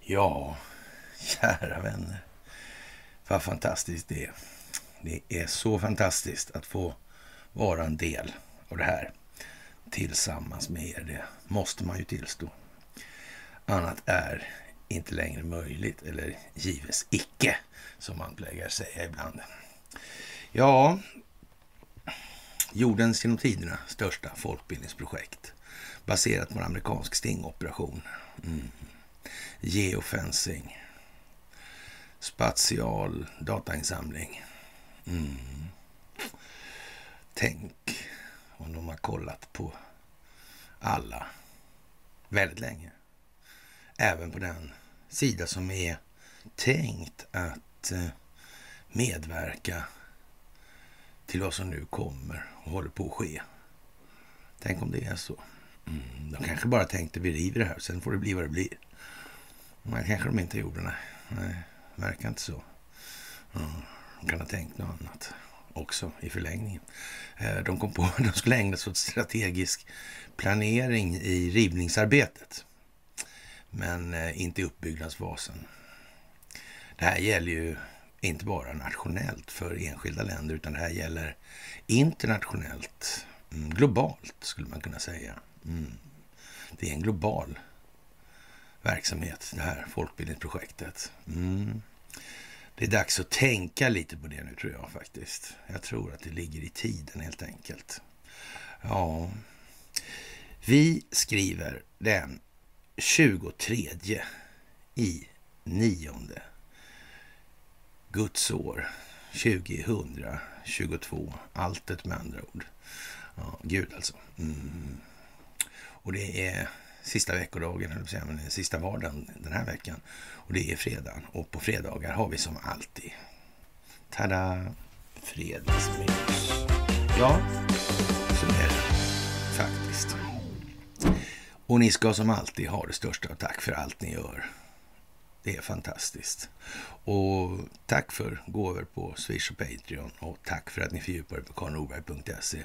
Ja, kära vänner. Vad fantastiskt det är. Det är så fantastiskt att få vara en del av det här tillsammans med er. Det måste man ju tillstå. Annat är inte längre möjligt, eller gives icke, som man plägar säga ibland. Ja, jordens genom tiderna största folkbildningsprojekt baserat på en amerikansk stingoperation. Mm. Geofencing. Spatial datainsamling. Mm. Tänk om de har kollat på alla väldigt länge. Även på den sida som är tänkt att eh, medverka till vad som nu kommer håller på att ske. Tänk om det är så. Mm, de kanske bara tänkte vi river det här, sen får det bli vad det blir. Men kanske de inte gjorde. Nej, nej verkar inte så. Mm, de kan ha tänkt något annat också i förlängningen. Eh, de kom på att de skulle ägna sig åt strategisk planering i rivningsarbetet. Men eh, inte i uppbyggnadsfasen. Det här gäller ju inte bara nationellt för enskilda länder utan det här gäller internationellt, mm, globalt skulle man kunna säga. Mm. Det är en global verksamhet, det här folkbildningsprojektet. Mm. Det är dags att tänka lite på det nu tror jag faktiskt. Jag tror att det ligger i tiden helt enkelt. Ja, vi skriver den 23 i nionde Guds år 2022. Alltet med andra ord. Ja, Gud alltså. Mm. Och det är sista veckodagen, eller säga, men sista vardagen den här veckan. Och det är fredag. Och på fredagar har vi som alltid, tada, fredagsmys. Ja, så är det faktiskt. Och ni ska som alltid ha det största tack för allt ni gör. Det är fantastiskt. Och tack för gåvor på Swish och Patreon och tack för att ni fördjupar er på karlnorberg.se.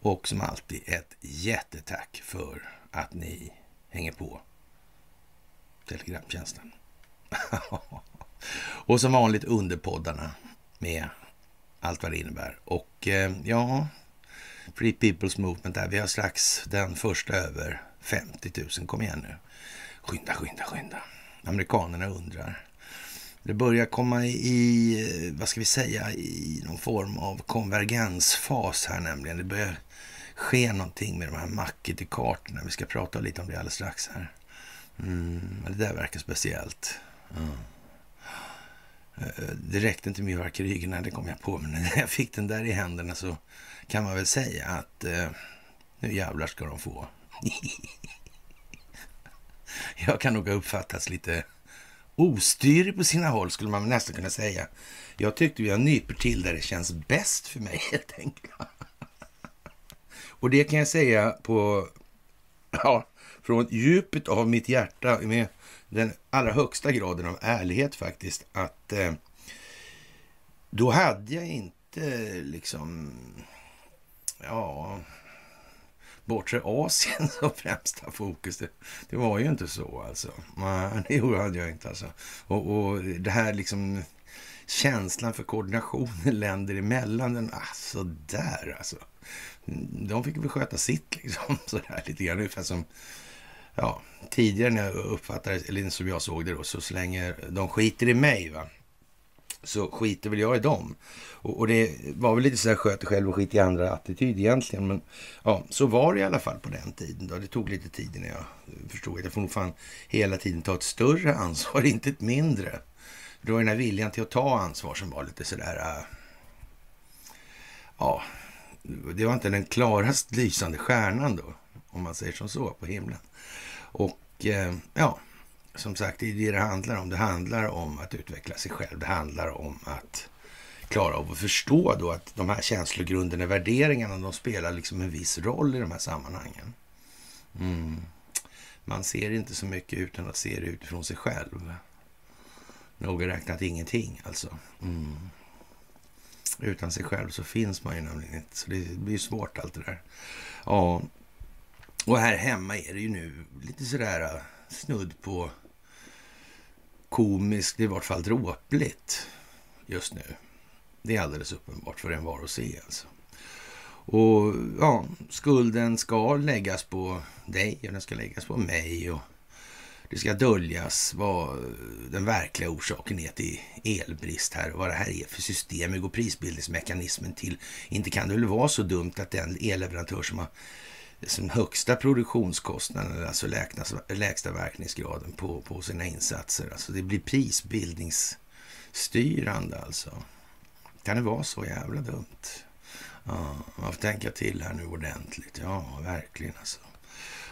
Och som alltid ett jättetack för att ni hänger på Telegramtjänsten. och som vanligt underpoddarna med allt vad det innebär. Och eh, ja, Free People's Movement där. Vi har strax den första över 50 000. Kom igen nu. Skynda, skynda, skynda. Amerikanerna undrar. Det börjar komma i, vad ska vi säga, i någon form av konvergensfas här nämligen. Det börjar ske någonting med de här Mackety-kartorna. Vi ska prata lite om det alldeles strax här. Mm, det där verkar speciellt. Mm. Det räckte inte med fyrverkerierna, det kom jag på. Men när jag fick den där i händerna så kan man väl säga att eh, nu jävlar ska de få. jag kan nog ha uppfattats lite ostyrig på sina håll skulle man nästan kunna säga. Jag tyckte jag nyper till där det känns bäst för mig helt enkelt. Och det kan jag säga på, ja, från djupet av mitt hjärta med den allra högsta graden av ärlighet faktiskt, att eh, då hade jag inte liksom, ja, bortre Asien som främsta fokus. Det, det, var ju inte så alltså. Nej, det gjorde jag inte alltså. Och, och det här liksom känslan för koordinationen länder emellan, den, alltså där alltså. De fick väl sköta sitt liksom, sådär lite grann. Ungefär som, ja, tidigare när jag uppfattade eller som jag såg det då, så, slänger länge de skiter i mig, va, så skiter väl jag i dem. Och, och det var väl lite så här sköt själv och skit i andra attityd egentligen. Men ja, så var det i alla fall på den tiden. Då. Det tog lite tid innan jag förstod att jag får nog fan hela tiden ta ett större ansvar, inte ett mindre. Det var den här viljan till att ta ansvar som var lite sådär... Äh, ja, det var inte den klarast lysande stjärnan då, om man säger som så, på himlen. Och äh, ja, som sagt, det är det det handlar om. Det handlar om att utveckla sig själv. Det handlar om att klara av att förstå då att de här känslogrunderna, värderingarna, de spelar liksom en viss roll i de här sammanhangen. Mm. Man ser inte så mycket utan att se det utifrån sig själv. Noga räknat ingenting alltså. Mm. Utan sig själv så finns man ju nämligen inte. Så det blir svårt allt det där. Ja, och här hemma är det ju nu lite sådär äh, snudd på komiskt, i vart fall dråpligt just nu. Det är alldeles uppenbart för en var att se alltså. Och ja, skulden ska läggas på dig och den ska läggas på mig och det ska döljas vad den verkliga orsaken är till elbrist här och vad det här är för system. Hur går prisbildningsmekanismen till? Inte kan det väl vara så dumt att den elleverantör som har som högsta produktionskostnaden, alltså lägsta, lägsta verkningsgraden på, på sina insatser. Alltså det blir prisbildningsstyrande alltså. Kan det vara så jävla dumt? Ja, man får tänka till här nu ordentligt. Ja, verkligen alltså.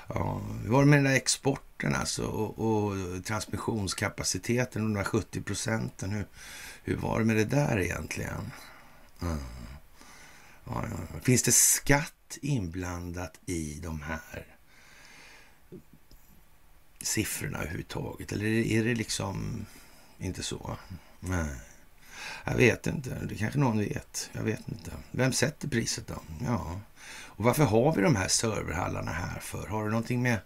Ja, hur var det med den där exporten alltså och, och transmissionskapaciteten, de där 70 procenten? Hur, hur var det med det där egentligen? Mm. Ja, ja. Finns det skatt inblandat i de här siffrorna överhuvudtaget? Eller är det liksom inte så? Nej. Jag vet inte. Det kanske någon vet. Jag vet inte. Vem sätter priset då? Ja, och varför har vi de här serverhallarna här för? Har det någonting med,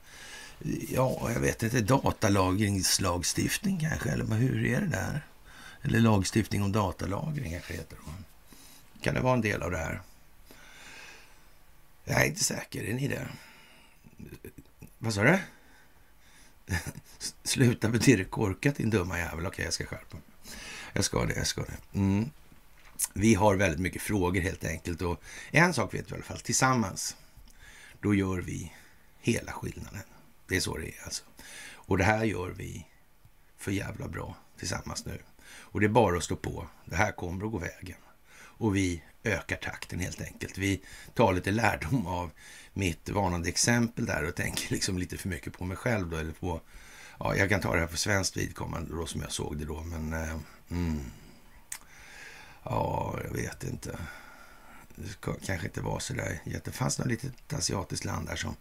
ja, jag vet inte, datalagringslagstiftning kanske? Eller hur är det där? Eller lagstiftning om datalagring kanske heter det. Kan det vara en del av det här? Jag är inte säker. Är ni det? Vad sa du? Sluta med dig korkat din dumma jävel. Okej, jag ska skärpa mig. Jag ska det, jag ska det. Mm. Vi har väldigt mycket frågor helt enkelt och en sak vet vi i alla fall. Tillsammans, då gör vi hela skillnaden. Det är så det är alltså. Och det här gör vi för jävla bra tillsammans nu. Och det är bara att stå på. Det här kommer att gå vägen. Och vi ökar takten helt enkelt. Vi tar lite lärdom av mitt varnande exempel där och tänker liksom lite för mycket på mig själv då, eller på, ja, jag kan ta det här för svenskt vidkommande då som jag såg det då, men eh, mm, Ja, jag vet inte. Det ska, kanske inte var så där Det fanns något litet asiatiskt land där som...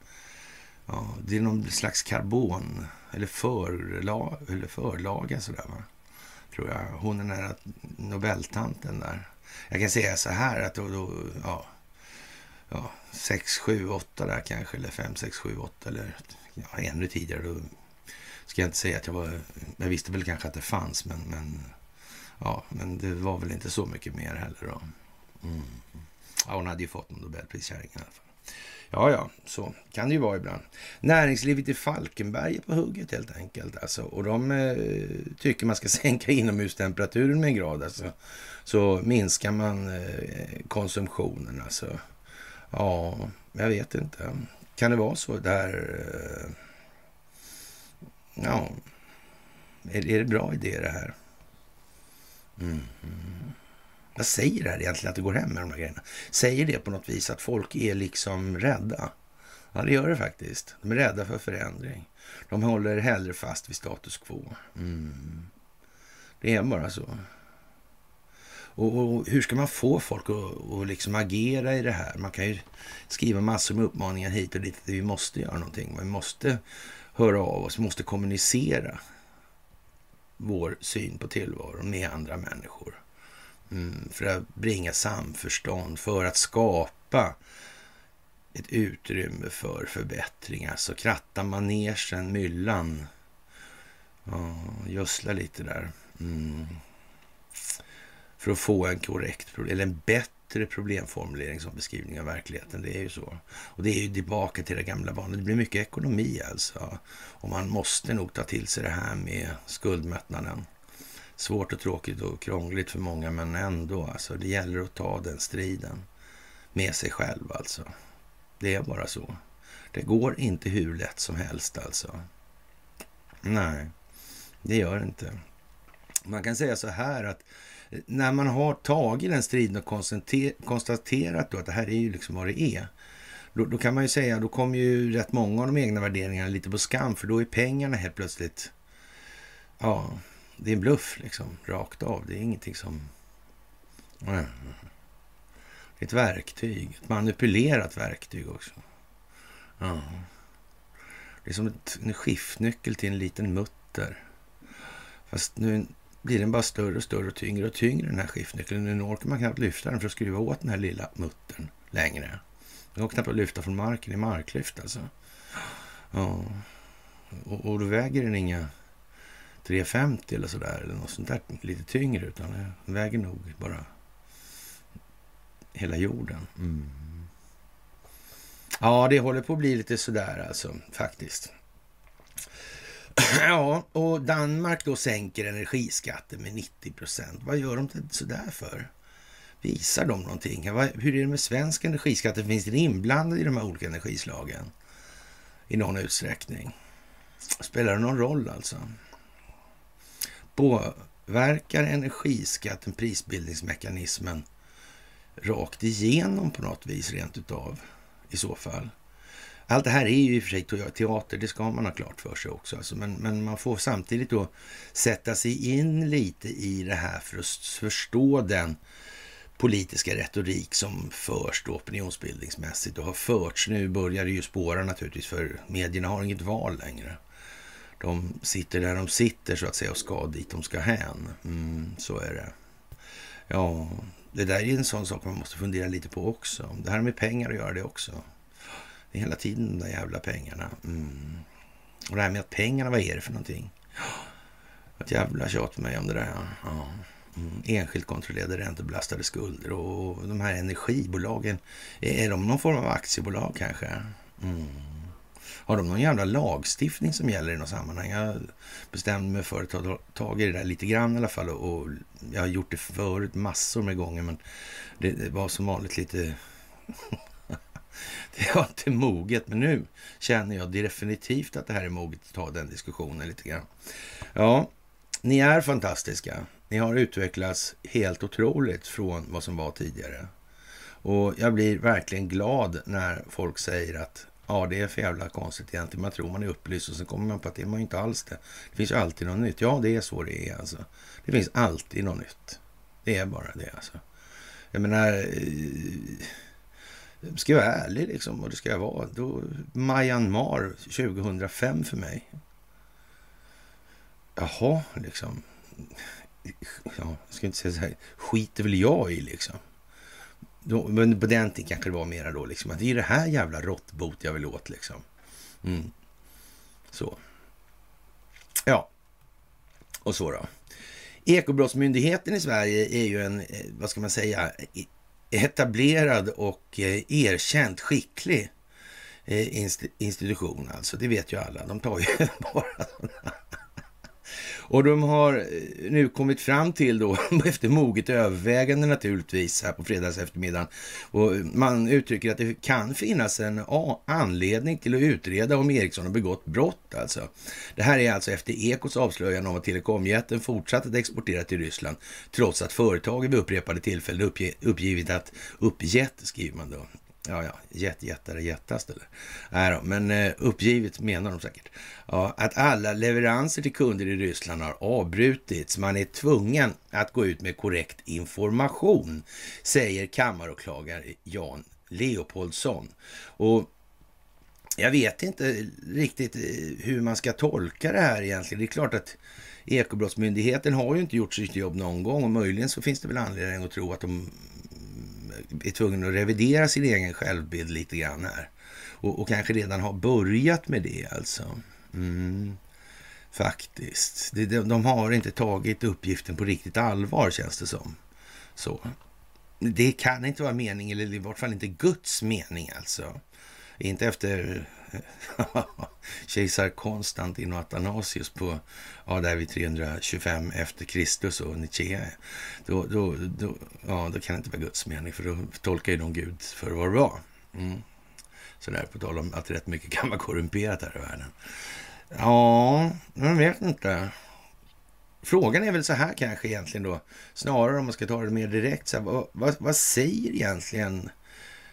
Ja, det är någon slags karbon eller, förla, eller förlaga sådär va. Tror jag. Hon är där Nobeltanten där. Jag kan säga så här att då, då ja, ja, 6, 7, 8 där kanske. Eller 5, 6, 7, 8 eller ja, ännu tidigare. Då ska jag inte säga att jag var... Jag visste väl kanske att det fanns men, men Ja, men det var väl inte så mycket mer heller då. Mm. Ja, hon hade ju fått en Nobelpriskärring i alla fall. Ja, ja, så kan det ju vara ibland. Näringslivet i Falkenberg är på hugget helt enkelt. Alltså, och de eh, tycker man ska sänka inomhustemperaturen med en grad. Alltså, så minskar man eh, konsumtionen. Alltså. Ja, jag vet inte. Kan det vara så där? Eh, ja, är, är det bra idé det här? Mm. Vad säger det här egentligen att det går hem med de här grejerna? Säger det på något vis att folk är liksom rädda? Ja, det gör det faktiskt. De är rädda för förändring. De håller hellre fast vid status quo. Mm. Det är bara så. Och, och, hur ska man få folk att, liksom agera i det här? Man kan ju skriva massor med uppmaningar hit och dit. Vi måste göra någonting. Vi måste höra av oss, vi måste kommunicera vår syn på tillvaron med andra människor. Mm, för att bringa samförstånd, för att skapa ett utrymme för förbättring. Alltså kratta manegen, myllan. Ja, gödsla lite där. Mm. För att få en korrekt, eller en bättre problemformulering som beskrivning av verkligheten. Det är ju så. Och det är ju tillbaka till det gamla vanliga. Det blir mycket ekonomi alltså. Och man måste nog ta till sig det här med skuldmättnaden. Svårt och tråkigt och krångligt för många, men ändå. Alltså, det gäller att ta den striden med sig själv alltså. Det är bara så. Det går inte hur lätt som helst alltså. Nej, det gör det inte. Man kan säga så här att när man har tagit den striden och konstaterat då att det här är ju liksom vad det är. Då, då, kan man ju säga, då kommer ju rätt många av de egna värderingarna lite på skam, för då är pengarna helt plötsligt, ja, det är en bluff liksom, rakt av. Det är ingenting som... Det är ett verktyg, ett manipulerat verktyg också. Ja. Det är som ett, en skiftnyckel till en liten mutter. Fast nu blir den bara större och större och tyngre och tyngre den här skiftnyckeln. Nu orkar man knappt lyfta den för att skruva åt den här lilla muttern längre. Det går knappt att lyfta från marken i marklyft alltså. Ja. Och, och då väger den inga 350 eller sådär eller något sånt där lite tyngre utan den väger nog bara hela jorden. Mm. Ja, det håller på att bli lite sådär alltså faktiskt. Ja, och Danmark då sänker energiskatten med 90 procent. Vad gör de sådär för? Visar de någonting? Hur är det med svensk energiskatt? Finns det inblandad i de här olika energislagen i någon utsträckning? Spelar det någon roll alltså? Påverkar energiskatten prisbildningsmekanismen rakt igenom på något vis rent utav i så fall? Allt det här är ju i och för sig teater, det ska man ha klart för sig också. Alltså, men, men man får samtidigt då sätta sig in lite i det här för att förstå den politiska retorik som förs då opinionsbildningsmässigt och har förts. Nu börjar det ju spåra naturligtvis för medierna har inget val längre. De sitter där de sitter så att säga och ska dit de ska hän. Mm, så är det. Ja, det där är en sån sak man måste fundera lite på också. Det här med pengar att göra det också. Det är hela tiden de där jävla pengarna. Mm. Och det här med att pengarna, vad är det för någonting? Ett jävla tjat med mig om det där. Ja. Mm. Enskilt kontrollerade räntebelastade skulder och de här energibolagen. Är de någon form av aktiebolag kanske? Mm. Har de någon jävla lagstiftning som gäller i något sammanhang? Jag bestämde mig för att ta tag i det där lite grann i alla fall. Och jag har gjort det förut massor med gånger men det var som vanligt lite det var inte moget, men nu känner jag definitivt att det här är moget att ta den diskussionen lite grann. Ja, ni är fantastiska. Ni har utvecklats helt otroligt från vad som var tidigare. Och jag blir verkligen glad när folk säger att ja, det är för jävla konstigt egentligen. Man tror man är upplyst och sen kommer man på att det är man inte alls det. Det finns ju alltid något nytt. Ja, det är så det är alltså. Det finns alltid något nytt. Det är bara det alltså. Jag menar, eh, Ska jag vara ärlig liksom, och det ska jag vara. Då, Myanmar 2005 för mig. Jaha, liksom. Ja, jag ska inte säga så här, skiter väl jag i liksom. Då, men på den tiden kanske det var mera då liksom, att det är det här jävla råttbot jag vill åt liksom. Mm. Så. Ja. Och så då. Ekobrottsmyndigheten i Sverige är ju en, eh, vad ska man säga, etablerad och eh, erkänt skicklig eh, institution alltså. Det vet ju alla. De tar ju bara sådana och de har eh, nu kommit fram till då, efter moget övervägande naturligtvis, här på fredags eftermiddagen. Och man uttrycker att det kan finnas en anledning till att utreda om Ericsson har begått brott alltså. Det här är alltså efter Ekos avslöjande om att telekomjätten fortsatt att exportera till Ryssland, trots att företaget vid upprepade tillfällen uppge, uppgivit att uppgett, skriver man då, Ja, ja, jätt, jättare, jättast eller? Nej då, men eh, uppgivet menar de säkert. Ja, att alla leveranser till kunder i Ryssland har avbrutits. Man är tvungen att gå ut med korrekt information, säger kammaråklagare Jan Leopoldsson. Och jag vet inte riktigt eh, hur man ska tolka det här egentligen. Det är klart att Ekobrottsmyndigheten har ju inte gjort sitt jobb någon gång och möjligen så finns det väl anledning att tro att de är tvungen att revidera sin egen självbild lite grann här. Och, och kanske redan har börjat med det alltså. Mm, faktiskt. De, de har inte tagit uppgiften på riktigt allvar känns det som. Så. Det kan inte vara meningen, eller i vart fall inte Guds mening alltså. Inte efter kejsar Konstantin och Athanasius på, ja, där vid 325 efter Kristus och Nietzsche. Då, då, då, ja, då kan det inte vara Guds mening, för då tolkar ju de Gud för vad det var. Mm. Sådär, på tal om att rätt mycket kan vara korrumperat här i världen. Ja, jag vet inte. Frågan är väl så här kanske egentligen då, snarare om man ska ta det mer direkt. Så här, vad, vad, vad säger egentligen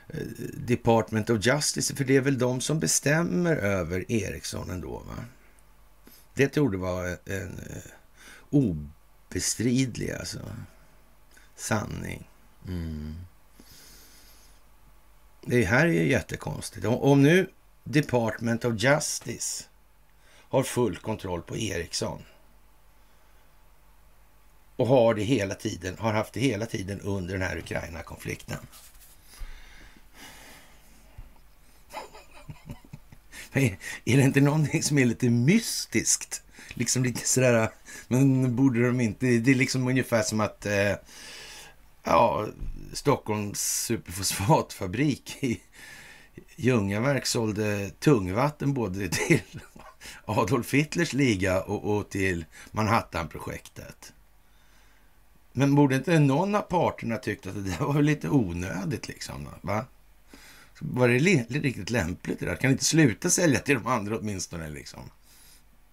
Eh, Department of Justice, för det är väl de som bestämmer över Ericsson ändå, va? Det torde vara en, en obestridlig alltså, sanning. Mm. Det här är ju jättekonstigt. Om, om nu Department of Justice har full kontroll på Ericsson. och har det hela tiden, har haft det hela tiden under den här Ukraina-konflikten. är det inte någonting som är lite mystiskt? Liksom lite sådär, men borde de inte... Det är liksom ungefär som att eh, ja, Stockholms superfosfatfabrik i Ljungaverk sålde tungvatten både till Adolf Hitlers liga och, och till Manhattanprojektet. Men borde inte någon av parterna tyckt att det där var lite onödigt liksom? Va? Var det riktigt lämpligt det där? Kan inte sluta sälja till de andra åtminstone liksom?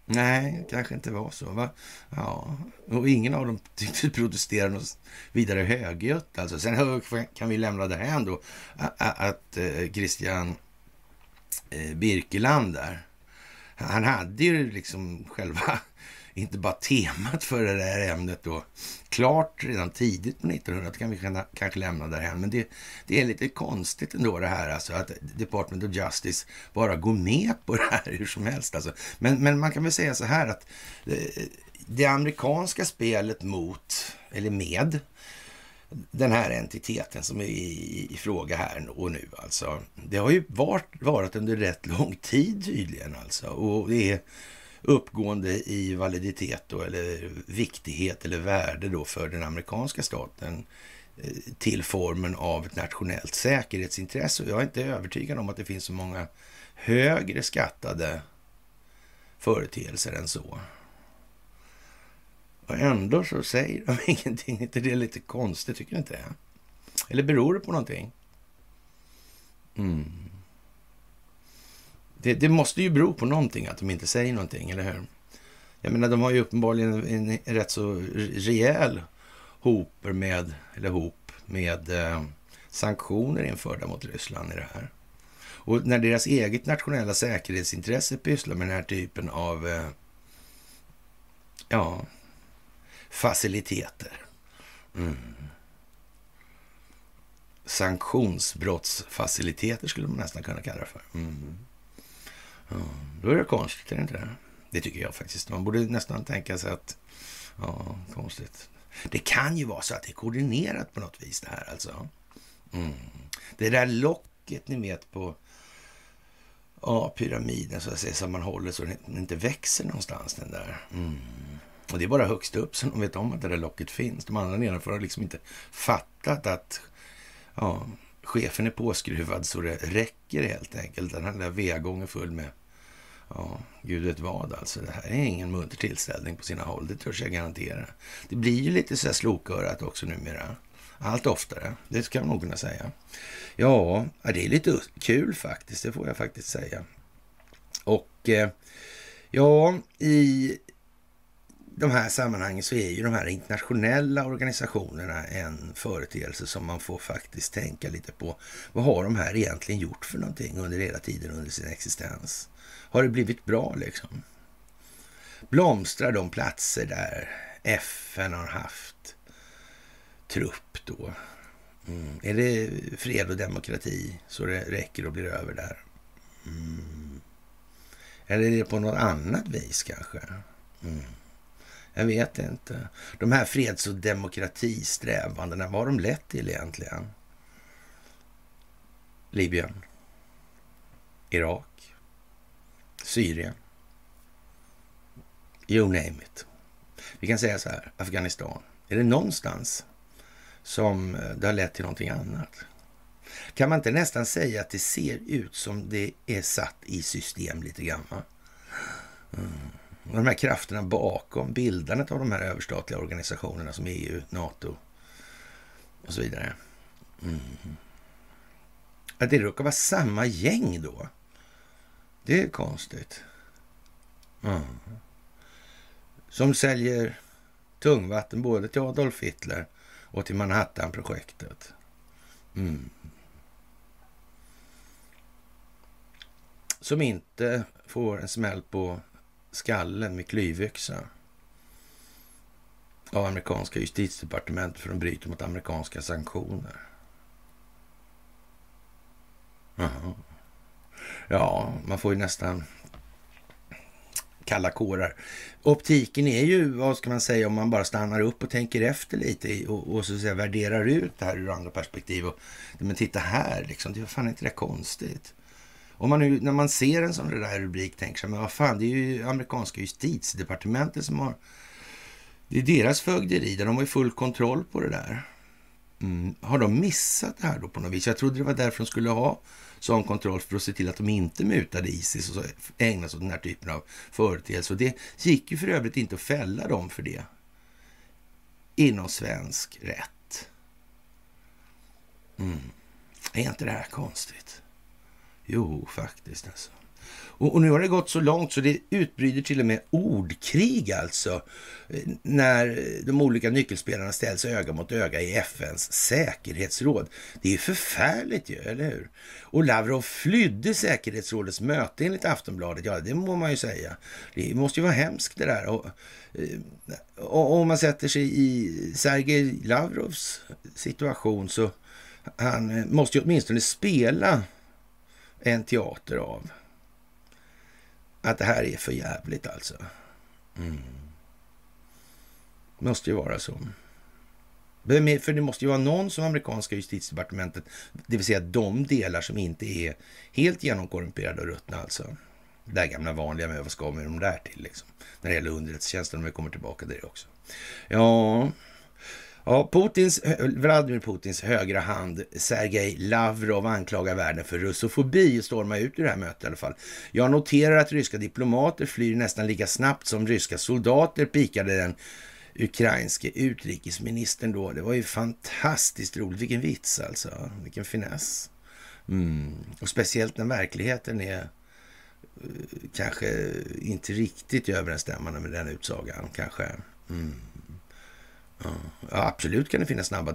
Nej, kanske inte var så. Va? Ja, och ingen av dem tyckte protestera något vidare högljutt. Alltså. Sen kan vi lämna det här ändå att eh, Christian eh, Birkeland där, han hade ju liksom själva inte bara temat för det här ämnet då klart redan tidigt på 1900-talet kan vi kanske lämna därhen. Men det, det är lite konstigt ändå det här alltså att Department of Justice bara går med på det här hur som helst. Alltså. Men, men man kan väl säga så här att det, det amerikanska spelet mot, eller med, den här entiteten som är i, i, fråga här och nu alltså. Det har ju varit, varit under rätt lång tid tydligen alltså. Och det är uppgående i validitet då, eller viktighet eller värde då för den amerikanska staten eh, till formen av ett nationellt säkerhetsintresse. Och jag är inte övertygad om att det finns så många högre skattade företeelser än så. Och ändå så säger de ingenting. inte det är lite konstigt? Tycker du inte det? Eller beror det på någonting? Mm. Det, det, måste ju bero på någonting att de inte säger någonting, eller hur? Jag menar, de har ju uppenbarligen en, en rätt så rejäl hoper med, eller hop med eh, sanktioner införda mot Ryssland i det här. Och när deras eget nationella säkerhetsintresse pysslar med den här typen av eh, ja, faciliteter. Mm. Sanktionsbrottsfaciliteter skulle man nästan kunna kalla det för. Mm. Ja, då är det konstigt, är det inte det? Det tycker jag faktiskt. Man borde nästan tänka sig att, ja, konstigt. Det kan ju vara så att det är koordinerat på något vis det här alltså. Mm. Det där locket ni vet på ja, pyramiden så att säga, som man håller så den inte växer någonstans den där. Mm. Och det är bara högst upp som de vet om att det där locket finns. De andra nedanför har liksom inte fattat att ja, chefen är påskruvad så det räcker helt enkelt. Den här V-gången full med, ja, gud vet vad alltså. Det här är ingen munter tillställning på sina håll, det törs jag garantera. Det blir ju lite så här slokörat också numera. Allt oftare, det ska man nog kunna säga. Ja, det är lite kul faktiskt, det får jag faktiskt säga. Och eh, ja, i de här sammanhangen så är ju de här internationella organisationerna en företeelse som man får faktiskt tänka lite på. Vad har de här egentligen gjort för någonting under hela tiden under sin existens? Har det blivit bra liksom? Blomstrar de platser där FN har haft trupp då? Mm. Är det fred och demokrati så det räcker och blir över där? Mm. Eller är det på något annat vis kanske? Mm. Jag vet inte. De här freds och demokratisträvandena, vad har de lett till egentligen? Libyen, Irak, Syrien. You name it. Vi kan säga så här, Afghanistan. Är det någonstans som eh, det har lett till någonting annat? Kan man inte nästan säga att det ser ut som det är satt i system lite grann? Mm. Och de här krafterna bakom bildandet av de här överstatliga organisationerna som EU, NATO och så vidare. Mm. Att det råkar vara samma gäng då. Det är konstigt. Mm. Som säljer tungvatten både till Adolf Hitler och till Manhattan-projektet. Mm. Som inte får en smäll på skallen med klyvyxa av amerikanska justitiedepartementet för att de bryter mot amerikanska sanktioner. Aha. Ja, man får ju nästan kalla kårar. Optiken är ju, vad ska man säga, om man bara stannar upp och tänker efter lite och, och så att säga, värderar ut det här ur andra perspektiv. Och, men titta här, liksom, det är fan inte det konstigt. Om man nu, när man ser en sån där rubrik tänker sig, men vad fan, det är ju amerikanska justitiedepartementet som har... Det är deras fögderi, där de har ju full kontroll på det där. Mm. Har de missat det här då på något vis? Jag trodde det var därför de skulle ha sån kontroll för att se till att de inte mutade Isis och ägnade sig åt den här typen av företeelser. Och det gick ju för övrigt inte att fälla dem för det inom svensk rätt. Mm. Är inte det här konstigt? Jo, faktiskt alltså. Och, och, nu har det gått så långt så det utbryter till och med ordkrig alltså. När de olika nyckelspelarna ställs öga mot öga i FNs säkerhetsråd. Det är ju förfärligt ju, eller hur? Och Lavrov flydde säkerhetsrådets möte enligt Aftonbladet. Ja, det må man ju säga. Det måste ju vara hemskt det där. Och, eh, och om man sätter sig i Sergej Lavrovs situation så han eh, måste ju åtminstone spela en teater av att det här är för jävligt alltså. Mm. Måste ju vara så. För det måste ju vara någon som amerikanska justitiedepartementet, det vill säga de delar som inte är helt genomkorrumperade och ruttna alltså. Det där gamla vanliga med vad ska med de där till liksom. När det gäller underrättelsetjänsten, om vi kommer tillbaka till det också. Ja, Ja, Putins, Vladimir Putins högra hand Sergej Lavrov anklagar världen för russofobi och stormar ut ur det här mötet i alla fall. Jag noterar att ryska diplomater flyr nästan lika snabbt som ryska soldater, pikade den ukrainske utrikesministern då. Det var ju fantastiskt roligt. Vilken vits alltså. Vilken finess. Mm. Och speciellt när verkligheten är eh, kanske inte riktigt överensstämmande med den utsagan kanske. Mm. Ja, absolut kan det finnas snabba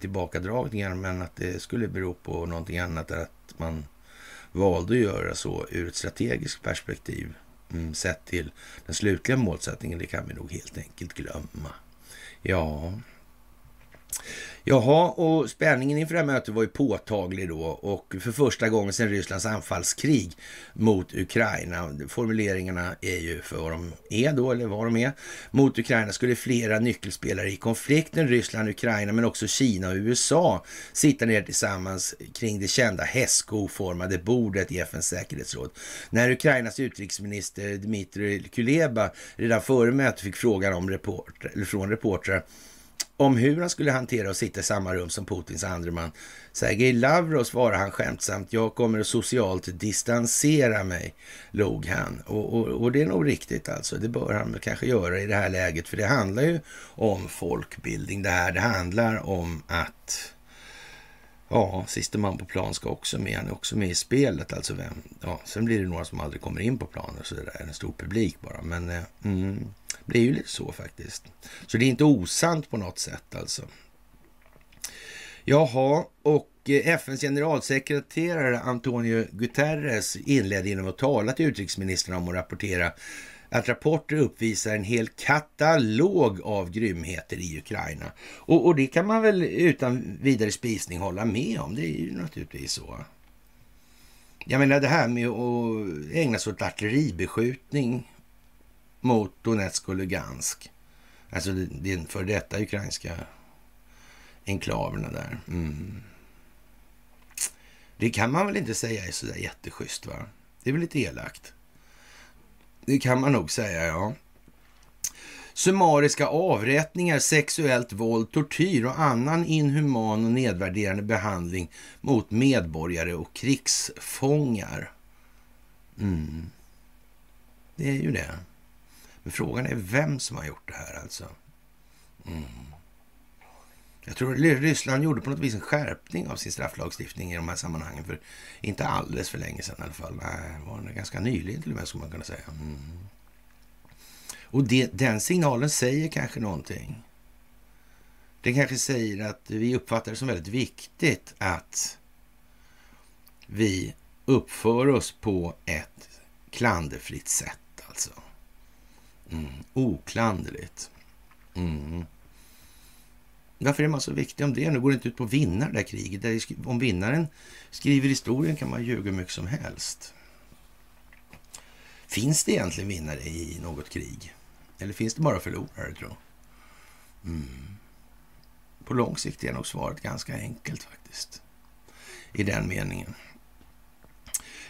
tillbakadragningar, men att det skulle bero på någonting annat är att man valde att göra så ur ett strategiskt perspektiv mm, sett till den slutliga målsättningen. Det kan vi nog helt enkelt glömma. Ja, Jaha, och spänningen inför det här mötet var ju påtaglig då och för första gången sedan Rysslands anfallskrig mot Ukraina, formuleringarna är ju för vad de är då, eller vad de är, mot Ukraina skulle flera nyckelspelare i konflikten, Ryssland, Ukraina, men också Kina och USA sitta ner tillsammans kring det kända hästskoformade bordet i FNs säkerhetsråd. När Ukrainas utrikesminister Dmitrij Kuleba redan före mötet fick frågan om report, eller från reportrar om hur han skulle hantera att sitta i samma rum som Putins andre man. Sergej Lavrov svarade han skämtsamt, jag kommer att socialt distansera mig, log han. Och, och, och, det är nog riktigt alltså, det bör han väl kanske göra i det här läget, för det handlar ju om folkbildning det här. Det handlar om att Ja, siste man på plan ska också med. Han är också med i spelet. Alltså vem, ja, sen blir det några som aldrig kommer in på planen så det där. En stor publik bara. Men eh, mm, det är ju lite så faktiskt. Så det är inte osant på något sätt alltså. Jaha, och eh, FNs generalsekreterare Antonio Guterres inledde genom att tala till utrikesministern om att rapportera att rapporter uppvisar en hel katalog av grymheter i Ukraina. Och, och, det kan man väl utan vidare spisning hålla med om. Det är ju naturligtvis så. Jag menar det här med att ägna sig åt artilleribeskjutning mot Donetsk och Lugansk. Alltså den för detta ukrainska enklaverna där. Mm. Det kan man väl inte säga är sådär jätteschysst va? Det är väl lite elakt. Det kan man nog säga, ja. Summariska avrättningar, sexuellt våld, tortyr och annan inhuman och nedvärderande behandling mot medborgare och krigsfångar. Mm. Det är ju det. Men frågan är vem som har gjort det här alltså. Mm. Jag tror Ryssland gjorde på något vis en skärpning av sin strafflagstiftning i de här sammanhangen för inte alldeles för länge sedan i alla fall. Nej, det ganska nyligen till och med, skulle man kunna säga. Mm. Och det, den signalen säger kanske någonting. Den kanske säger att vi uppfattar det som väldigt viktigt att vi uppför oss på ett klanderfritt sätt alltså. Mm. Oklanderligt. Mm. Varför är man så viktig om det? Nu går det inte ut på att vinna det där kriget. Om vinnaren skriver historien kan man ljuga hur mycket som helst. Finns det egentligen vinnare i något krig? Eller finns det bara förlorare, tror mm. På lång sikt är nog svaret ganska enkelt faktiskt. I den meningen.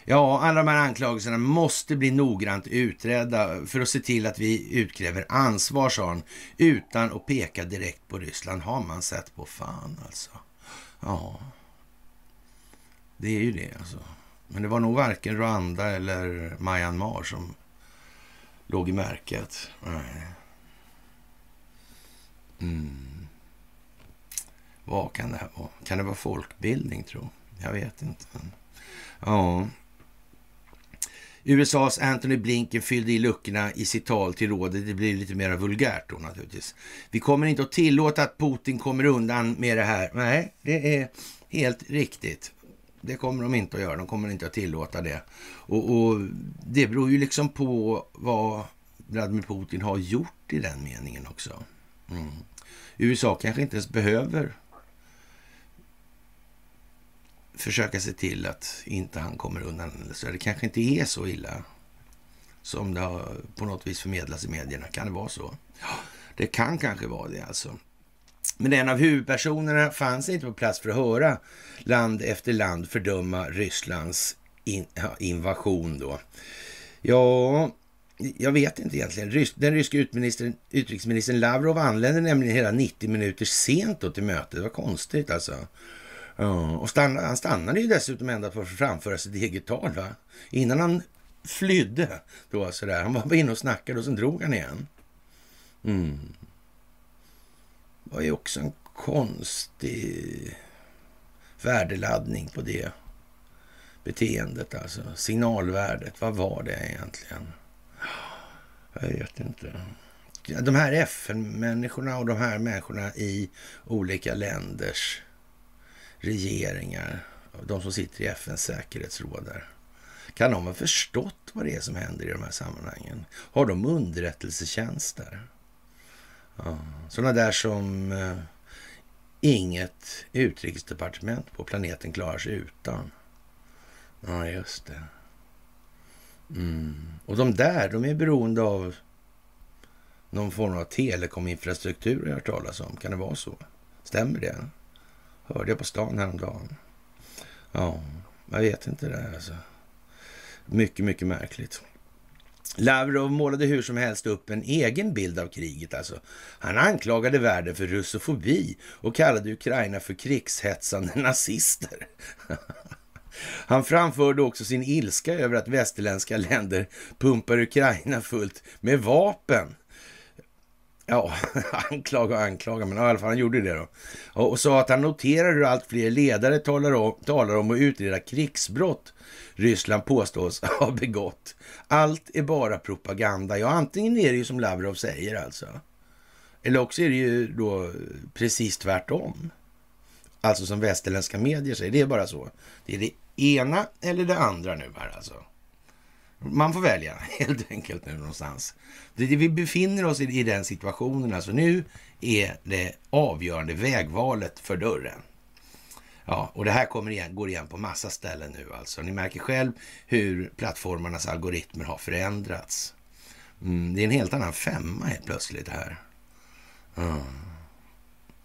Ja, alla de här anklagelserna måste bli noggrant utredda för att se till att vi utkräver ansvar, sa han, utan att peka direkt på Ryssland. Har man sett på fan alltså. Ja, det är ju det alltså. Men det var nog varken Rwanda eller Myanmar som låg i märket. Nej. Mm. Vad kan det här vara? Kan det vara folkbildning, tro? Jag vet inte. Ja. USAs Anthony Blinken fyllde i luckorna i sitt tal till rådet. Det blir lite mer vulgärt då naturligtvis. Vi kommer inte att tillåta att Putin kommer undan med det här. Nej, det är helt riktigt. Det kommer de inte att göra. De kommer inte att tillåta det. Och, och det beror ju liksom på vad Vladimir Putin har gjort i den meningen också. Mm. USA kanske inte ens behöver försöka se till att inte han kommer undan. Så det kanske inte är så illa som det har på något vis förmedlats i medierna. Kan det vara så? Ja, det kan kanske vara det alltså. Men en av huvudpersonerna fanns inte på plats för att höra land efter land fördöma Rysslands in, ja, invasion då. Ja, jag vet inte egentligen. Den ryska utrikesministern Lavrov anlände nämligen hela 90 minuter sent då till mötet. Det var konstigt alltså. Ja, och stann, han stannade ju dessutom ända för att framföra sitt eget tal. Va? Innan han flydde. Då, sådär. Han var inne och snackade och sen drog han igen. Mm. Det var ju också en konstig värdeladdning på det beteendet. Alltså signalvärdet. Vad var det egentligen? Jag vet inte. De här FN-människorna och de här människorna i olika länders regeringar, de som sitter i FNs säkerhetsråd där. Kan de ha förstått vad det är som händer i de här sammanhangen? Har de underrättelsetjänster? Ja, sådana där som eh, inget utrikesdepartement på planeten klarar sig utan. Ja, just det. Mm. Och de där, de är beroende av någon form av telekominfrastruktur jag har hört talas om. Kan det vara så? Stämmer det? Hörde jag på stan häromdagen. Ja, jag vet inte det alltså. Mycket, mycket märkligt. Lavrov målade hur som helst upp en egen bild av kriget. Alltså. Han anklagade världen för russofobi och kallade Ukraina för krigshetsande nazister. Han framförde också sin ilska över att västerländska länder pumpar Ukraina fullt med vapen Ja, anklaga och anklaga, men i alla fall han gjorde det då. Och, och sa att han noterar hur allt fler ledare talar om, talar om att utreda krigsbrott Ryssland påstås ha begått. Allt är bara propaganda. Ja, antingen är det ju som Lavrov säger alltså. Eller också är det ju då eh, precis tvärtom. Alltså som västerländska medier säger. Det är bara så. Det är det ena eller det andra nu här alltså. Man får välja helt enkelt nu någonstans. Vi befinner oss i den situationen. Alltså nu är det avgörande vägvalet för dörren. Ja, och det här kommer igen, går igen på massa ställen nu alltså. Ni märker själv hur plattformarnas algoritmer har förändrats. Mm, det är en helt annan femma helt plötsligt här. Mm.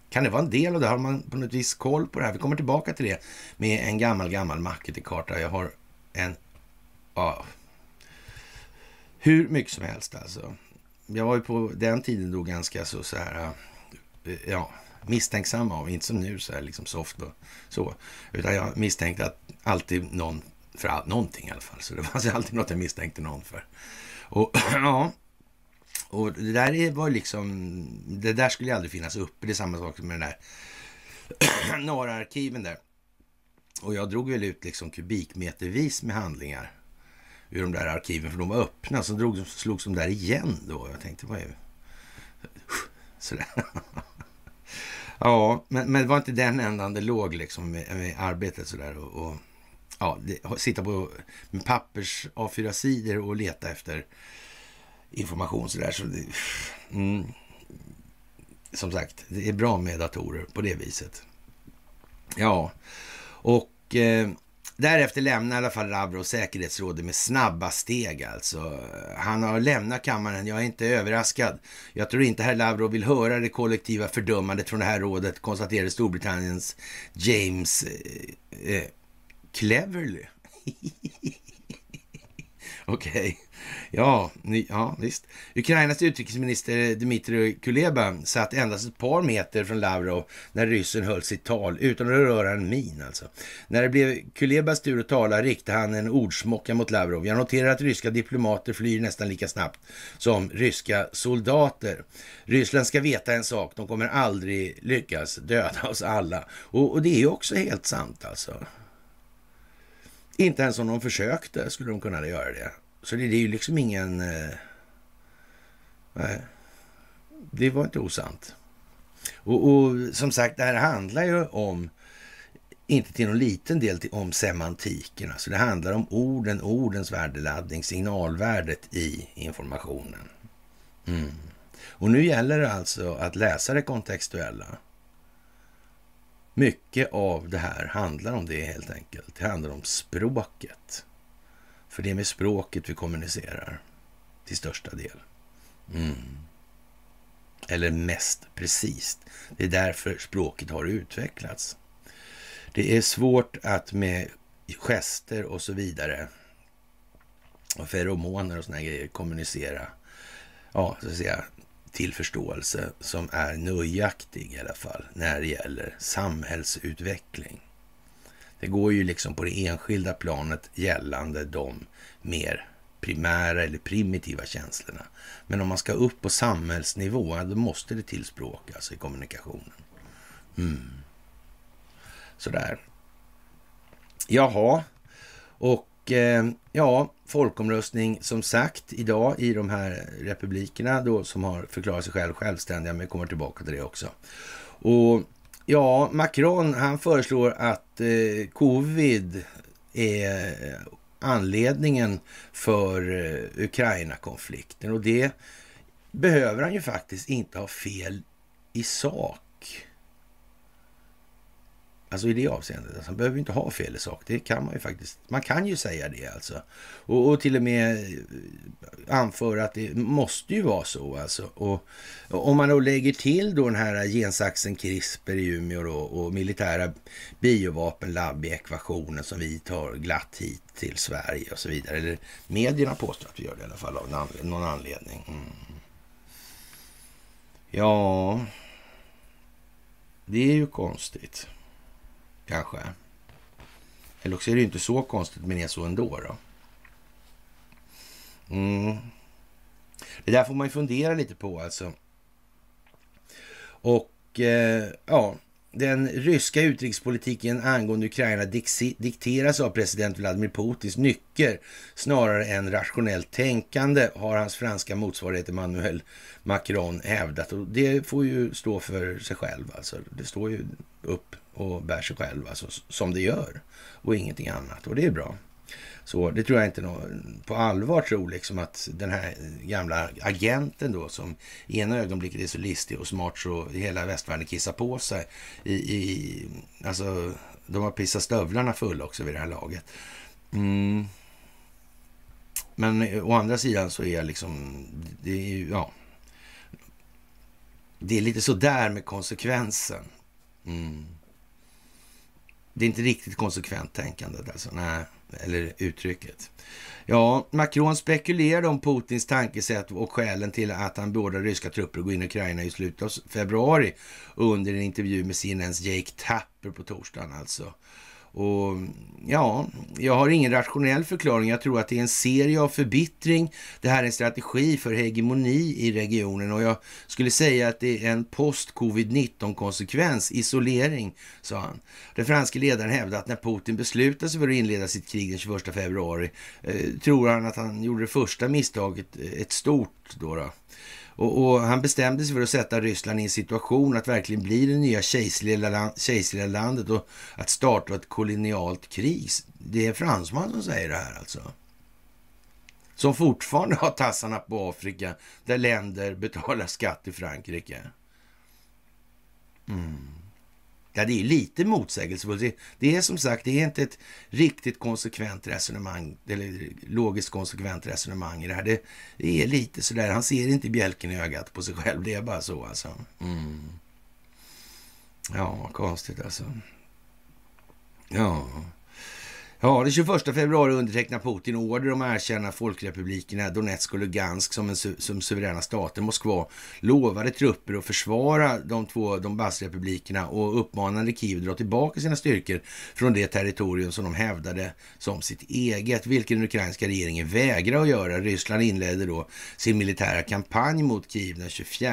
Kan det vara en del av det? Har man på något vis koll på det här? Vi kommer tillbaka till det med en gammal, gammal marketingkarta. Jag har en... Ja, hur mycket som helst alltså. Jag var ju på den tiden då ganska så, så här, eh, ja, misstänksam av, inte som nu så här liksom soft och så, utan jag misstänkte att alltid någon, för all, någonting i alla fall, så det fanns alltid något jag misstänkte någon för. Och ja, och det där var liksom, det där skulle aldrig finnas uppe, det är samma sak med den där norra arkiven där. Och jag drog väl ut liksom kubikmetervis med handlingar ur de där arkiven, för de var öppna. Så drog, slogs de där igen då. Jag tänkte, vad är Sådär. ja, men, men det var inte den ändan det låg liksom med, med arbetet sådär. Och, och ja, det, sitta på med pappers A4-sidor och leta efter information sådär. Så det, mm, som sagt, det är bra med datorer på det viset. Ja, och eh, Därefter lämnar i alla fall Lavrov säkerhetsrådet med snabba steg alltså. Han har lämnat kammaren, jag är inte överraskad. Jag tror inte herr Lavrov vill höra det kollektiva fördömandet från det här rådet, konstaterade Storbritanniens James eh, eh, Cleverly. Okej. Okay. Ja, ni, ja, visst. Ukrainas utrikesminister Dmitrij Kuleba satt endast ett par meter från Lavrov när ryssen höll sitt tal, utan att röra en min alltså. När det blev Kulebas tur att tala riktade han en ordsmocka mot Lavrov. Jag noterar att ryska diplomater flyr nästan lika snabbt som ryska soldater. Ryssland ska veta en sak, de kommer aldrig lyckas döda oss alla. Och, och det är ju också helt sant alltså. Inte ens om de försökte skulle de kunna göra det. Så det, det är ju liksom ingen... Eh, nej, det var inte osant. Och, och, som sagt, det här handlar ju om, inte till någon liten del till, om semantiken. Alltså det handlar om orden, ordens värdeladdning, signalvärdet i informationen. Mm. Och nu gäller det alltså att läsa det kontextuella. Mycket av det här handlar om det helt enkelt. Det handlar om språket. För det är med språket vi kommunicerar till största del. Mm. Eller mest precis. Det är därför språket har utvecklats. Det är svårt att med gester och så vidare och feromoner och såna grejer kommunicera ja, så att säga, till förståelse som är nöjaktig i alla fall när det gäller samhällsutveckling. Det går ju liksom på det enskilda planet gällande de mer primära eller primitiva känslorna. Men om man ska upp på samhällsnivå, då måste det till språk, alltså i kommunikationen. Mm. Sådär. Jaha, och eh, ja, folkomröstning som sagt idag i de här republikerna då som har förklarat sig själv självständiga, men vi kommer tillbaka till det också. Och Ja, Macron han föreslår att eh, covid är anledningen för eh, Ukraina-konflikten och det behöver han ju faktiskt inte ha fel i sak. Alltså i det avseendet. Alltså, man behöver inte ha fel i sak. Det kan man ju faktiskt. Man kan ju säga det alltså. Och, och till och med eh, anföra att det måste ju vara så alltså. Och, och om man då lägger till då den här gensaxen CRISPR i Umeå då, och militära biovapenlabb i ekvationen som vi tar glatt hit till Sverige och så vidare. Eller medierna påstår att vi gör det i alla fall av någon anledning. Mm. Ja, det är ju konstigt. Kanske. Eller också är det inte så konstigt, men är så ändå. Då. Mm. Det där får man ju fundera lite på alltså. Och eh, ja, den ryska utrikespolitiken angående Ukraina dikteras av president Vladimir Putins nycker snarare än rationellt tänkande, har hans franska motsvarighet Emmanuel Macron hävdat. Och det får ju stå för sig själv. Alltså. Det står ju upp och bär sig själv alltså, som det gör och ingenting annat. Och det är bra. Så det tror jag inte någon på allvar tror liksom att den här gamla agenten då som i ena ögonblicket är så listig och smart så hela västvärlden kissar på sig. I, i, alltså, de har pissat stövlarna fulla också vid det här laget. Mm. Men eh, å andra sidan så är jag liksom, det är ju, ja. Det är lite sådär med konsekvensen. Mm. Det är inte riktigt konsekvent tänkande alltså. Nej, eller uttrycket. Ja, Macron spekulerade om Putins tankesätt och skälen till att han beordrar ryska trupper att gå in i Ukraina i slutet av februari under en intervju med CNNs Jake Tapper på torsdagen alltså. Och ja, jag har ingen rationell förklaring. Jag tror att det är en serie av förbittring. Det här är en strategi för hegemoni i regionen och jag skulle säga att det är en post-covid-19 konsekvens, isolering, sa han. Den franske ledaren hävdade att när Putin beslutade sig för att inleda sitt krig den 21 februari eh, tror han att han gjorde det första misstaget, eh, ett stort då, då och, och, han bestämde sig för att sätta Ryssland i en situation att verkligen bli det nya kejserliga landet och att starta ett kolonialt krig. Det är fransman som säger det här alltså. Som fortfarande har tassarna på Afrika där länder betalar skatt till Frankrike. Mm. Ja, det är lite motsägelsefullt. Det, det är som sagt, det är inte ett riktigt konsekvent resonemang, eller logiskt konsekvent resonemang i det här. Det, det är lite sådär, han ser inte bjälken i ögat på sig själv. Det är bara så alltså. Mm. Ja, konstigt alltså. Ja. Ja, den 21 februari undertecknar Putin order om att erkänna folkrepublikerna Donetsk och Lugansk som, en su som suveräna stater. Moskva lovade trupper att försvara de två Donbassrepublikerna och uppmanade Kiev att dra tillbaka sina styrkor från det territorium som de hävdade som sitt eget, vilket den ukrainska regeringen vägrar att göra. Ryssland inledde då sin militära kampanj mot Kiev den 24.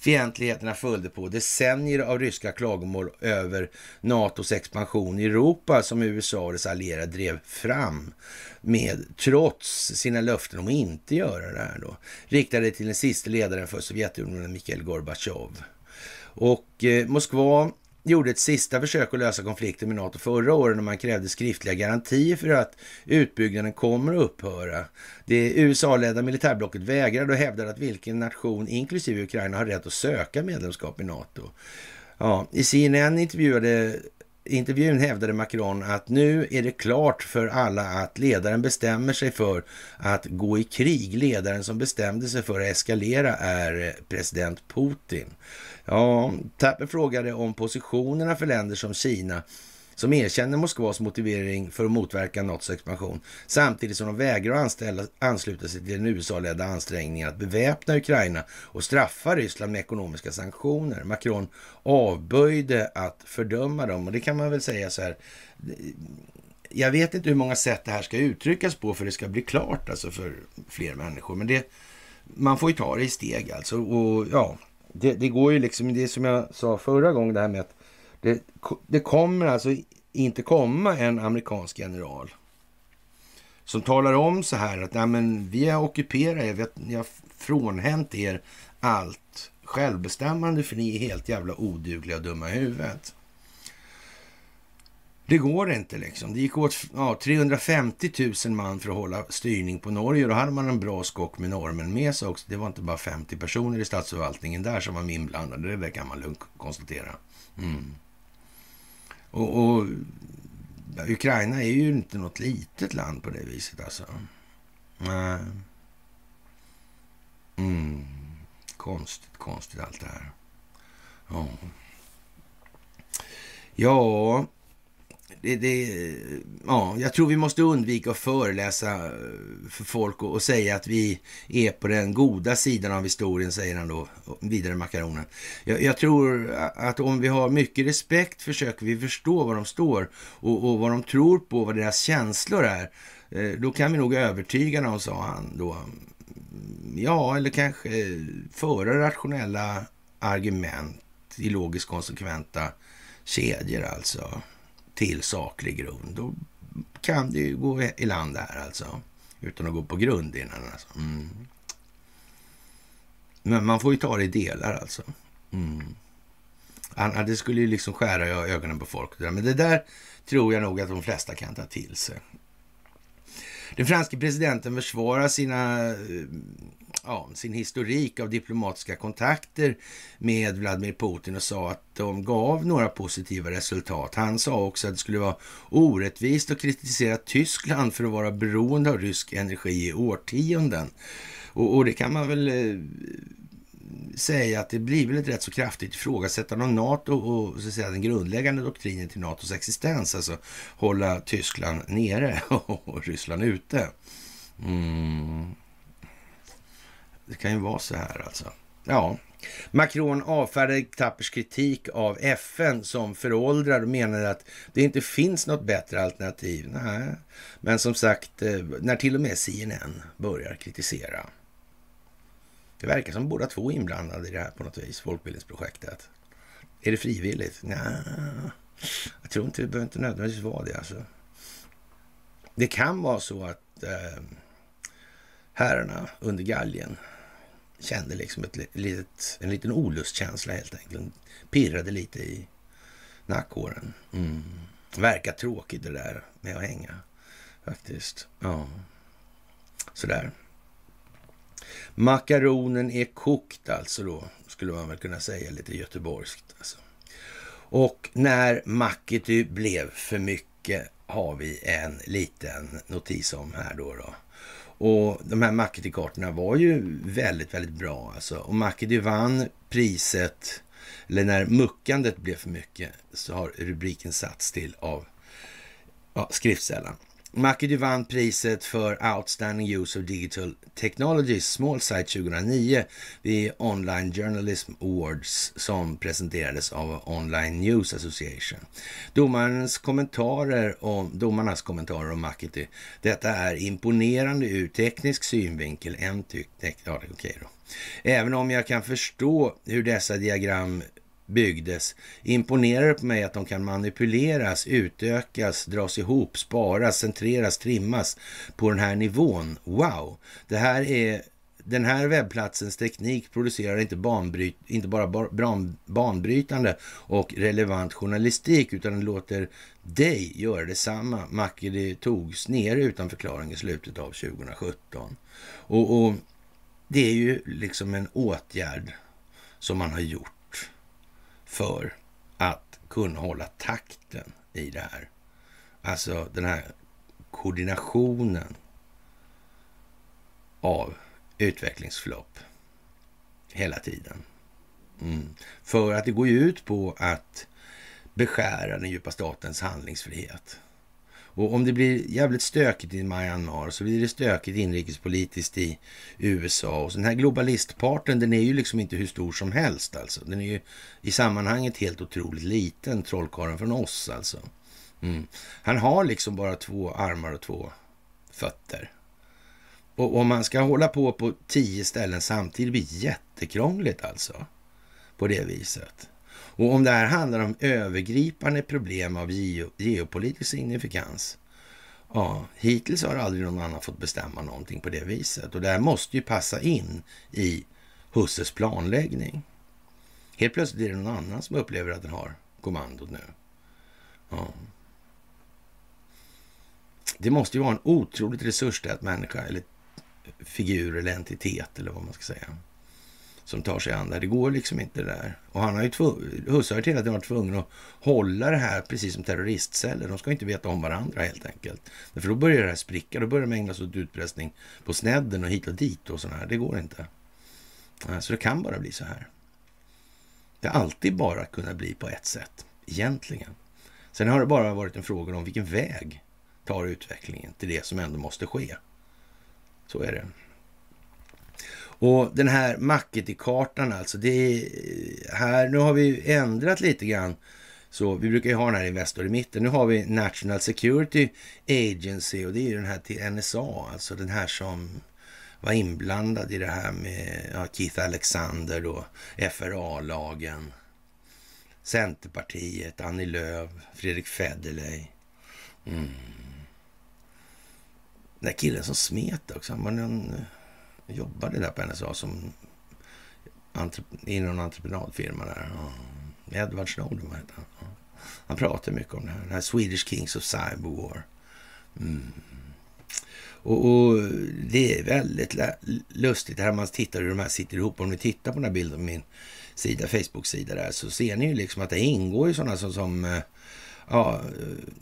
Fientligheterna följde på decennier av ryska klagomål över NATOs expansion i Europa som USA och dess allierade allierade drev fram med, trots sina löften om att inte göra det här då, riktade till den sista ledaren för Sovjetunionen, Mikhail Gorbatjov. Och eh, Moskva gjorde ett sista försök att lösa konflikten med NATO förra året när man krävde skriftliga garantier för att utbyggnaden kommer att upphöra. Det USA-ledda militärblocket vägrade och hävdade att vilken nation, inklusive Ukraina, har rätt att söka medlemskap i NATO. Ja, I CNN intervjuade intervjun hävdade Macron att nu är det klart för alla att ledaren bestämmer sig för att gå i krig. Ledaren som bestämde sig för att eskalera är president Putin. Ja, Tapper frågade om positionerna för länder som Kina som erkänner Moskvas motivering för att motverka NATOs expansion samtidigt som de vägrar att anställa, ansluta sig till den USA-ledda ansträngningen att beväpna Ukraina och straffa Ryssland med ekonomiska sanktioner. Macron avböjde att fördöma dem och det kan man väl säga så här. Jag vet inte hur många sätt det här ska uttryckas på för det ska bli klart alltså för fler människor. Men det, man får ju ta det i steg alltså. Och ja, det, det går ju liksom, det som jag sa förra gången det här med att det, det kommer alltså inte komma en amerikansk general som talar om så här att Nej, men vi har ockuperat er, vi har frånhänt er allt självbestämmande för ni är helt jävla odugliga och dumma i huvudet. Det går inte liksom. Det gick åt ja, 350 000 man för att hålla styrning på Norge. Då hade man en bra skock med normen med sig också. Det var inte bara 50 personer i statsförvaltningen där som var inblandade. Det kan man lugnt konstatera. Mm. Och, och Ukraina är ju inte något litet land på det viset alltså. Nej. Mm. Konstigt, konstigt allt det här. Ja. Ja, det, det, ja, jag tror vi måste undvika att föreläsa för folk och, och, säga att vi är på den goda sidan av historien, säger han då, vidare makaronen. Jag, jag tror att om vi har mycket respekt försöker vi förstå vad de står och, och vad de tror på, vad deras känslor är. Eh, då kan vi nog övertyga dem, sa han då. Ja, eller kanske föra rationella argument i logiskt konsekventa kedjor alltså till saklig grund. Då kan det ju gå i land här alltså. Utan att gå på grund innan alltså. Mm. Men man får ju ta det i delar alltså. Mm. Det skulle ju liksom skära ögonen på folk. Men det där tror jag nog att de flesta kan ta till sig. Den franske presidenten försvarar sina eh, ja, sin historik av diplomatiska kontakter med Vladimir Putin och sa att de gav några positiva resultat. Han sa också att det skulle vara orättvist att kritisera Tyskland för att vara beroende av rysk energi i årtionden. Och, och det kan man väl eh, säga att det blir väl ett rätt så kraftigt ifrågasättande av NATO och så att säga, den grundläggande doktrinen till NATOs existens. Alltså hålla Tyskland nere och Ryssland ute. Mm. Det kan ju vara så här alltså. Ja, Macron avfärdade Tappers kritik av FN som föråldrad och menade att det inte finns något bättre alternativ. Nej. Men som sagt, eh, när till och med CNN börjar kritisera. Det verkar som båda två är inblandade i det här på något vis, folkbildningsprojektet. Är det frivilligt? Nej, jag tror inte det behöver inte nödvändigtvis vara det. Alltså. Det kan vara så att eh, herrarna under galgen kände liksom ett litet, en liten olustkänsla helt enkelt. Pirrade lite i nackhåren. Mm. Verkar tråkigt det där med att hänga faktiskt. Ja, sådär. Makaronen är kokt alltså då, skulle man väl kunna säga lite göteborgskt. Alltså. Och när Makity blev för mycket har vi en liten notis om här då. då. Och de här Makity-kartorna var ju väldigt, väldigt bra alltså. Och Makity vann priset, eller när muckandet blev för mycket så har rubriken satts till av ja, skriftsällan. Mackie vann priset för Outstanding Use of Digital Technologies Small Site 2009 vid Online Journalism Awards som presenterades av Online News Association. Domarens kommentarer om, domarnas kommentarer om Mackie Detta är imponerande ur teknisk synvinkel. En tyckte... Ja, okej okay då. Även om jag kan förstå hur dessa diagram byggdes imponerar det på mig att de kan manipuleras, utökas, dras ihop, sparas, centreras, trimmas på den här nivån. Wow! Det här är den här webbplatsens teknik producerar inte, banbryt, inte bara ban, banbrytande och relevant journalistik utan den låter dig göra detsamma. Makeri togs ner utan förklaring i slutet av 2017. Och, och det är ju liksom en åtgärd som man har gjort för att kunna hålla takten i det här. Alltså den här koordinationen av utvecklingsförlopp hela tiden. Mm. För att det går ju ut på att beskära den djupa statens handlingsfrihet. Och om det blir jävligt stökigt i Myanmar så blir det stökigt inrikespolitiskt i USA. Och så den här globalistparten, den är ju liksom inte hur stor som helst alltså. Den är ju i sammanhanget helt otroligt liten, trollkarlen från oss alltså. Mm. Han har liksom bara två armar och två fötter. Och om man ska hålla på på tio ställen samtidigt blir det jättekrångligt alltså. På det viset. Och om det här handlar om övergripande problem av geopolitisk signifikans, ja, hittills har aldrig någon annan fått bestämma någonting på det viset. Och det här måste ju passa in i Husses planläggning. Helt plötsligt är det någon annan som upplever att den har kommandot nu. Ja. Det måste ju vara en otroligt resurstät människa eller figur eller entitet eller vad man ska säga som tar sig an det. Det går liksom inte där. Och han har ju Husse har hela tiden varit tvungen att hålla det här precis som terroristceller. De ska inte veta om varandra helt enkelt. För då börjar det här spricka. Då börjar de ägna sig åt utpressning på snedden och hit och dit och sådär. Det går inte. Så det kan bara bli så här. Det har alltid bara kunnat bli på ett sätt, egentligen. Sen har det bara varit en fråga om vilken väg tar utvecklingen till det som ändå måste ske. Så är det. Och den här Makety-kartan alltså, det är eh, här, nu har vi ändrat lite grann. Så vi brukar ju ha den här Investor i mitten. Nu har vi National Security Agency och det är ju den här till NSA, alltså den här som var inblandad i det här med ja, Keith Alexander då, FRA-lagen, Centerpartiet, Annie Lööf, Fredrik Federley. Mm. Den där killen som smet också, han var någon eh, jobbade där på NSA som i någon entreprenadfirma där. Ja. Edward Snowden, vad hette han? Ja. Han pratade mycket om det här. Den här Swedish Kings of Cyber War. Mm. Och, och, det är väldigt lustigt här man tittar hur de här sitter ihop. Om ni tittar på den här bilden på min sida, Facebook-sida där, så ser ni ju liksom att det ingår ju sådana som, som eh, ja, eh,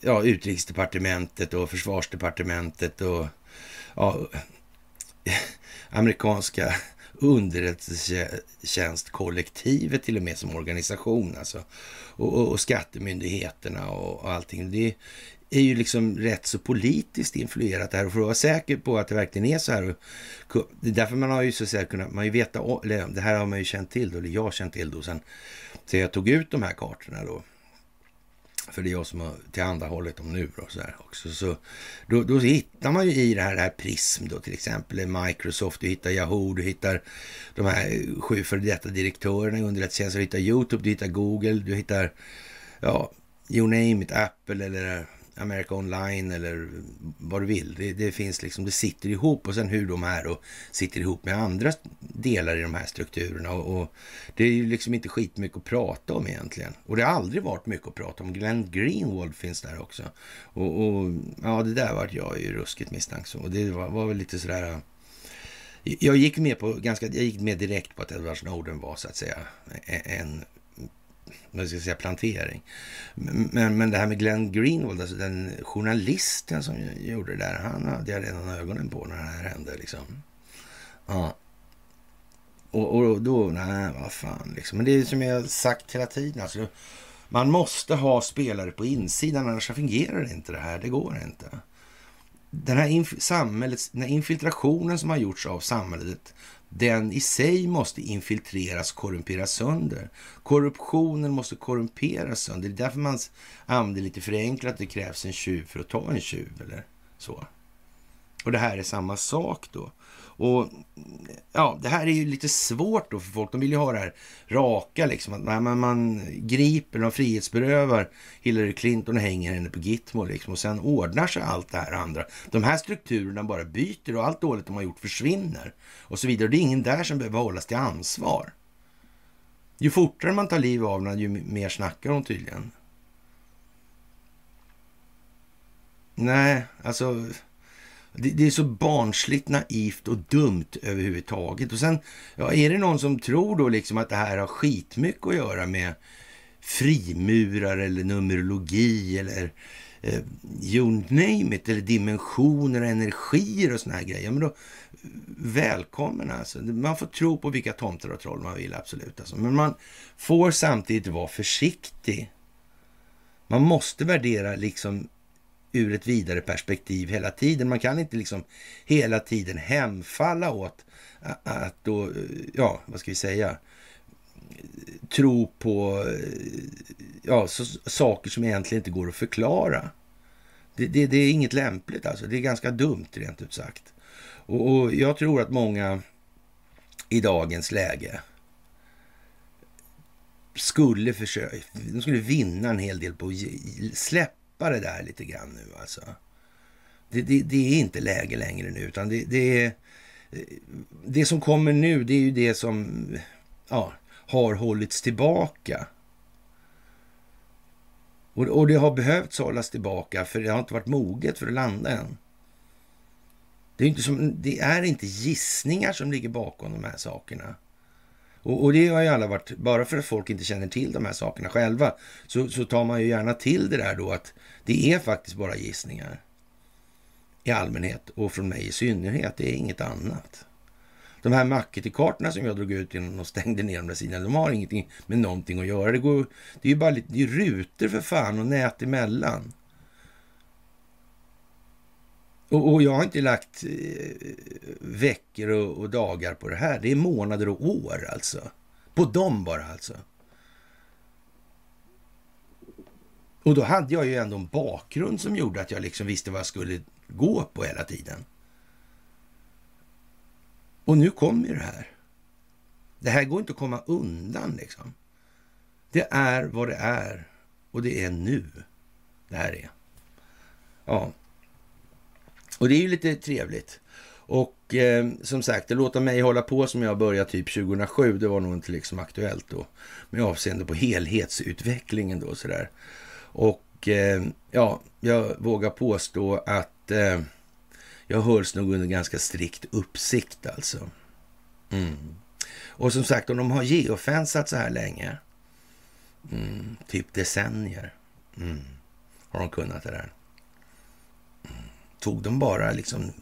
ja, utrikesdepartementet och försvarsdepartementet och ja, amerikanska underrättelsetjänstkollektivet till och med som organisation alltså. Och, och, och skattemyndigheterna och, och allting. Det är ju liksom rätt så politiskt influerat det här. Och för att vara säker på att det verkligen är så här. Och, det är därför man har ju så att säga kunnat, man ju veta, eller det här har man ju känt till då, eller jag har känt till då sen. sen jag tog ut de här kartorna då för det är jag som har tillhandahållit dem nu då, så här också. Så då, då hittar man ju i det här, det här Prism då till exempel, Microsoft, du hittar Yahoo, du hittar de här sju före detta direktörerna i underrättelsetjänsten. du hittar YouTube, du hittar Google, du hittar, ja, you name it, Apple eller America Online eller vad du vill. Det, det, finns liksom, det sitter ihop och sen hur de här då sitter ihop med andra delar i de här strukturerna. Och, och, det är ju liksom inte skitmycket att prata om egentligen. Och det har aldrig varit mycket att prata om. Glenn Greenwald finns där också. Och, och ja, det där vart jag ju ruskigt misstänksam. Och det var, var väl lite sådär... Jag gick med på ganska, jag gick med direkt på att Edward Snowden var så att säga en vad ska jag säga, plantering. Men, men det här med Glenn Greenwald, alltså den journalisten som gjorde det där, han hade jag redan ögonen på när det här hände. Liksom. Ja. Och, och då, nej vad fan liksom. Men det är som jag sagt hela tiden, alltså, man måste ha spelare på insidan, annars fungerar inte det här. Det går inte. Den här, inf samhällets, den här infiltrationen som har gjorts av samhället, den i sig måste infiltreras, korrumperas sönder. Korruptionen måste korrumperas sönder. Det är därför man använder lite förenklat att det krävs en tjuv för att ta en tjuv eller så. Och det här är samma sak då. Och ja, det här är ju lite svårt då för folk. De vill ju ha det här raka liksom. Att man, man griper de frihetsberövar Hillary Clinton och hänger henne på Gitmo liksom. Och sen ordnar sig allt det här andra. De här strukturerna bara byter och allt dåligt de har gjort försvinner. Och så vidare. Det är ingen där som behöver hållas till ansvar. Ju fortare man tar liv av den, ju mer snackar hon tydligen. Nej, alltså det, det, är så barnsligt naivt och dumt överhuvudtaget. Och sen, ja, är det någon som tror då liksom att det här har skitmycket att göra med frimurar eller numerologi eller eh, you name it, eller dimensioner, och energier och såna här grejer. Men då, välkommen alltså. Man får tro på vilka tomtar och troll man vill, absolut. Alltså. Men man får samtidigt vara försiktig. Man måste värdera liksom ur ett vidare perspektiv hela tiden. Man kan inte liksom hela tiden hemfalla åt att då, ja, vad ska vi säga, tro på ja, så, saker som egentligen inte går att förklara. Det, det, det, är inget lämpligt alltså. Det är ganska dumt rent ut sagt. Och, och jag tror att många i dagens läge skulle försöka, de skulle vinna en hel del på att släppa släppa det där lite grann nu alltså. Det, det, det är inte läge längre nu, utan det, det, är, eh, det som kommer nu, det är ju det som ja, har hållits tillbaka. Och, och det har behövt hållas tillbaka, för det har inte varit moget för att landa än. Det är, inte som, det är inte gissningar som ligger bakom de här sakerna. Och, och, det har ju alla varit, bara för att folk inte känner till de här sakerna själva, så, så tar man ju gärna till det där då att det är faktiskt bara gissningar. I allmänhet och från mig i synnerhet. Det är inget annat. De här Mackety-kartorna som jag drog ut innan och stängde ner de där sidorna, de har ingenting med någonting att göra. Det, går, det är ju bara lite, det är rutor för fan och nät emellan. Och, och jag har inte lagt eh, veckor och, och, dagar på det här. Det är månader och år alltså. På dem bara alltså. Och då hade jag ju ändå en bakgrund som gjorde att jag liksom visste vad jag skulle gå på hela tiden. Och nu kommer ju det här. Det här går inte att komma undan liksom. Det är vad det är och det är nu det här är. Ja, och det är ju lite trevligt. Och eh, som sagt, att låta mig hålla på som jag började typ 2007, det var nog inte liksom aktuellt då. Med avseende på helhetsutvecklingen då sådär. Och eh, ja, jag vågar påstå att eh, jag hölls nog under ganska strikt uppsikt alltså. Mm. Och som sagt, om de har geofensat så här länge, mm, typ decennier, mm, har de kunnat det där tog de bara liksom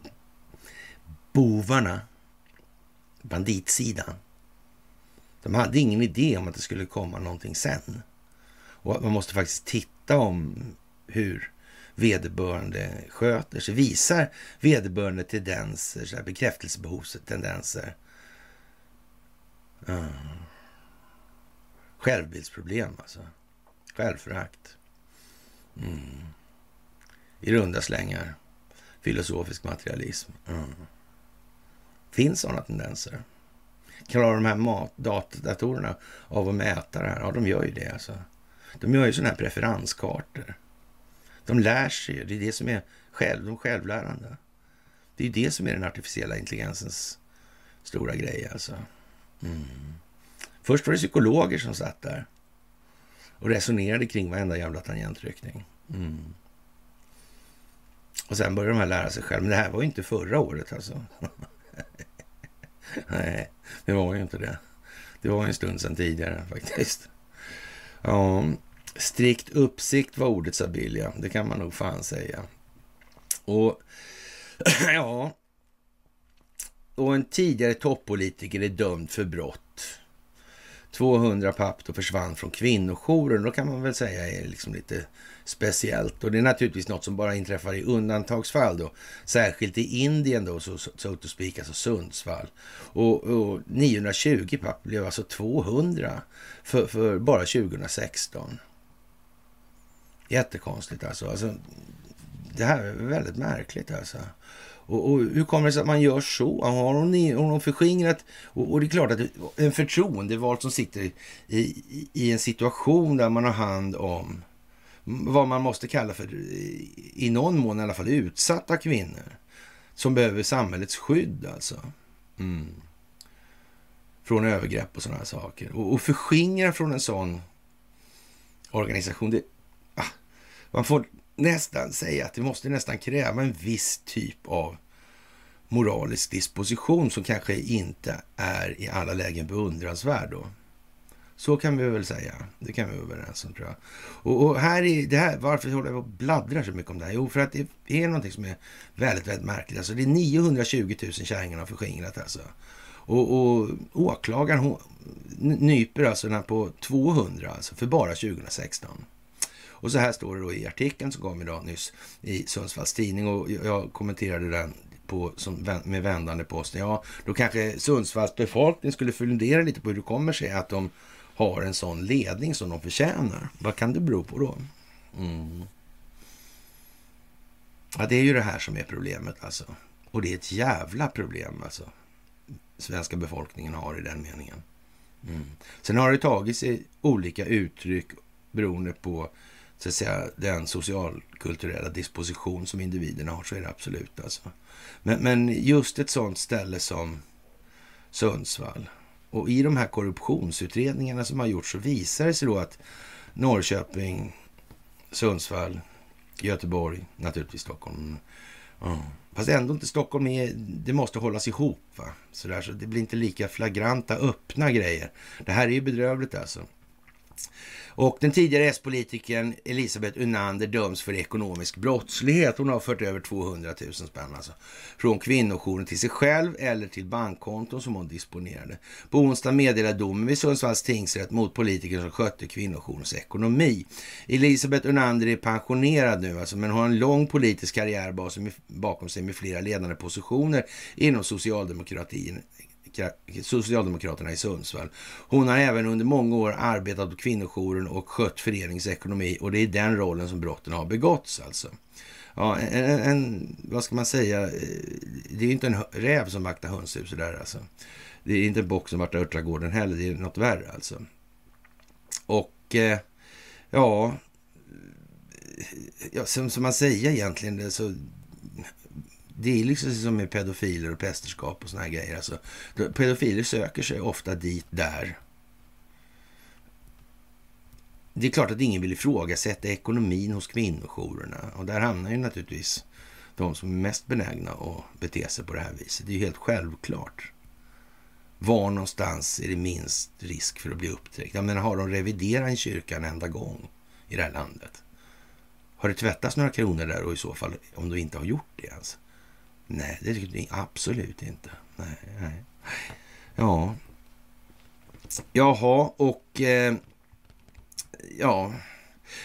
bovarna, banditsidan. De hade ingen idé om att det skulle komma någonting sen. Och man måste faktiskt titta om hur vederbörande sköter sig. Visar vederbörande tendenser, så här bekräftelsebehovstendenser. Mm. Ah. Självbildsproblem alltså. Självförakt. Mm. I runda slängar filosofisk materialism. Mm. Finns sådana tendenser? Klarar de här datadatorerna av att mäta det här? Ja, de gör ju det. Alltså. De gör ju sådana här preferenskartor. De lär sig ju. Det är det som är själv, de självlärande. Det är det som är den artificiella intelligensens stora grej. Alltså. Mm. Först var det psykologer som satt där och resonerade kring varenda jävla tangentryckning. Mm. Och sen började de här lära sig själv. Men det här var ju inte förra året alltså. Nej, det var ju inte det. Det var en stund sedan tidigare faktiskt. Ja, strikt uppsikt var ordet sa Bilja. Det kan man nog fan säga. Och ja, och en tidigare toppolitiker är dömd för brott. 200 papp då försvann från kvinnojouren. Då kan man väl säga är liksom lite speciellt. Och det är naturligtvis något som bara inträffar i undantagsfall då. Särskilt i Indien då, så, so to speak, alltså Sundsvall. Och, och 920 papp blev alltså 200 för, för bara 2016. Jättekonstigt alltså. alltså. Det här är väldigt märkligt alltså. Och, och, hur kommer det sig att man gör så? Har hon, har hon förskingrat? Och, och, det är klart att en förtroendevald som sitter i, i, i en situation där man har hand om vad man måste kalla för, i någon mån i alla fall, utsatta kvinnor som behöver samhällets skydd alltså. Mm. Från övergrepp och sådana saker. Och, och förskingra från en sån organisation, det, ah, man får nästan säga att det måste nästan kräva en viss typ av moralisk disposition som kanske inte är i alla lägen beundransvärd. Då. Så kan vi väl säga. Det kan vi vara överens om tror jag. Och, och, här är det här, varför håller jag på och bladdrar så mycket om det här? Jo, för att det är någonting som är väldigt, väldigt märkligt. Alltså det är 920 000 kärringar har förskingrat alltså. Och, och åklagaren hon, nyper alltså den här på 200 alltså för bara 2016. Och så här står det då i artikeln som kom idag nyss i Sundsvalls tidning och jag kommenterade den på, som, med vändande posten. Ja, då kanske Sundsvalls befolkning skulle fundera lite på hur det kommer sig att de har en sån ledning som de förtjänar. Vad kan det bero på då? Mm. Ja, det är ju det här som är problemet alltså. Och det är ett jävla problem alltså. Svenska befolkningen har i den meningen. Mm. Sen har det tagit sig olika uttryck beroende på så att säga, den socialkulturella disposition som individerna har, så är det absolut. Alltså. Men, men just ett sånt ställe som Sundsvall och i de här korruptionsutredningarna som har gjorts så visar det sig då att Norrköping, Sundsvall, Göteborg, naturligtvis Stockholm. Mm. Fast ändå inte Stockholm, är, det måste hållas ihop. Va? Så, där, så det blir inte lika flagranta, öppna grejer. Det här är ju bedrövligt alltså. Och den tidigare S-politikern Elisabeth Unander döms för ekonomisk brottslighet. Hon har fört över 200 000 spänn alltså, från kvinnojouren till sig själv eller till bankkonton som hon disponerade. På onsdag meddelade domen vid Sundsvalls tingsrätt mot politikern som skötte kvinnojourens ekonomi. Elisabeth Unander är pensionerad nu alltså, men har en lång politisk karriär bakom sig med flera ledande positioner inom socialdemokratin Socialdemokraterna i Sundsvall. Hon har även under många år arbetat på kvinnojouren och skött föreningens ekonomi och det är den rollen som brotten har begåtts alltså. Ja, en, en, vad ska man säga, eh, det är inte en räv som vaktar hönshuset där alltså. Det är inte en bock som vaktar örtagården heller, det är något värre alltså. Och eh, ja, ja som, som man säger egentligen, så det är liksom som med pedofiler och prästerskap och såna här grejer. Alltså, pedofiler söker sig ofta dit där. Det är klart att ingen vill ifrågasätta ekonomin hos kvinnojourerna. Och där hamnar ju naturligtvis de som är mest benägna att bete sig på det här viset. Det är ju helt självklart. Var någonstans är det minst risk för att bli upptäckt? Jag menar, har de reviderat en kyrka en enda gång i det här landet? Har det tvättats några kronor där och i så fall om du inte har gjort det ens? Nej, det tycker jag absolut inte. Nej, nej. Ja. Jaha, och eh, ja.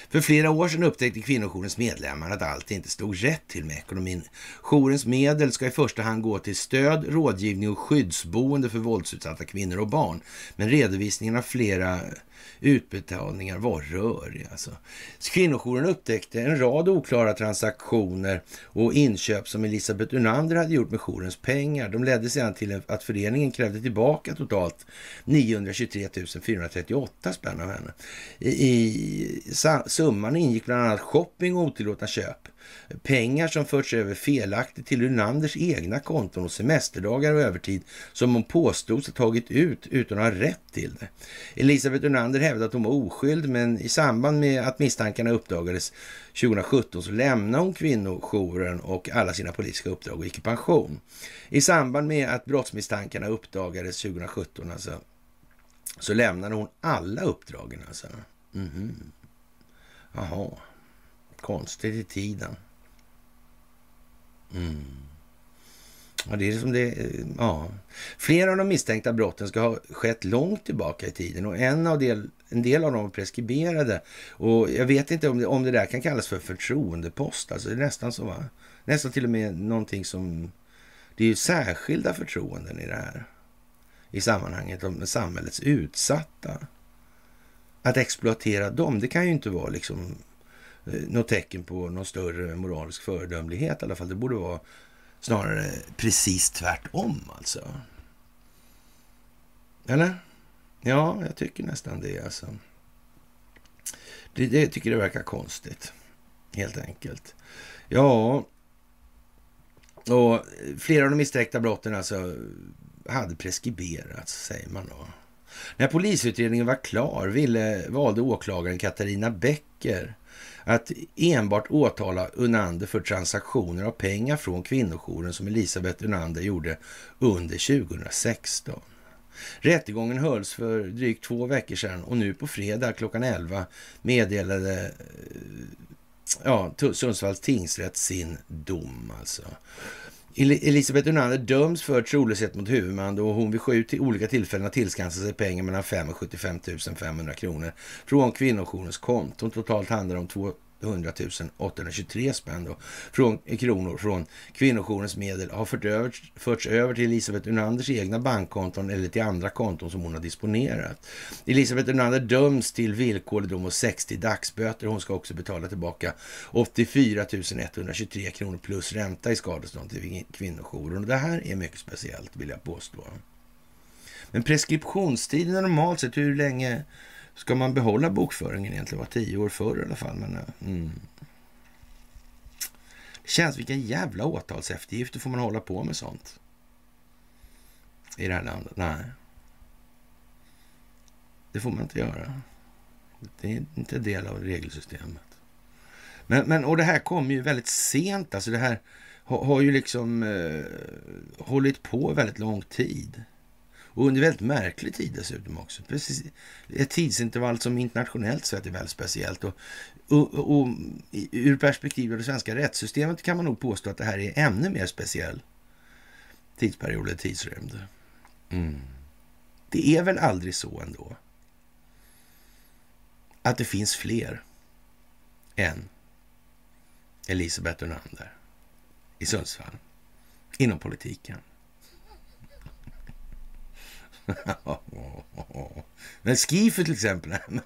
För flera år sedan upptäckte kvinnojourens medlemmar att allt inte stod rätt till med ekonomin. Jourens medel ska i första hand gå till stöd, rådgivning och skyddsboende för våldsutsatta kvinnor och barn. Men redovisningen av flera utbetalningar var röriga. Alltså. Kvinnojouren upptäckte en rad oklara transaktioner och inköp som Elisabeth Unander hade gjort med jourens pengar. De ledde sedan till att föreningen krävde tillbaka totalt 923 438 spänn av henne. I, i summan ingick bland annat shopping och otillåtna köp. Pengar som förts över felaktigt till Unanders egna konton och semesterdagar och övertid som hon påstods ha tagit ut utan att ha rätt till det. Elisabeth Unander hävdade att hon var oskyldig men i samband med att misstankarna uppdagades 2017 så lämnade hon kvinnojouren och alla sina politiska uppdrag och gick i pension. I samband med att brottsmisstankarna uppdagades 2017 alltså, så lämnade hon alla uppdragen. Alltså. Mhm. Jaha. Konstigt i tiden. Mm. Ja, det är som det, ja. Flera av de misstänkta brotten ska ha skett långt tillbaka i tiden och en, av del, en del av dem är preskriberade. Och jag vet inte om det, om det där kan kallas för förtroendepost. Alltså det är nästan så, va? Nästan till och med någonting som... Det är ju särskilda förtroenden i det här. I sammanhanget om samhällets utsatta. Att exploatera dem, det kan ju inte vara liksom Eh, något tecken på någon större moralisk föredömlighet i alla fall. Det borde vara snarare precis tvärtom alltså. Eller? Ja, jag tycker nästan det alltså. Det, det tycker det verkar konstigt, helt enkelt. Ja, och flera av de misstänkta brotten alltså hade preskriberats, säger man då. När polisutredningen var klar ville, valde åklagaren Katarina Becker att enbart åtala Unander för transaktioner av pengar från kvinnojouren som Elisabeth Unander gjorde under 2016. Rättegången hölls för drygt två veckor sedan och nu på fredag klockan 11 meddelade eh, ja, Sundsvalls tingsrätt sin dom alltså. Elisabeth Unander döms för trolöshet mot huvudman då hon vid sju till olika tillfällen har tillskansat sig pengar mellan 5 och 75 500 kronor från kvinnojourens konton. Totalt handlar det om 100 823 spänn då, från, kronor från kvinnojourens medel har fört över, förts över till Elisabeth Unanders egna bankkonton eller till andra konton som hon har disponerat. Elisabeth Unander döms till villkorlig dom och 60 dagsböter. Hon ska också betala tillbaka 84 123 kronor plus ränta i skadestånd till kvinnojouren. Och det här är mycket speciellt vill jag påstå. Men preskriptionstiden är normalt sett, hur länge Ska man behålla bokföringen egentligen? var tio år förr i alla fall. Men, eh, mm. Det känns, vilka jävla åtalseftergifter får man hålla på med sånt? I det här landet? Nej. Det får man inte göra. Det är inte en del av regelsystemet. Men, men, och det här kommer ju väldigt sent. Alltså det här har, har ju liksom eh, hållit på väldigt lång tid. Och under väldigt märklig tid dessutom också. Precis, ett tidsintervall som internationellt sett är väldigt speciellt. Och, och, och, ur perspektiv av det svenska rättssystemet kan man nog påstå att det här är ännu mer speciell tidsperiod eller tidsrymd. Mm. Det är väl aldrig så ändå att det finns fler än Elisabeth Unander i Sundsvall inom politiken. men Skifer till exempel.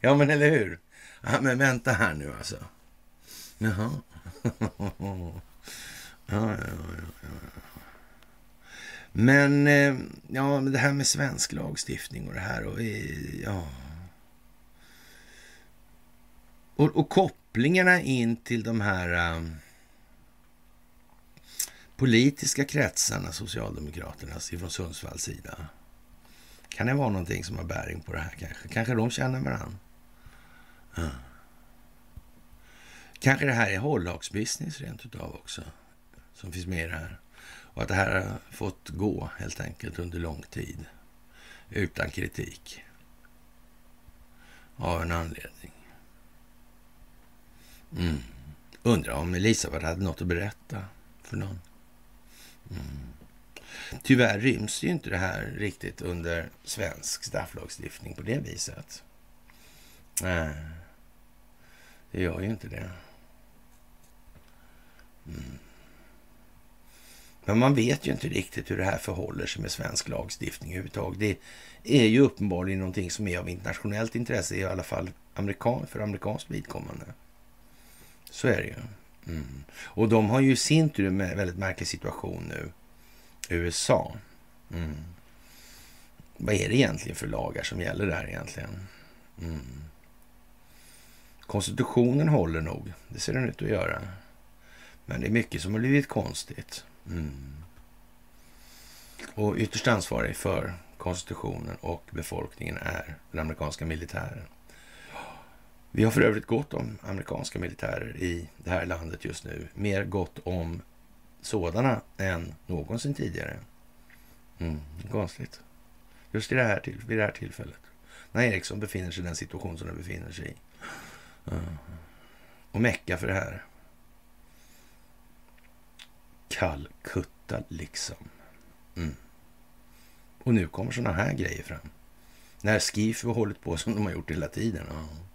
ja, men eller hur? Ja, men vänta här nu alltså. Jaha. Ja, ja, ja, Men, eh, ja, det här med svensk lagstiftning och det här och eh, ja. Och, och kopplingarna in till de här um, politiska kretsarna, Socialdemokraternas, ifrån Sundsvalls sida. Kan det vara någonting som har bäring på det här kanske? Kanske de känner varandra? Ja. Kanske det här är hållhaksbusiness, rent utav också, som finns med i det här. Och att det här har fått gå helt enkelt under lång tid, utan kritik. Av en anledning. Mm. Undrar om Elisabeth hade något att berätta för någon. Mm. Tyvärr ryms ju inte det här riktigt under svensk strafflagstiftning på det viset. Nej, det gör ju inte det. Mm. Men man vet ju inte riktigt hur det här förhåller sig med svensk lagstiftning överhuvudtaget. Det är ju uppenbarligen någonting som är av internationellt intresse, i alla fall amerikan för amerikanskt vidkommande. Så är det ju. Mm. Och de har ju i sin tur en väldigt märklig situation nu. USA. Mm. Vad är det egentligen för lagar som gäller där egentligen? Mm. Konstitutionen håller nog. Det ser den ut att göra. Men det är mycket som har blivit konstigt. Mm. Och ytterst ansvarig för konstitutionen och befolkningen är den amerikanska militären. Vi har för övrigt gott om amerikanska militärer i det här landet just nu. Mer gott om sådana än någonsin tidigare. Mm, konstigt. Just i det här, vid det här tillfället. när Ericsson befinner sig i den situation som den befinner sig i. Uh-huh. Och mecka för det här. Calcutta liksom. Mm. Och nu kommer sådana här grejer fram. När Skif har hållit på som de har gjort hela tiden. Ja.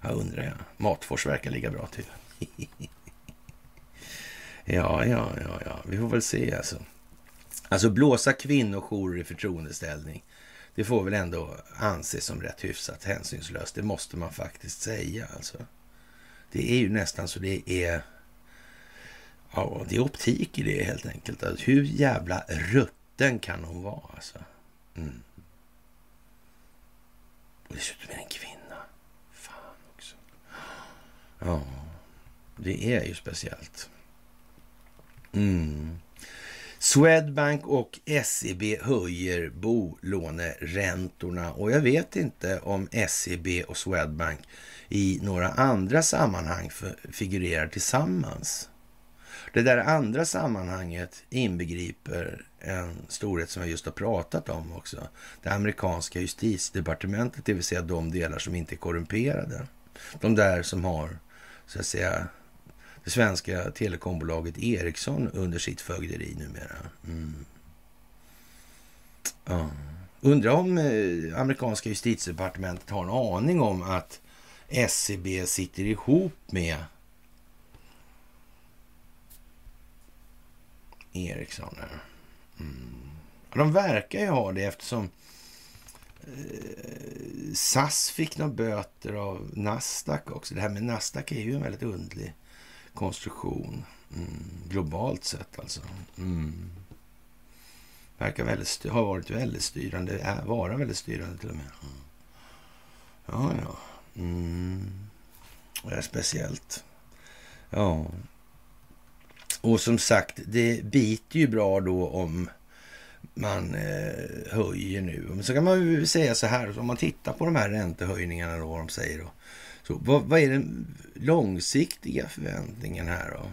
Jag undrar jag. Matfors verkar ligga bra till. ja, ja, ja, ja. Vi får väl se alltså. Alltså blåsa kvinnojourer i förtroendeställning. Det får väl ändå anses som rätt hyfsat hänsynslöst. Det måste man faktiskt säga alltså. Det är ju nästan så det är... Ja, det är optik i det helt enkelt. Alltså, hur jävla rutten kan hon vara alltså? Mm. Och dessutom är det en kvinna. Ja, det är ju speciellt. Mm. Swedbank och SEB höjer bolåneräntorna och jag vet inte om SEB och Swedbank i några andra sammanhang figurerar tillsammans. Det där andra sammanhanget inbegriper en storhet som jag just har pratat om också. Det amerikanska justitiedepartementet, det vill säga de delar som inte är korrumperade. De där som har, så att säga, det svenska telekombolaget Ericsson under sitt fögderi numera. Mm. Ja. Undrar om eh, amerikanska justitiedepartementet har en aning om att SCB sitter ihop med Ericsson. Mm. De verkar ju ha det eftersom SAS fick några böter av Nasdaq också. Det här med Nasdaq är ju en väldigt undlig konstruktion. Mm. Globalt sett alltså. Mm. Verkar väldigt, har varit väldigt styrande, är, vara väldigt styrande till och med. Mm. Ja, ja. Mm. Det är speciellt. Ja. Och som sagt, det biter ju bra då om man eh, höjer nu. Men så kan man ju säga så här, om man tittar på de här räntehöjningarna då, vad de säger då. Så vad, vad är den långsiktiga förväntningen här då?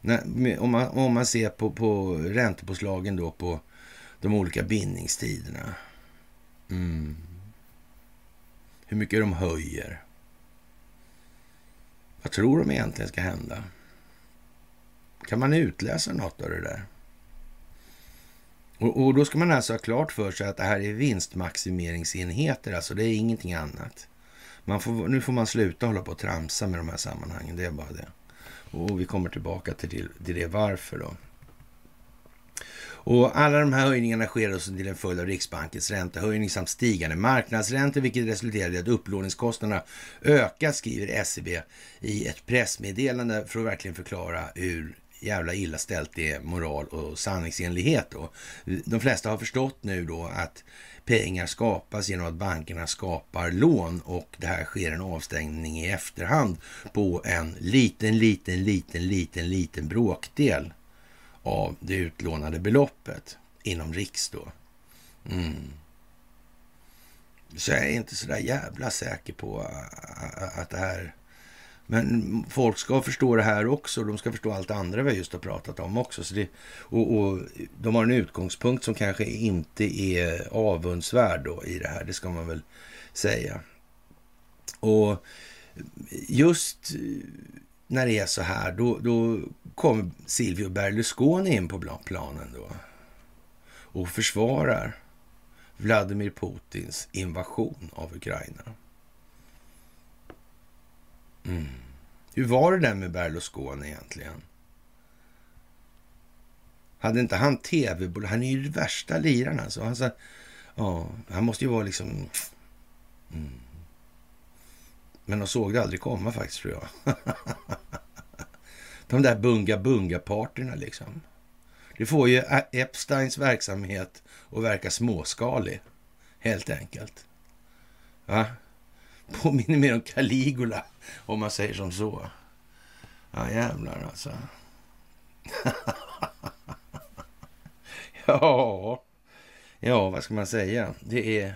När, om, man, om man ser på, på räntepåslagen då på de olika bindningstiderna. Mm. Hur mycket de höjer. Vad tror de egentligen ska hända? Kan man utläsa något av det där? Och, och, då ska man alltså ha klart för sig att det här är vinstmaximeringsenheter, alltså det är ingenting annat. Man får, nu får man sluta hålla på och tramsa med de här sammanhangen, det är bara det. Och vi kommer tillbaka till, till det varför då. Och alla de här höjningarna sker som till en följd av Riksbankens räntehöjning samt stigande marknadsräntor, vilket resulterade i att upplåningskostnaderna ökar, skriver SEB i ett pressmeddelande för att verkligen förklara hur jävla illa ställt det är moral och sanningsenlighet. Då. De flesta har förstått nu då att pengar skapas genom att bankerna skapar lån och det här sker en avstängning i efterhand på en liten, liten, liten, liten, liten bråkdel av det utlånade beloppet inom Riks då. Mm. Så jag är inte så där jävla säker på att det här men folk ska förstå det här också. De ska förstå allt det andra vi just har pratat om också. Så det, och, och, de har en utgångspunkt som kanske inte är avundsvärd då i det här. Det ska man väl säga. Och just när det är så här, då, då kommer Silvio Berlusconi in på planen då och försvarar Vladimir Putins invasion av Ukraina. Mm. Hur var det där med Berlusconi egentligen? Hade inte han tv-bolag? Han är ju den värsta liraren alltså. Han, sa, ja, han måste ju vara liksom... Mm. Men de såg det aldrig komma faktiskt tror jag. de där bunga-bunga-partyna liksom. Det får ju Epsteins verksamhet att verka småskalig, helt enkelt. Va? Påminner mer om Caligula, om man säger som så. Ja, jävlar alltså. ja, ja, vad ska man säga? Det är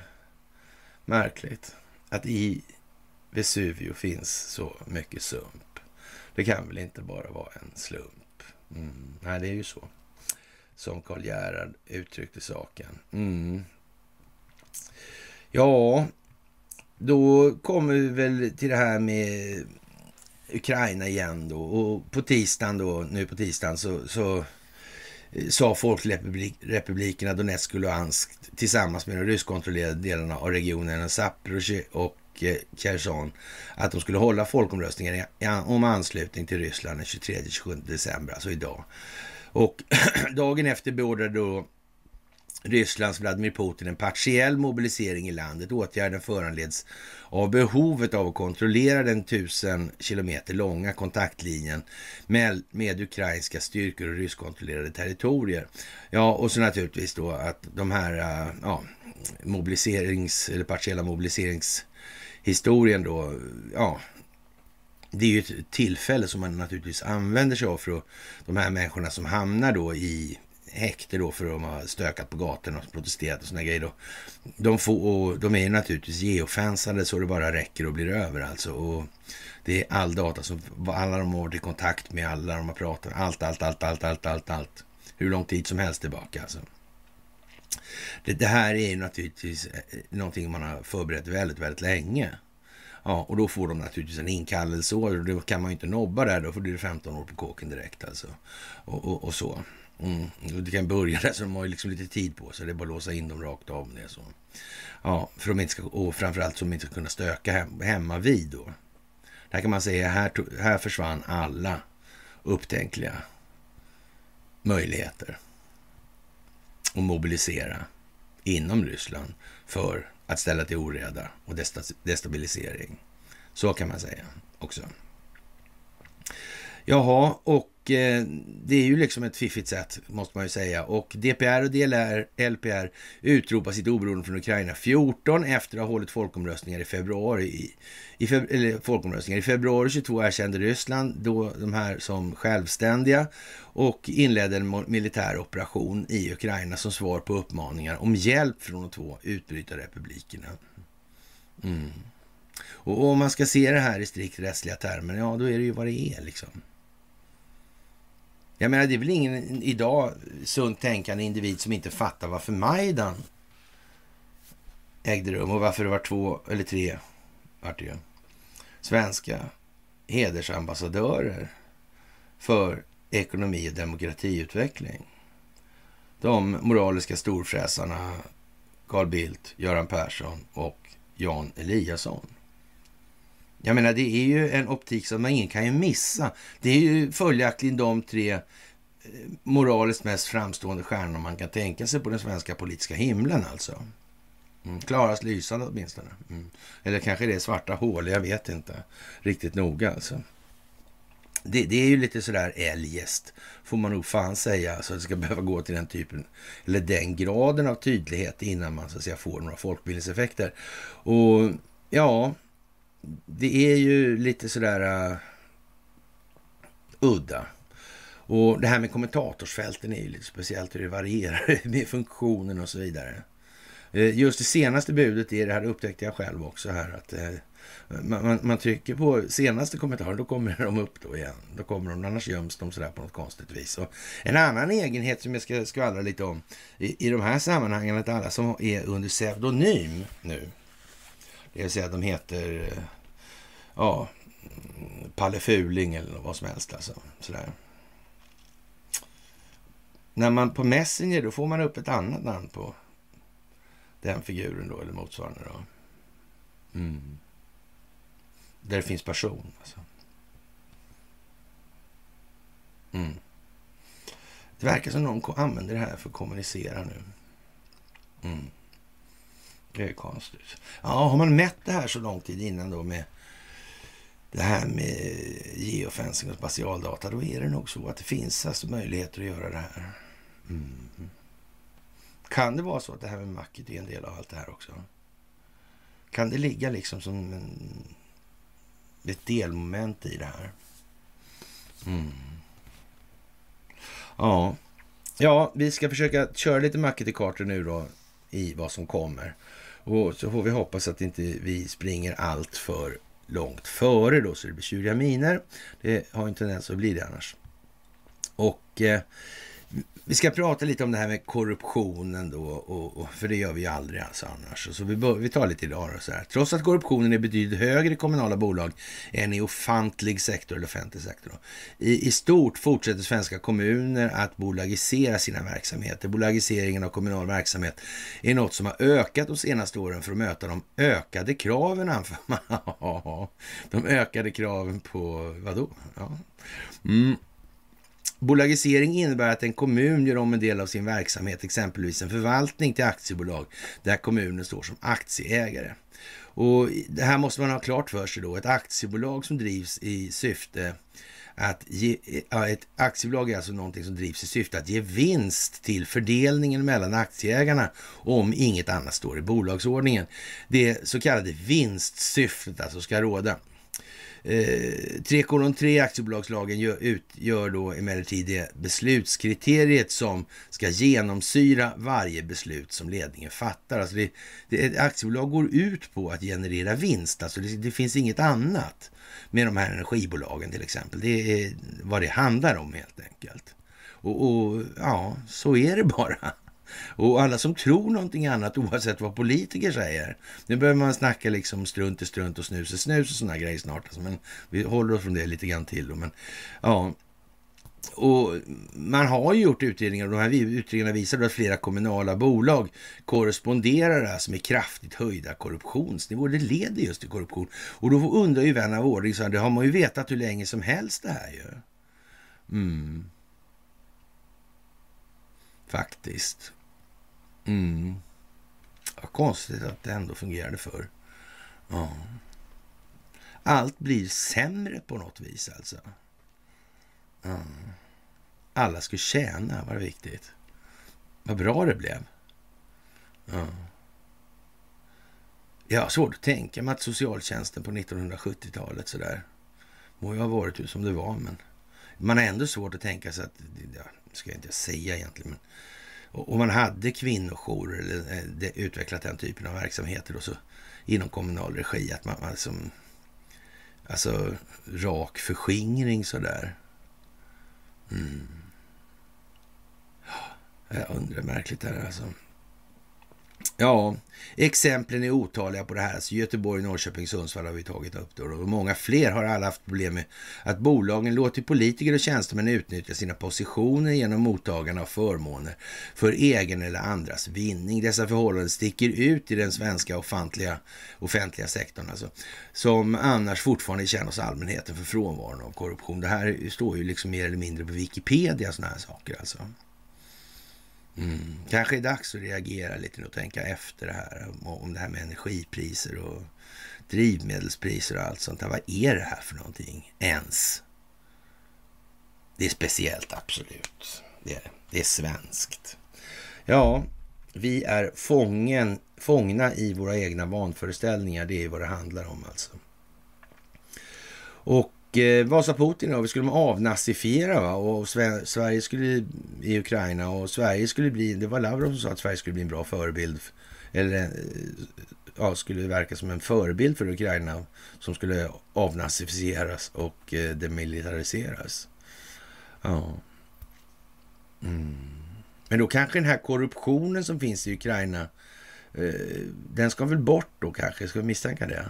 märkligt att i Vesuvio finns så mycket sump. Det kan väl inte bara vara en slump? Mm. Nej, det är ju så. Som Karl Gerhard uttryckte saken. Mm. Ja, då kommer vi väl till det här med Ukraina igen då. Och på tisdagen då, nu på tisdagen, så, så eh, sa folkrepublikerna Donetsk och Luhansk tillsammans med de ryskkontrollerade delarna av regionen Zaporozhye och eh, Kherson att de skulle hålla folkomröstningen om anslutning till Ryssland den 23-27 december, alltså idag. Och dagen efter beordrade då Rysslands Vladimir Putin en partiell mobilisering i landet. Åtgärden föranleds av behovet av att kontrollera den tusen kilometer långa kontaktlinjen med, med ukrainska styrkor och ryskkontrollerade territorier. Ja, och så naturligtvis då att de här eh, ja, mobiliserings eller partiella mobiliseringshistorien då, ja, det är ju ett tillfälle som man naturligtvis använder sig av för att de här människorna som hamnar då i häkte då för att de har stökat på gatorna och protesterat och såna grejer. Då. De, får, och de är naturligtvis geofensade så det bara räcker och blir över alltså. Och det är all data som alla de har varit i kontakt med, alla de har pratat med, allt, allt, allt, allt, allt, allt, allt. Hur lång tid som helst tillbaka alltså. Det, det här är ju naturligtvis eh, någonting man har förberett väldigt, väldigt länge. Ja, och då får de naturligtvis en inkallelseorder. och då kan man ju inte nobba där då, för då blir det 15 år på kåken direkt alltså. Och, och, och så. Mm. Det kan börja där, så de har ju liksom lite tid på sig. Det är bara att låsa in dem rakt av. Det så. Ja, för de inte ska, och framförallt så de inte ska kunna stöka hem, hemma vid då. Där kan man säga, här, här försvann alla upptänkliga möjligheter att mobilisera inom Ryssland för att ställa till oreda och destabilisering. Så kan man säga också. Jaha, och Eh, det är ju liksom ett fiffigt sätt, måste man ju säga. Och DPR och DLR, LPR utropar sitt oberoende från Ukraina 14 efter att ha hållit folkomröstningar i februari. I, i feb eller folkomröstningar. I februari 22 erkände Ryssland då de här som självständiga och inledde en militär operation i Ukraina som svar på uppmaningar om hjälp från de två utbrytarrepublikerna. Mm. Och om man ska se det här i strikt rättsliga termer, ja då är det ju vad det är liksom. Jag menar, det är väl ingen idag sunt tänkande individ som inte fattar varför Majdan ägde rum och varför det var två eller tre vart det ju, svenska hedersambassadörer för ekonomi och demokratiutveckling. De moraliska storfräsarna Carl Bildt, Göran Persson och Jan Eliasson. Jag menar, det är ju en optik som man ingen kan ju missa. Det är ju följaktligen de tre eh, moraliskt mest framstående stjärnor man kan tänka sig på den svenska politiska himlen alltså. Mm. Klarast lysande åtminstone. Mm. Eller kanske det är svarta hål, jag vet inte riktigt noga alltså. Det, det, är ju lite sådär eljest, får man nog fan säga, så att det ska behöva gå till den typen, eller den graden av tydlighet innan man så att säga får några folkbildningseffekter. Och ja, det är ju lite sådär uh, udda. Och det här med kommentatorsfälten är ju lite speciellt hur det varierar med funktionen och så vidare. Uh, just det senaste budet är det här upptäckte jag själv också här att uh, man, man, man, trycker på senaste kommentaren, då kommer de upp då igen. Då kommer de, annars göms de sådär på något konstigt vis. Och en annan egenhet som jag ska skvallra lite om i, i de här sammanhangen, att alla som är under pseudonym nu, det vill säga att de heter eh, ja, Palle Fuling eller vad som helst. Alltså, sådär. När man på Messenger, då får man upp ett annat namn på den figuren då, eller motsvarande. Då. Mm. Där det finns person. Alltså. Mm. Det verkar som någon använder det här för att kommunicera nu. Mm. Det är konstigt. Ja, har man mätt det här så lång tid innan då med det här med geofencing och spatialdata, då är det nog så att det finns alltså möjligheter att göra det här. Mm. Kan det vara så att det här med macket är en del av allt det här också? Kan det ligga liksom som en, ett delmoment i det här? Mm. Ja. ja, vi ska försöka köra lite macket i kartor nu då i vad som kommer. Och så får vi hoppas att inte vi springer allt för långt före då, så det blir tjuriga miner. Det har en tendens att bli det annars. Och eh, vi ska prata lite om det här med korruptionen då, och, och, för det gör vi ju aldrig alltså annars. Så vi, bör, vi tar lite idag då, så här. Trots att korruptionen är betydligt högre i kommunala bolag än i offentlig sektor eller offentlig sektor. I, I stort fortsätter svenska kommuner att bolagisera sina verksamheter. Bolagiseringen av kommunal verksamhet är något som har ökat de senaste åren för att möta de ökade kraven, anför man. de ökade kraven på, vadå? Ja. Mm. Bolagisering innebär att en kommun gör om en del av sin verksamhet, exempelvis en förvaltning till aktiebolag, där kommunen står som aktieägare. Och Det här måste man ha klart för sig då. Ett aktiebolag som drivs i syfte att ge, ett aktiebolag är alltså någonting som drivs i syfte att ge vinst till fördelningen mellan aktieägarna om inget annat står i bolagsordningen. Det så kallade vinstsyftet alltså ska råda. Eh, 3,3 aktiebolagslagen gör, utgör då emellertid det beslutskriteriet som ska genomsyra varje beslut som ledningen fattar. Alltså det, det, ett aktiebolag går ut på att generera vinst, alltså det, det finns inget annat med de här energibolagen till exempel. Det är vad det handlar om helt enkelt. Och, och ja, så är det bara. Och alla som tror någonting annat oavsett vad politiker säger. Nu börjar man snacka liksom strunt i strunt och snus i snus och sådana grejer snart. Alltså, men vi håller oss från det lite grann till. Då. Men, ja. Och man har ju gjort utredningar och de här utredningarna visar att flera kommunala bolag korresponderar alltså med kraftigt höjda korruptionsnivåer. Det leder just till korruption. Och då undrar ju vän av ordning, så det har man ju vetat hur länge som helst det här ju. Mm. Faktiskt. Mm. Vad konstigt att det ändå fungerade förr. Ja. Allt blir sämre på något vis alltså. Ja. Alla skulle tjäna, var det viktigt. Vad bra det blev. Ja. Jag har svårt att tänka mig att socialtjänsten på 1970-talet sådär må ju ha varit som det var, men man har ändå svårt att tänka sig att, ja, ska jag inte säga egentligen, men om man hade kvinnojourer eller eh, utvecklat den typen av verksamheter och så, inom kommunal regi, att man, man som, alltså rak förskingring sådär. Mm. Jag undrar märkligt det här alltså. Ja, exemplen är otaliga på det här. Alltså Göteborg, Norrköping, Sundsvall har vi tagit upp. Då. Och många fler har alla haft problem med att bolagen låter politiker och tjänstemän utnyttja sina positioner genom mottagarna av förmåner för egen eller andras vinning. Dessa förhållanden sticker ut i den svenska offentliga, offentliga sektorn, alltså, som annars fortfarande känner hos allmänheten för frånvaron av korruption. Det här står ju liksom mer eller mindre på Wikipedia, sådana här saker alltså. Mm. Kanske är dags att reagera lite och tänka efter det här. Om det här med energipriser och drivmedelspriser och allt sånt där. Vad är det här för någonting ens? Det är speciellt, absolut. Det är, det är svenskt. Ja, vi är fången, fångna i våra egna vanföreställningar. Det är vad det handlar om alltså. Och eh, vad sa Putin då? Vi skulle avnazifiera va? och Sverige skulle i Ukraina och Sverige skulle bli, det var Lavrov som sa att Sverige skulle bli en bra förebild eller eh, ja, skulle verka som en förebild för Ukraina som skulle avnazifieras och eh, demilitariseras. Ja. Mm. Men då kanske den här korruptionen som finns i Ukraina, eh, den ska väl bort då kanske? Ska vi misstänka det?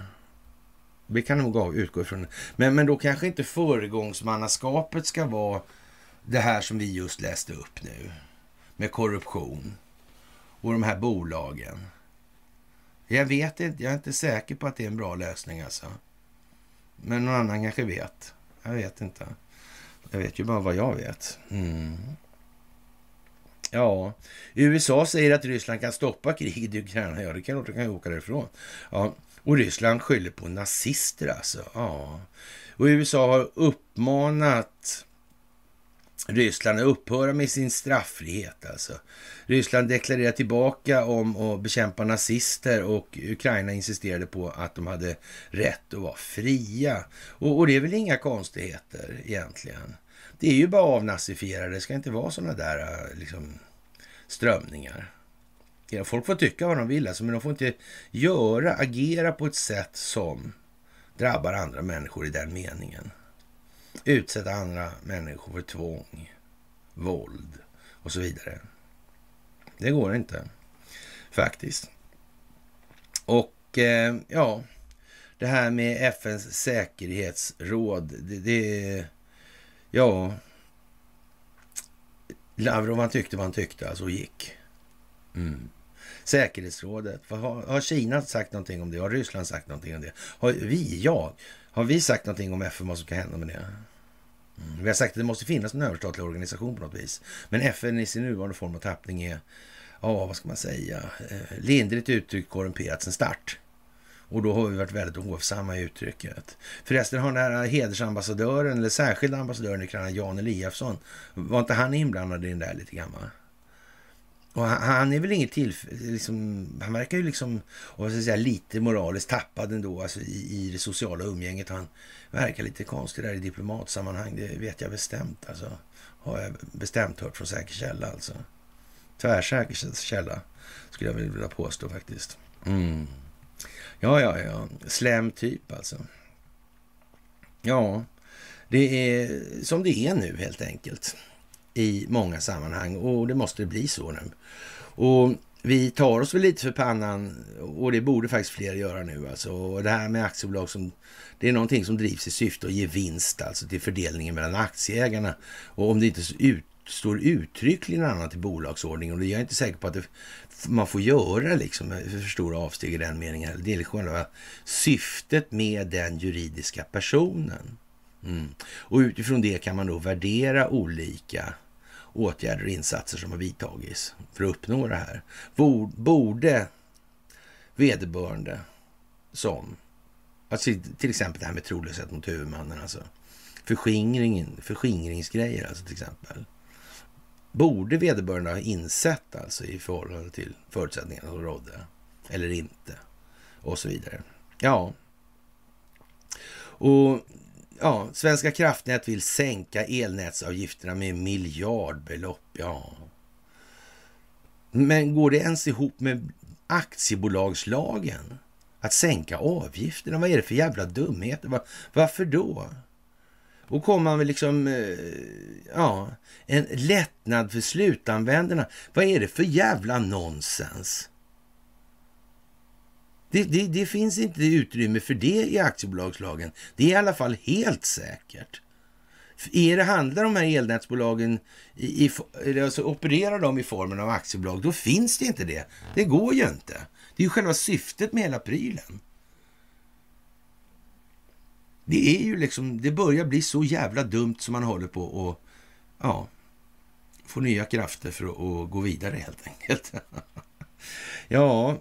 Vi kan nog utgå ifrån det. Men, men då kanske inte föregångsmannaskapet ska vara det här som vi just läste upp nu. Med korruption och de här bolagen. Jag vet inte, jag är inte säker på att det är en bra lösning alltså. Men någon annan kanske vet. Jag vet inte. Jag vet ju bara vad jag vet. Mm. Ja, USA säger att Ryssland kan stoppa kriget i Ukraina. Ja, det kan de kan ju åka därifrån. Ja, och Ryssland skyller på nazister alltså. Ja. Och USA har uppmanat Ryssland att upphöra med sin straffrihet. Alltså. Ryssland deklarerar tillbaka om att bekämpa nazister och Ukraina insisterade på att de hade rätt att vara fria. Och, och det är väl inga konstigheter egentligen. Det är ju bara avnazifierade, det ska inte vara sådana där liksom, strömningar. Folk får tycka vad de vill, alltså, men de får inte göra, agera på ett sätt som drabbar andra människor i den meningen. Utsätta andra människor för tvång, våld och så vidare. Det går inte faktiskt. Och eh, ja, det här med FNs säkerhetsråd, det, det ja, Lavrov han tyckte vad han tyckte, alltså gick. Mm. Säkerhetsrådet, har, har Kina sagt någonting om det? Har Ryssland sagt någonting om det? Har vi, jag, har vi sagt någonting om FN, vad som kan hända med det? Mm. Vi har sagt att det måste finnas en överstatlig organisation på något vis. Men FN i sin nuvarande form och tappning är, ja vad ska man säga, eh, lindrigt uttryckt korrumperat sen start. Och då har vi varit väldigt hovsamma i uttrycket. Förresten har den här hedersambassadören, eller särskilda ambassadören i Ukraina, Jan Eliasson, var inte han inblandad i den där lite grann? Va? Och han, han, är väl inget tillfälle, liksom, han verkar ju liksom, vad ska jag säga, lite moraliskt tappad ändå alltså i, i det sociala umgänget. Han verkar lite konstig där i diplomatsammanhang, det vet jag bestämt alltså. Har jag bestämt hört från säker källa alltså. Tvärsäker källa skulle jag vilja påstå faktiskt. Mm. Ja, ja, ja. Slem typ alltså. Ja, det är som det är nu helt enkelt i många sammanhang och det måste bli så nu. Och vi tar oss väl lite för pannan och det borde faktiskt fler göra nu alltså. Och det här med aktiebolag som det är någonting som drivs i syfte att ge vinst alltså till fördelningen mellan aktieägarna. Och om det inte ut, står uttryckligen annat i bolagsordningen och det är jag inte säker på att det, man får göra liksom eh, för stora avsteg i den meningen. Det är liksom själva syftet med den juridiska personen. Mm. Och utifrån det kan man då värdera olika åtgärder och insatser som har vidtagits för att uppnå det här. Borde vederbörande som, alltså till exempel det här med trolöshet mot huvudmannen, alltså förskingring, förskingringsgrejer alltså till exempel. Borde vederbörande ha insett alltså i förhållande till förutsättningarna som rådde eller inte och så vidare. Ja, och ja, Svenska kraftnät vill sänka elnätsavgifterna med miljardbelopp. Ja. Men går det ens ihop med aktiebolagslagen? Att sänka avgifterna? Vad är det för jävla dumheter? Var, varför då? Och kommer man med liksom, eh, ja, en lättnad för slutanvändarna. Vad är det för jävla nonsens? Det, det, det, finns inte utrymme för det i aktiebolagslagen. Det är i alla fall helt säkert. Är det handlar de här elnätsbolagen, i, i, alltså opererar de i formen av aktiebolag, då finns det inte det. Det går ju inte. Det är ju själva syftet med hela prylen. Det är ju liksom, det börjar bli så jävla dumt som man håller på att ja, få nya krafter för att gå vidare helt enkelt. ja,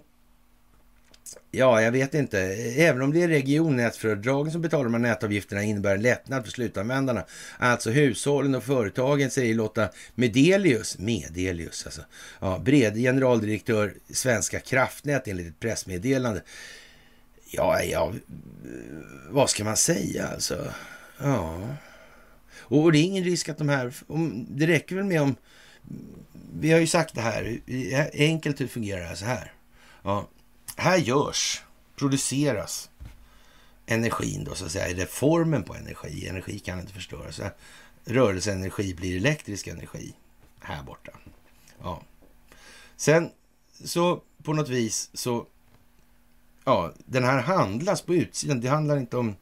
Ja, jag vet inte. Även om det är regionnätsföretagen som betalar de här nätavgifterna innebär en lättnad för slutanvändarna. Alltså hushållen och företagen, säger Lotta Medelius, Medelius alltså, ja, bred generaldirektör Svenska kraftnät enligt ett pressmeddelande. Ja, ja, vad ska man säga alltså? Ja. Och det är ingen risk att de här, om, det räcker väl med om, vi har ju sagt det här, enkelt hur fungerar det här så här. Ja, här görs, produceras energin då så att säga, eller formen på energi. Energi kan inte förstöras. Rörelseenergi blir elektrisk energi här borta. Ja. Sen så på något vis så, ja, den här handlas på utsidan. Det handlar inte om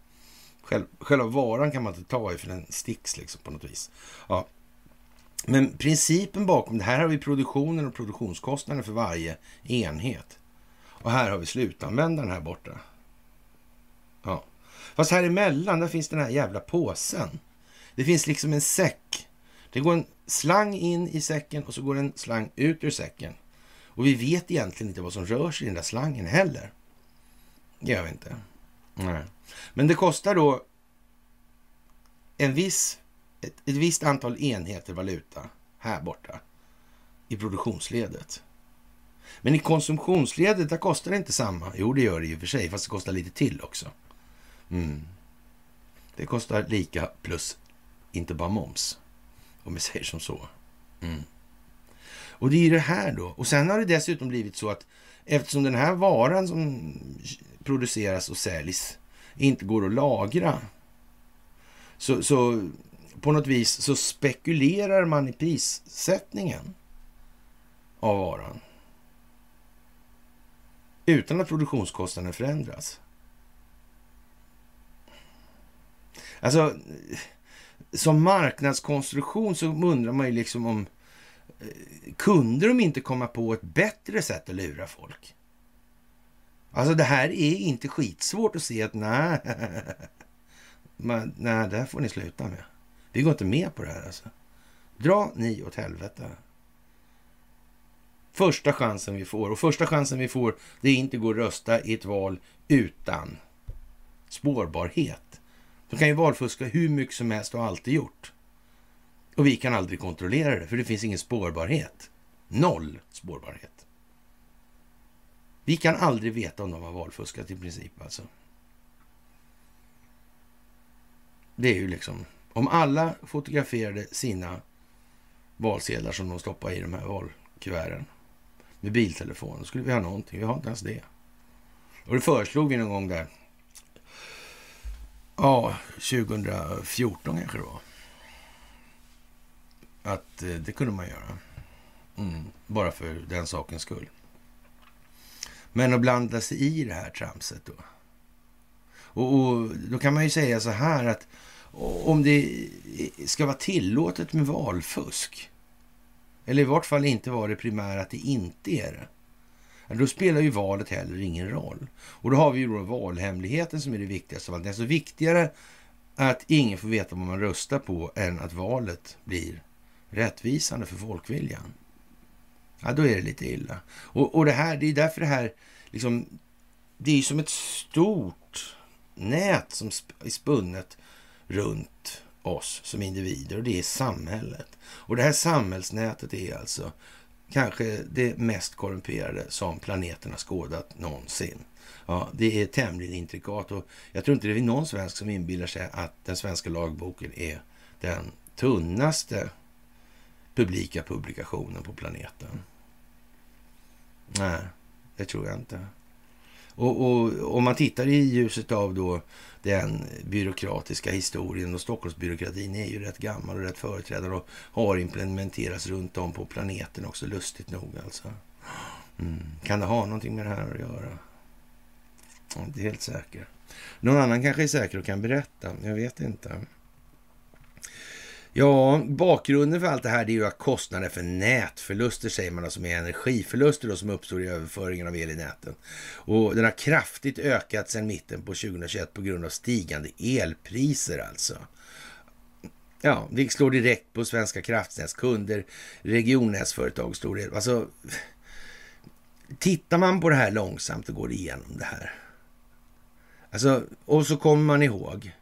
själv, själva varan kan man inte ta i för den sticks liksom på något vis. Ja. Men principen bakom det här har vi produktionen och produktionskostnaden för varje enhet. Och här har vi slutanvändaren här borta. Ja. Fast här emellan, där finns den här jävla påsen. Det finns liksom en säck. Det går en slang in i säcken och så går en slang ut ur säcken. Och vi vet egentligen inte vad som rör sig i den där slangen heller. Det gör vi inte. Nej. Men det kostar då en viss, ett, ett visst antal enheter valuta här borta i produktionsledet. Men i konsumtionsledet, där kostar det inte samma. Jo, det gör det ju för sig, fast det kostar lite till också. Mm. Det kostar lika plus inte bara moms, om vi säger som så. Mm. Och det är ju det här då. Och sen har det dessutom blivit så att eftersom den här varan som produceras och säljs inte går att lagra så, så på något vis så spekulerar man i prissättningen av varan. Utan att produktionskostnaden förändras. Alltså, som marknadskonstruktion så undrar man ju liksom om eh, kunde de inte komma på ett bättre sätt att lura folk? Alltså det här är inte skitsvårt att se att nej, nej, det här får ni sluta med. Vi går inte med på det här alltså. Dra ni åt helvete. Första chansen vi får. Och första chansen vi får, det är inte gå och rösta i ett val utan spårbarhet. De kan ju valfuska hur mycket som helst och alltid gjort. Och vi kan aldrig kontrollera det, för det finns ingen spårbarhet. Noll spårbarhet. Vi kan aldrig veta om de har valfuskat i princip alltså. Det är ju liksom, om alla fotograferade sina valsedlar som de stoppar i de här valkuverten med biltelefon, då skulle vi ha någonting. Vi har inte ens det. Och det föreslog vi någon gång där. Ja, 2014 kanske det var. Att eh, det kunde man göra. Mm, bara för den sakens skull. Men att blanda sig i det här tramset då. Och, och, då kan man ju säga så här att om det ska vara tillåtet med valfusk, eller i vart fall inte vara det primära att det inte är det, då spelar ju valet heller ingen roll. Och då har vi ju då valhemligheten som är det viktigaste av allt. Det är alltså viktigare att ingen får veta vad man röstar på än att valet blir rättvisande för folkviljan. Ja, då är det lite illa. Och, och det här, det är därför det här liksom, det är som ett stort nät som är spunnet runt oss som individer och det är samhället. Och det här samhällsnätet är alltså kanske det mest korrumperade som planeten har skådat någonsin. Ja, det är tämligen intrikat och jag tror inte det är någon svensk som inbillar sig att den svenska lagboken är den tunnaste publika publikationen på planeten. Nej, det tror jag inte. Och, och om man tittar i ljuset av då den byråkratiska historien och Stockholmsbyråkratin är ju rätt gammal och rätt företrädare och har implementerats runt om på planeten också, lustigt nog alltså. Mm. Kan det ha någonting med det här att göra? Jag är inte helt säker. Någon annan kanske är säker och kan berätta. Jag vet inte. Ja, bakgrunden för allt det här är ju att kostnader för nätförluster, säger man, som är energiförluster då, som uppstår i överföringen av el i näten. Och den har kraftigt ökat sedan mitten på 2021 på grund av stigande elpriser alltså. Ja, det slår direkt på Svenska kraftnäts kunder, regionnätsföretag, stor del. Alltså, tittar man på det här långsamt och går igenom det här. Alltså, och så kommer man ihåg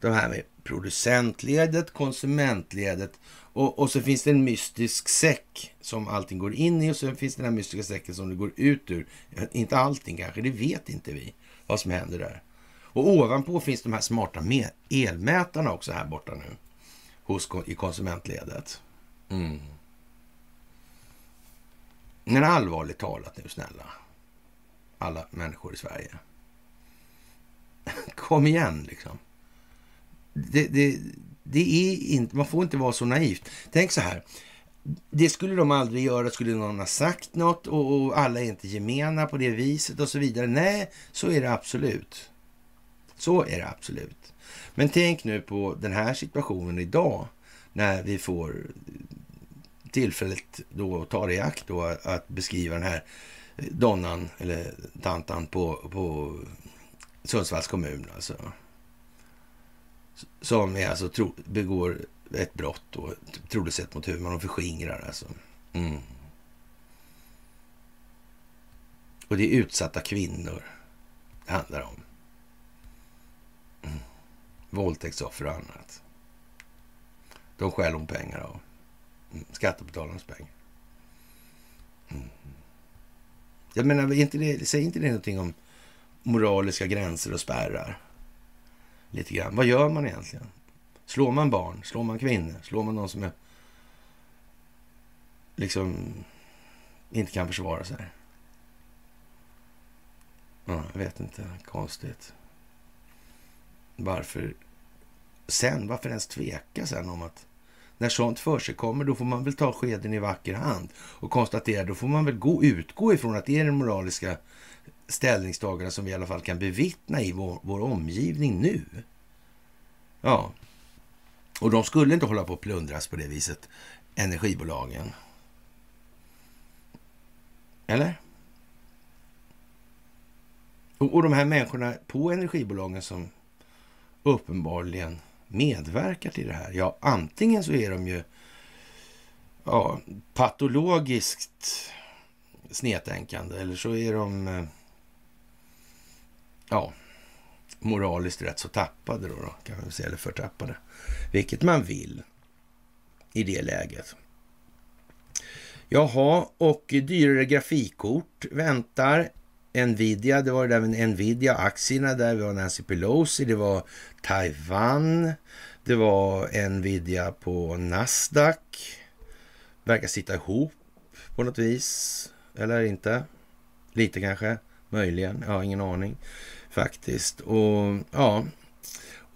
de här med producentledet, konsumentledet och, och så finns det en mystisk säck som allting går in i och så finns det den här mystiska säcken som det går ut ur. Inte allting kanske, det vet inte vi vad som händer där. Och ovanpå finns de här smarta elmätarna också här borta nu hos, i konsumentledet. Mm. Men allvarligt talat nu, snälla. Alla människor i Sverige. Kom igen, liksom det, det, det är inte, man får inte vara så naivt. Tänk så här. Det skulle de aldrig göra, skulle någon ha sagt något och, och alla är inte gemena på det viset och så vidare. Nej, så är det absolut. Så är det absolut. Men tänk nu på den här situationen idag när vi får tillfället då ta det i akt då att beskriva den här eh, donnan eller tantan på, på Sundsvalls kommun. Alltså som är alltså tro, begår ett brott och troligt sett mot huvudman De förskingrar alltså. Mm. Och det är utsatta kvinnor det handlar om. Mm. Våldtäktsoffer och annat. De stjäl hon pengar av. Mm. Skattebetalarnas pengar. Mm. Jag menar, inte det, säger inte det någonting om moraliska gränser och spärrar? Lite grann. Vad gör man egentligen? Slår man barn? Slår man kvinnor? Slår man någon som är, liksom inte kan försvara sig? Ja, jag vet inte. Konstigt. Varför sen, varför ens tveka sen om att när sånt för sig kommer, då får man väl ta skeden i vacker hand och konstatera, då får man väl gå, utgå ifrån att det är den moraliska ställningstagande som vi i alla fall kan bevittna i vår, vår omgivning nu. Ja, och de skulle inte hålla på att plundras på det viset, energibolagen. Eller? Och, och de här människorna på energibolagen som uppenbarligen medverkar till det här. Ja, antingen så är de ju ja, patologiskt snedtänkande eller så är de eh, ja, moraliskt rätt så tappade då, då kan man säga, eller förtappade. Vilket man vill i det läget. Jaha, och dyrare grafikkort väntar. Nvidia, det var det där med Nvidia-aktierna där, vi har Nancy Pelosi, det var Taiwan, det var Nvidia på Nasdaq. Verkar sitta ihop på något vis, eller inte? Lite kanske, möjligen, jag har ingen aning faktiskt. Och ja,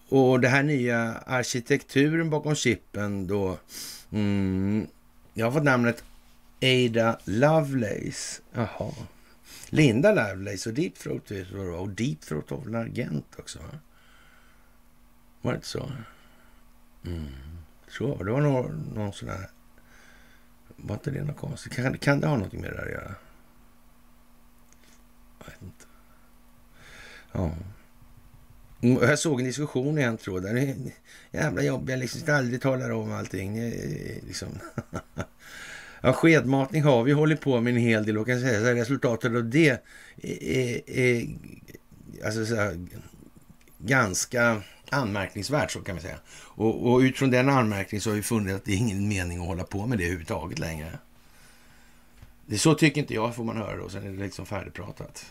och det här nya arkitekturen bakom chippen då. Mm, jag har fått namnet Ada Lovelace. Jaha. Linda Lovelace och Deep Throat och Deep Throat av Argent också. Var det inte så? Mm. Så, det var någon, någon sån här... Var inte det något konstigt? Kan, kan det ha något med det där att göra? Jag. Ja. Mm, jag såg en diskussion i en tråd. Där. Det är jävla jobbig. liksom aldrig talar om allting. Eh, liksom. Ja, skedmatning har vi hållit på med en hel del och kan säga så här, resultatet av det är, är, är alltså så här, ganska anmärkningsvärt, så kan man säga. Och, och utifrån den anmärkningen så har vi funnit att det är ingen mening att hålla på med det överhuvudtaget längre. Det så tycker inte jag, får man höra då. Sen är det liksom färdigpratat.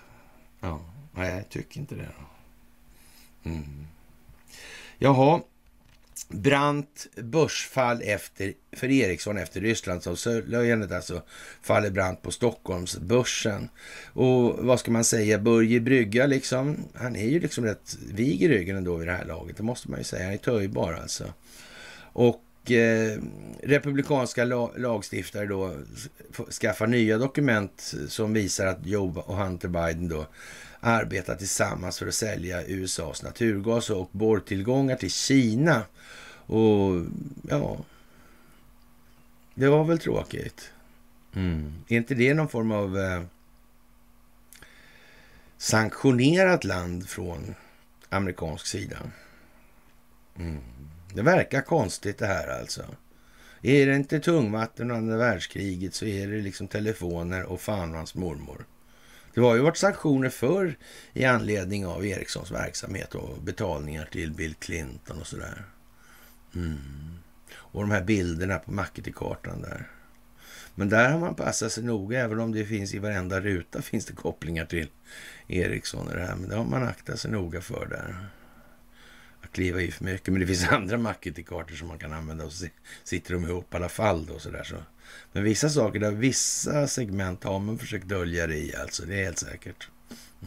Ja, nej, jag tycker inte det. Då. Mm. Jaha, brant börsfall efter, för Ericsson efter Rysslandsavslöjandet. Alltså faller brant på Stockholmsbörsen. Och vad ska man säga, Börje Brygga liksom, han är ju liksom rätt vig i ryggen ändå vid det här laget. Det måste man ju säga. Han är töjbar alltså. Och eh, republikanska la lagstiftare då skaffar nya dokument som visar att Joe och Hunter Biden då arbetar tillsammans för att sälja USAs naturgas och borrtillgångar till Kina. Och ja, det var väl tråkigt. Mm. Är inte det någon form av eh, sanktionerat land från amerikansk sida? Mm. Det verkar konstigt det här alltså. Är det inte tungvatten och andra världskriget så är det liksom telefoner och fan och hans mormor. Det har ju varit sanktioner förr i anledning av Ericssons verksamhet och betalningar till Bill Clinton och sådär. Mm. Och de här bilderna på Mackety-kartan där. Men där har man passat sig noga, även om det finns i varenda ruta finns det kopplingar till Ericsson och det här. Men det har man aktat sig noga för där. Att kliva i för mycket. Men det finns andra Mackety-kartor som man kan använda och så sitter de ihop i alla fall då sådär. Så. Men vissa saker där vissa segment har man försökt dölja det i alltså. Det är helt säkert.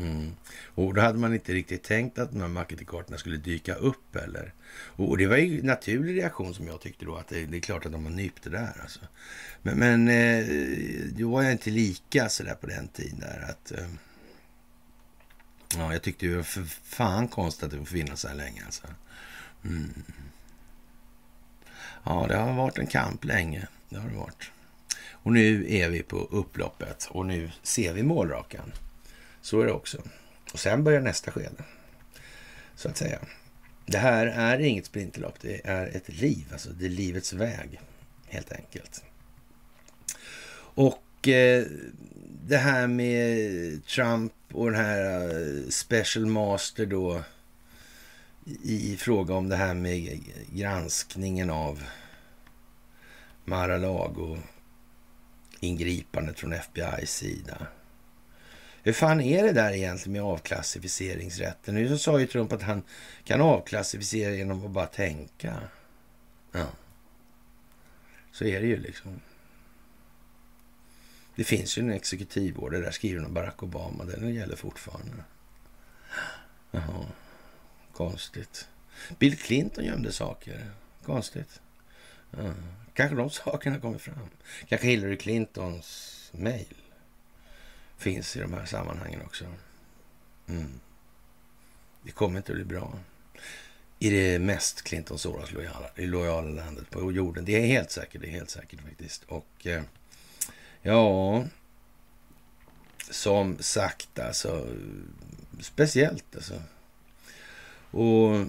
Mm. Och då hade man inte riktigt tänkt att de här marketingkartorna skulle dyka upp eller. Och det var ju en naturlig reaktion som jag tyckte då att det, det är klart att de har nypt det där alltså. Men, men eh, då var jag inte lika sådär på den tiden där att. Eh, ja, jag tyckte det var för fan konstigt att det får finnas så här länge alltså. Mm. Ja, det har varit en kamp länge. Det har det varit. Och nu är vi på upploppet och nu ser vi målrakan. Så är det också. Och sen börjar nästa skede, så att säga. Det här är inget sprinterlopp, det är ett liv, alltså det är livets väg, helt enkelt. Och eh, det här med Trump och den här eh, Special Master då i, i fråga om det här med granskningen av Mar-a-Lago ingripandet från FBI's sida. Hur fan är det där egentligen med avklassificeringsrätten? Nu sa ju Trump att han kan avklassificera genom att bara tänka. Ja. Så är det ju liksom. Det finns ju en exekutivorder där skriven av Barack Obama. Den gäller fortfarande. Jaha, konstigt. Bill Clinton gömde saker. Konstigt. Ja. Kanske de sakerna kommer fram. Kanske Hillary Clintons mejl finns i de här sammanhangen också. Mm. Det kommer inte att bli bra. I det mest Clintons Soros lojala, lojala landet på jorden. Det är helt säkert. Det är helt säkert faktiskt. Och eh, ja, som sagt alltså. Speciellt alltså. Och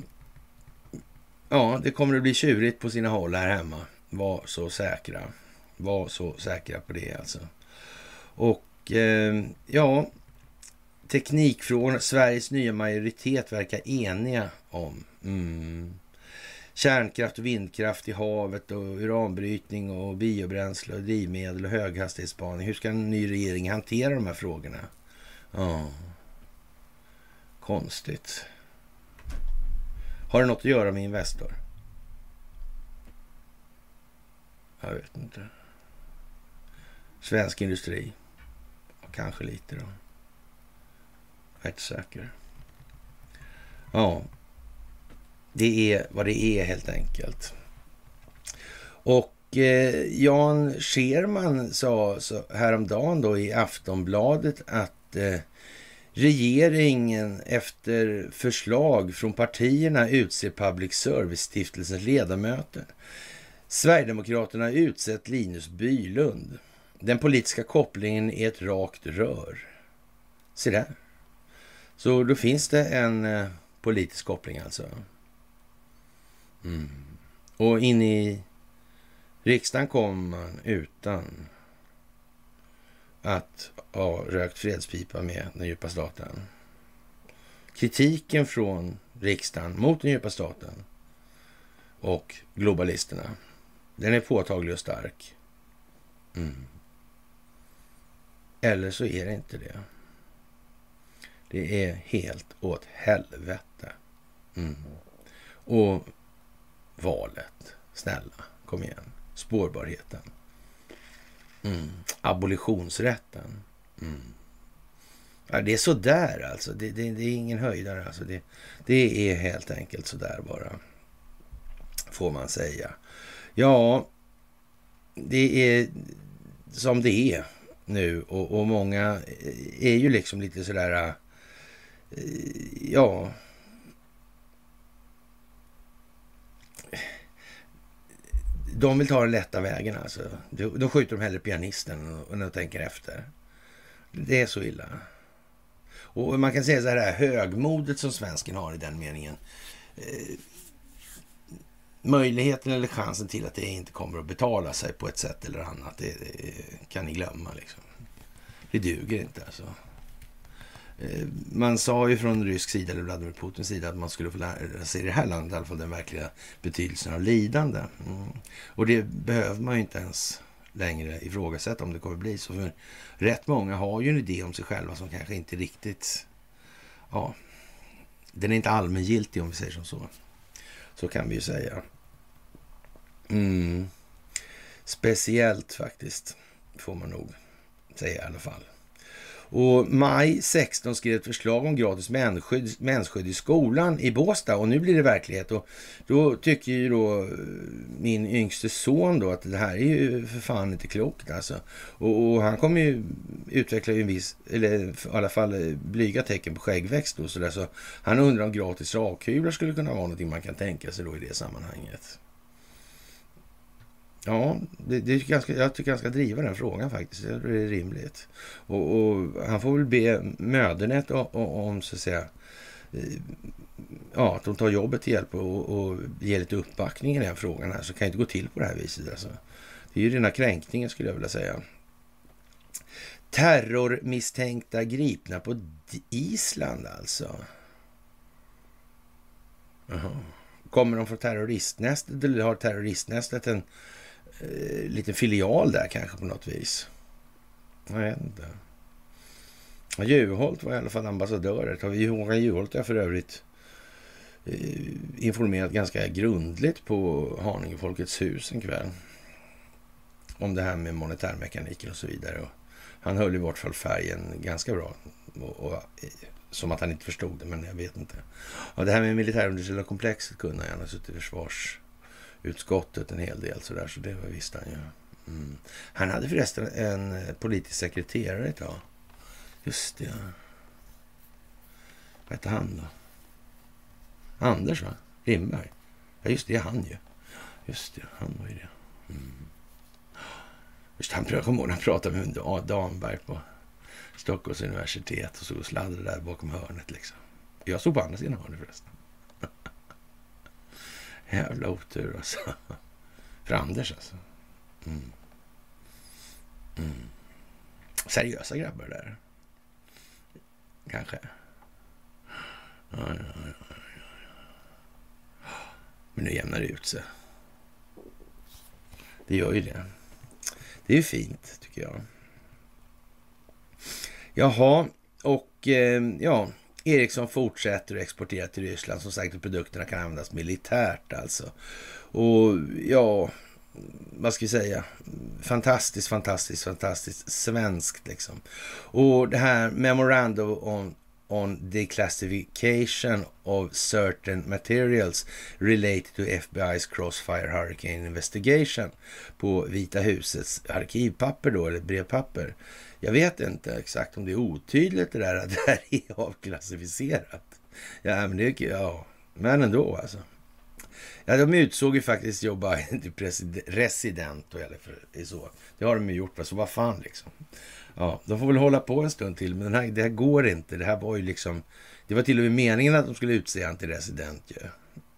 ja, det kommer att bli tjurigt på sina håll här hemma. Var så säkra. Var så säkra på det alltså. Och eh, ja, teknikfrågorna. Sveriges nya majoritet verkar eniga om. Mm. Kärnkraft och vindkraft i havet och uranbrytning och biobränsle och drivmedel och höghastighetsspaning. Hur ska en ny regering hantera de här frågorna? Ja, konstigt. Har det något att göra med Investor? Jag vet inte. Svensk industri? Kanske lite då. Jag är inte säker. Ja, det är vad det är helt enkelt. Och eh, Jan Scherman sa så häromdagen då i Aftonbladet att eh, regeringen efter förslag från partierna utser public service-stiftelsens ledamöter. Sverigedemokraterna utsett Linus Bylund. Den politiska kopplingen är ett rakt rör. Se där. Så då finns det en eh, politisk koppling alltså. Mm. Och in i riksdagen kom man utan att ha rökt fredspipa med den djupa staten. Kritiken från riksdagen mot den djupa staten och globalisterna, den är påtaglig och stark. Mm. Eller så är det inte det. Det är helt åt helvete. Mm. Och valet, snälla, kom igen. Spårbarheten. Mm. Abolitionsrätten. Mm. Ja, det är sådär alltså. Det, det, det är ingen höjdare. Alltså. Det, det är helt enkelt sådär bara. Får man säga. Ja, det är som det är nu och, och många är ju liksom lite sådär... Eh, ja... De vill ta den lätta vägen alltså. Då skjuter de hellre pianisten än att tänker efter. Det är så illa. Och man kan säga så här, högmodet som svensken har i den meningen. Eh, Möjligheten eller chansen till att det inte kommer att betala sig på ett sätt eller annat, det, det kan ni glömma. Liksom. Det duger inte alltså. Eh, man sa ju från rysk sida, eller Vladimir Putins sida, att man skulle få lära sig i det här landet i alla fall den verkliga betydelsen av lidande. Mm. Och det behöver man ju inte ens längre ifrågasätta om det kommer bli så. För rätt många har ju en idé om sig själva som kanske inte riktigt... Ja, den är inte allmängiltig om vi säger som så. Så kan vi ju säga. Mm. Speciellt faktiskt, får man nog säga i alla fall. Och maj 16 skrev ett förslag om gratis mensskydd, mensskydd i skolan i Båstad och nu blir det verklighet. Och då tycker ju då eh, min yngste son då att det här är ju för fan inte klokt alltså. Och, och han kommer ju utveckla en viss, eller i alla fall eh, blyga tecken på skäggväxt och sådär. Så han undrar om gratis rakhyvlar skulle kunna vara någonting man kan tänka sig då i det sammanhanget. Ja, det, det är ganska, jag tycker han ska driva den frågan faktiskt. Det är rimligt. Och, och han får väl be Mödernet om, så att säga, eh, ja, att de tar jobbet till hjälp och, och ger lite uppbackning i den frågan här. Så kan det inte gå till på det här viset. Alltså. Det är ju rena kränkningen skulle jag vilja säga. Terrormisstänkta gripna på Island alltså. Jaha. Kommer de från terroristnästet eller har terroristnästet en eh, liten filial där kanske på något vis. Jag vet inte. Juholt var i alla fall ambassadör. Håkan Juholt har för övrigt eh, informerat ganska grundligt på Haninge Folkets hus en kväll. Om det här med monetärmekaniken och så vidare. Och han höll i vart fall färgen ganska bra. Och, och, eh, som att han inte förstod det, men jag vet inte. Och det här med militärindustriella komplexet kunde han. Han har suttit i försvars utskottet en hel del sådär, så det visste han ju. Mm. Han hade förresten en eh, politisk sekreterare ett tag. Just det. Vad hette han då? Anders, va? Lindberg? Ja, just det, han ju. Just det, han var ju det. Mm. Just han, jag kommer ihåg när han pratade med Damberg på Stockholms universitet och så och sladdrade där bakom hörnet. Liksom. Jag stod på andra sidan hörnet förresten. Jävla otur alltså. För Anders alltså. Mm. Mm. Seriösa grabbar där. Kanske. Ja, ja, ja, Men nu jämnar det ut sig. Det gör ju det. Det är ju fint, tycker jag. Jaha, och eh, ja, Ericsson fortsätter att exportera till Ryssland. Som sagt, produkterna kan användas militärt alltså. Och ja, vad ska vi säga? Fantastiskt, fantastiskt, fantastiskt svenskt liksom. Och det här Memorandum on on declassification of certain materials related to FBI's Crossfire Hurricane Investigation på Vita husets arkivpapper då, eller brevpapper. Jag vet inte exakt om det är otydligt det där att det här är avklassificerat. Ja, men det ja, men ändå alltså. Ja, de utsåg ju faktiskt Joe Biden till resident eller för, så. Det har de ju gjort, så vad fan liksom. Ja, de får väl hålla på en stund till, men den här, det här går inte. Det här var ju liksom... Det var till och med meningen att de skulle utse han till resident ju.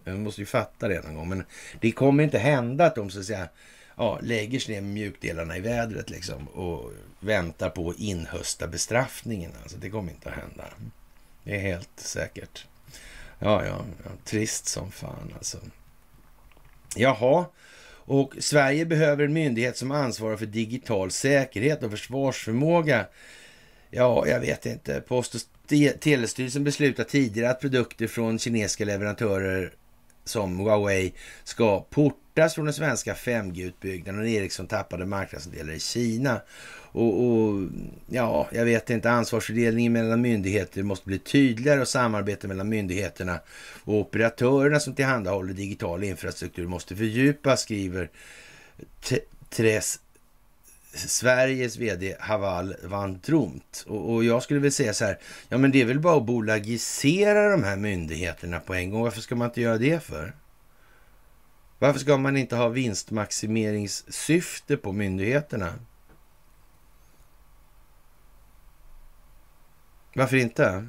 Jag måste ju fatta det någon gång. Men det kommer inte hända att de så att säga ja, lägger sig ner med mjukdelarna i vädret liksom och väntar på att inhösta bestraffningen. Alltså, det kommer inte att hända. Det är helt säkert. Ja, ja, ja trist som fan alltså. Jaha, och Sverige behöver en myndighet som ansvarar för digital säkerhet och försvarsförmåga. Ja, jag vet inte. Post och telestyrelsen beslutade tidigare att produkter från kinesiska leverantörer som Huawei ska portas från den svenska 5G-utbyggnaden och Ericsson tappade marknadsandelar i Kina. Och, och, ja, jag vet inte, ansvarsfördelningen mellan myndigheter måste bli tydligare och samarbete mellan myndigheterna och operatörerna som tillhandahåller digital infrastruktur måste fördjupas, skriver Tres Sveriges vd Haval van Tromt. Och, och, jag skulle vilja säga så här, ja men det är väl bara att bolagisera de här myndigheterna på en gång. Varför ska man inte göra det för? Varför ska man inte ha vinstmaximeringssyfte på myndigheterna? Varför inte?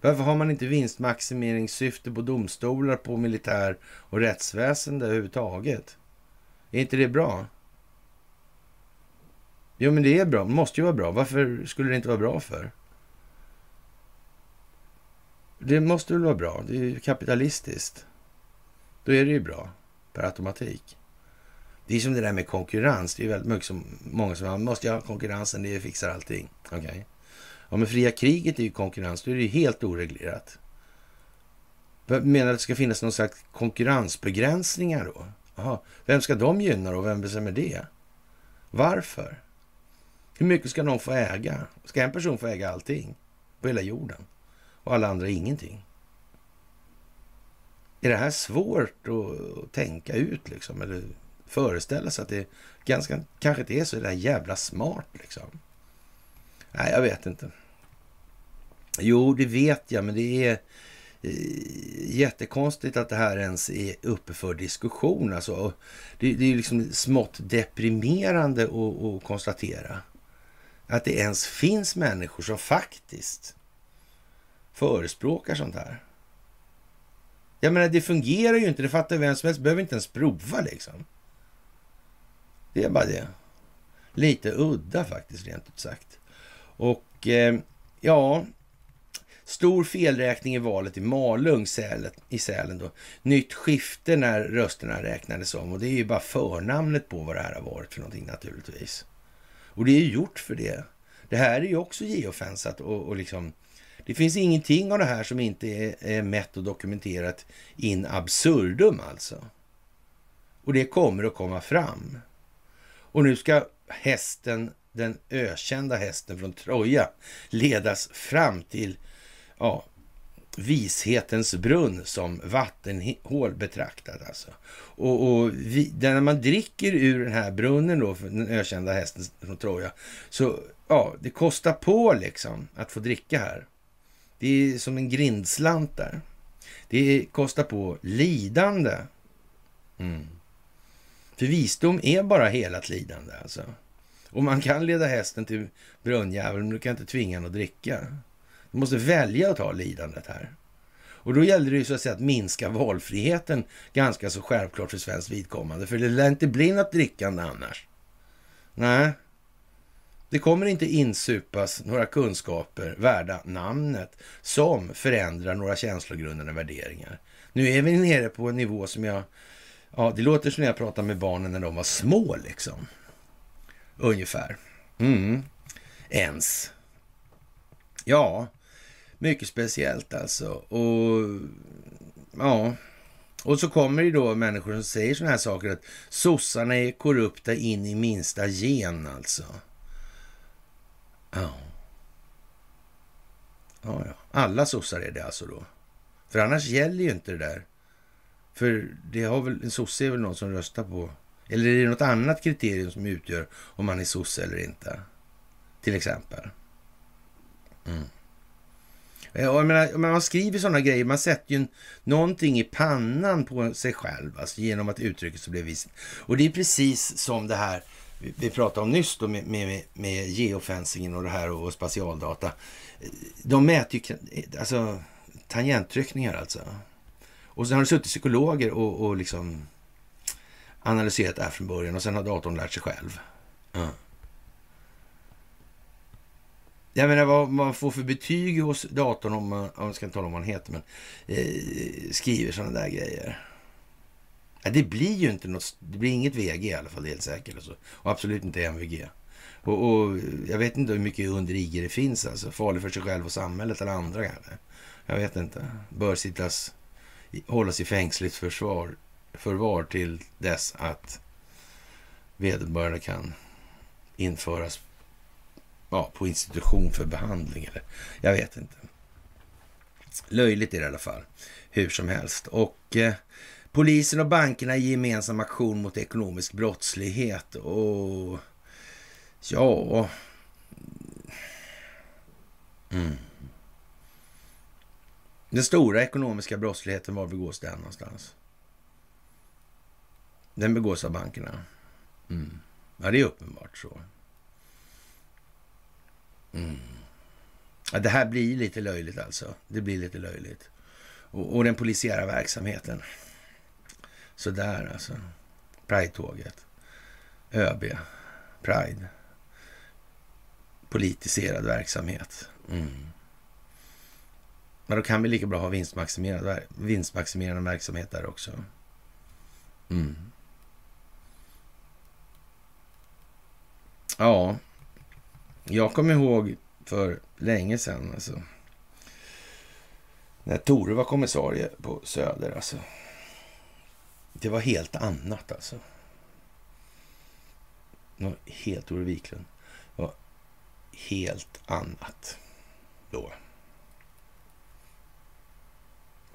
Varför har man inte vinstmaximeringssyfte på domstolar, på militär och rättsväsende överhuvudtaget? Är inte det bra? Jo, men det är bra. Det måste ju vara bra. Varför skulle det inte vara bra för? Det måste väl vara bra. Det är ju kapitalistiskt. Då är det ju bra per automatik. Det är som det där med konkurrens. Det är väldigt mycket som, många som måste ha konkurrensen, det fixar allting. Okej. Okay. Ja, men fria kriget är ju konkurrens. Då är det ju helt oreglerat. Menar att det ska finnas någon slags konkurrensbegränsningar då? Aha. Vem ska de gynna då? Vem bestämmer det? Varför? Hur mycket ska någon få äga? Ska en person få äga allting på hela jorden och alla andra ingenting? Är det här svårt att tänka ut liksom? Eller föreställa sig att det ganska, kanske inte är så där jävla smart liksom? Nej, jag vet inte. Jo, det vet jag, men det är eh, jättekonstigt att det här ens är uppe för diskussion. Alltså, det, det är liksom smått deprimerande att, att konstatera att det ens finns människor som faktiskt förespråkar sånt här. Jag menar, det fungerar ju inte. Det fattar vem som helst. behöver inte ens prova liksom. Det är bara det. Lite udda faktiskt, rent ut sagt. Och eh, ja, stor felräkning i valet i Malung i Sälen. Då. Nytt skifte när rösterna räknades om. Och det är ju bara förnamnet på vad det här har varit för någonting naturligtvis. Och det är ju gjort för det. Det här är ju också geofensat och, och liksom det finns ingenting av det här som inte är, är mätt och dokumenterat in absurdum alltså. Och det kommer att komma fram. Och nu ska hästen den ökända hästen från Troja ledas fram till ja, vishetens brunn som vattenhål betraktat. Alltså. Och, och vi, när man dricker ur den här brunnen då, för den ökända hästen från Troja, så ja, det kostar på liksom att få dricka här. Det är som en grindslant där. Det kostar på lidande. Mm. För visdom är bara helat lidande alltså. Och man kan leda hästen till brunnjäveln, men du kan inte tvinga den att dricka. Du måste välja att ta lidandet här. Och då gäller det ju så att säga att minska valfriheten ganska så självklart för svenskt vidkommande. För det lär inte bli något drickande annars. Nej, det kommer inte insupas några kunskaper värda namnet som förändrar några känslogrundande värderingar. Nu är vi nere på en nivå som jag... Ja, det låter som när jag pratade med barnen när de var små liksom. Ungefär. Mm. Ens. Ja, mycket speciellt alltså. Och ja, och så kommer det då människor som säger sådana här saker att sossarna är korrupta in i minsta gen alltså. Ja. Ja, ja. Alla sossar är det alltså då. För annars gäller ju inte det där. För det har väl, en sosse är väl någon som röstar på... Eller är det något annat kriterium som utgör om man är sosse eller inte? Till exempel. Mm. Eh, jag menar, man skriver sådana grejer, man sätter ju någonting i pannan på sig själv alltså, genom att uttrycka sig på det viset. Och det är precis som det här vi pratade om nyss då med, med, med geofencingen och det här och, spatialdata. De mäter ju alltså, tangenttryckningar alltså. Och sen har det suttit psykologer och, och liksom analyserat det här från början och sen har datorn lärt sig själv. Mm. Jag menar vad man får för betyg hos datorn om man, jag ska inte tala om vad han heter, men eh, skriver sådana där grejer. Ja, det blir ju inte något, det blir inget VG i alla fall, det är helt säkert. Alltså. Och absolut inte MVG. Och, och, jag vet inte hur mycket under IG det finns alltså. Farlig för sig själv och samhället eller andra kanske. Jag vet inte. Bör sittas, hållas i fängsligt försvar, förvar till dess att vederbörande kan införas ja, på institution för behandling. Eller, jag vet inte. Löjligt är det i alla fall. Hur som helst. Och eh, Polisen och bankerna i gemensam aktion mot ekonomisk brottslighet och ja... Mm. Den stora ekonomiska brottsligheten, var begås den någonstans? Den begås av bankerna. Mm. Ja, det är uppenbart så. Mm. Ja, det här blir lite löjligt alltså. Det blir lite löjligt. Och, och den polisiära verksamheten. Sådär alltså. Pride-tåget. ÖB. Pride. Politiserad verksamhet. Mm. Men då kan vi lika bra ha vinstmaximerad, vinstmaximerande verksamhet där också. Mm. Ja, jag kommer ihåg för länge sedan alltså. När Tore var kommissarie på Söder alltså. Det var helt annat alltså. Det var helt Tore Wiklund. Det var helt annat då.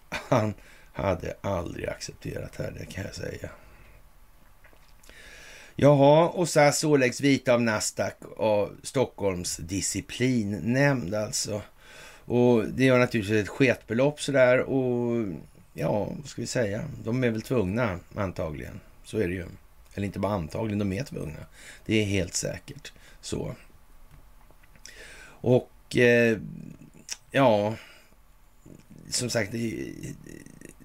Han hade aldrig accepterat det här, det kan jag säga. Jaha, och SAS åläggs vita av Nasdaq och Stockholms disciplinnämnd alltså. Och det gör naturligtvis ett sketbelopp sådär och Ja, vad ska vi säga? De är väl tvungna antagligen. Så är det ju. Eller inte bara antagligen, de är tvungna. Det är helt säkert så. Och eh, ja, som sagt, det,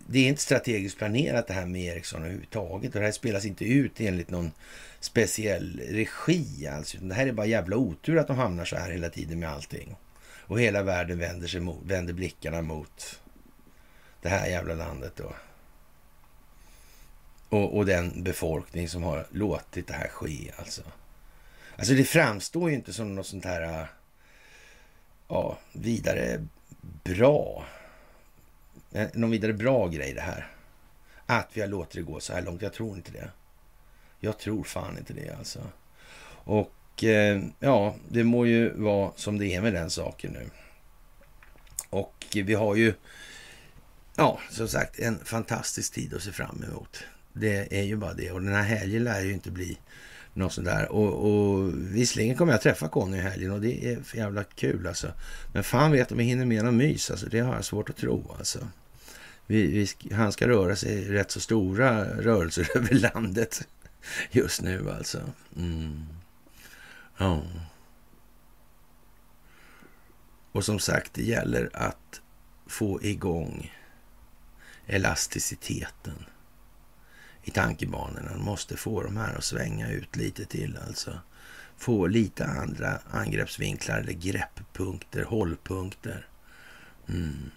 det, är inte strategiskt planerat det här med Ericsson överhuvudtaget. Och det här spelas inte ut enligt någon speciell regi alltså. Det här är bara jävla otur att de hamnar så här hela tiden med allting. Och hela världen vänder, sig mot, vänder blickarna mot det här jävla landet då. Och, och den befolkning som har låtit det här ske alltså. Alltså det framstår ju inte som något sånt här äh, ja, vidare bra. Eh, någon vidare bra grej det här. Att vi har låtit det gå så här långt. Jag tror inte det. Jag tror fan inte det alltså. Och eh, ja, det må ju vara som det är med den saken nu. Och vi har ju, ja, som sagt, en fantastisk tid att se fram emot. Det är ju bara det. Och den här helgen lär ju inte bli något sånt där. Och, och visserligen kommer jag träffa Conny i helgen och det är för jävla kul alltså. Men fan vet om vi hinner med någon mys alltså. Det har jag svårt att tro alltså. Vi, vi, han ska röra sig rätt så stora rörelser över landet just nu alltså. Mm. Ja. Och som sagt, det gäller att få igång elasticiteten i tankebanorna. Man måste få de här att svänga ut lite till alltså. Få lite andra angreppsvinklar eller grepppunkter, hållpunkter. Mm.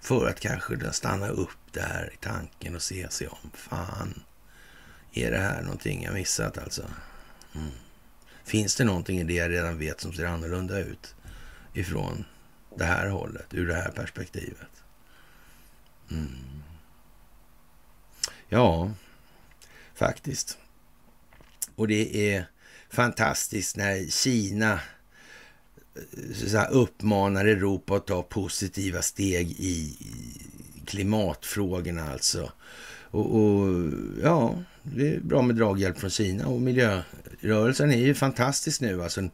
För att kanske stanna upp där i tanken och se sig om. Fan, är det här någonting jag missat alltså? Mm. Finns det någonting i det jag redan vet som ser annorlunda ut ifrån det här hållet, ur det här perspektivet? Mm. Ja, faktiskt. Och det är fantastiskt när Kina eh, så här, uppmanar Europa att ta positiva steg i klimatfrågorna alltså. Och, och, ja, det är bra med draghjälp från Kina och miljörörelsen är ju fantastisk nu alltså.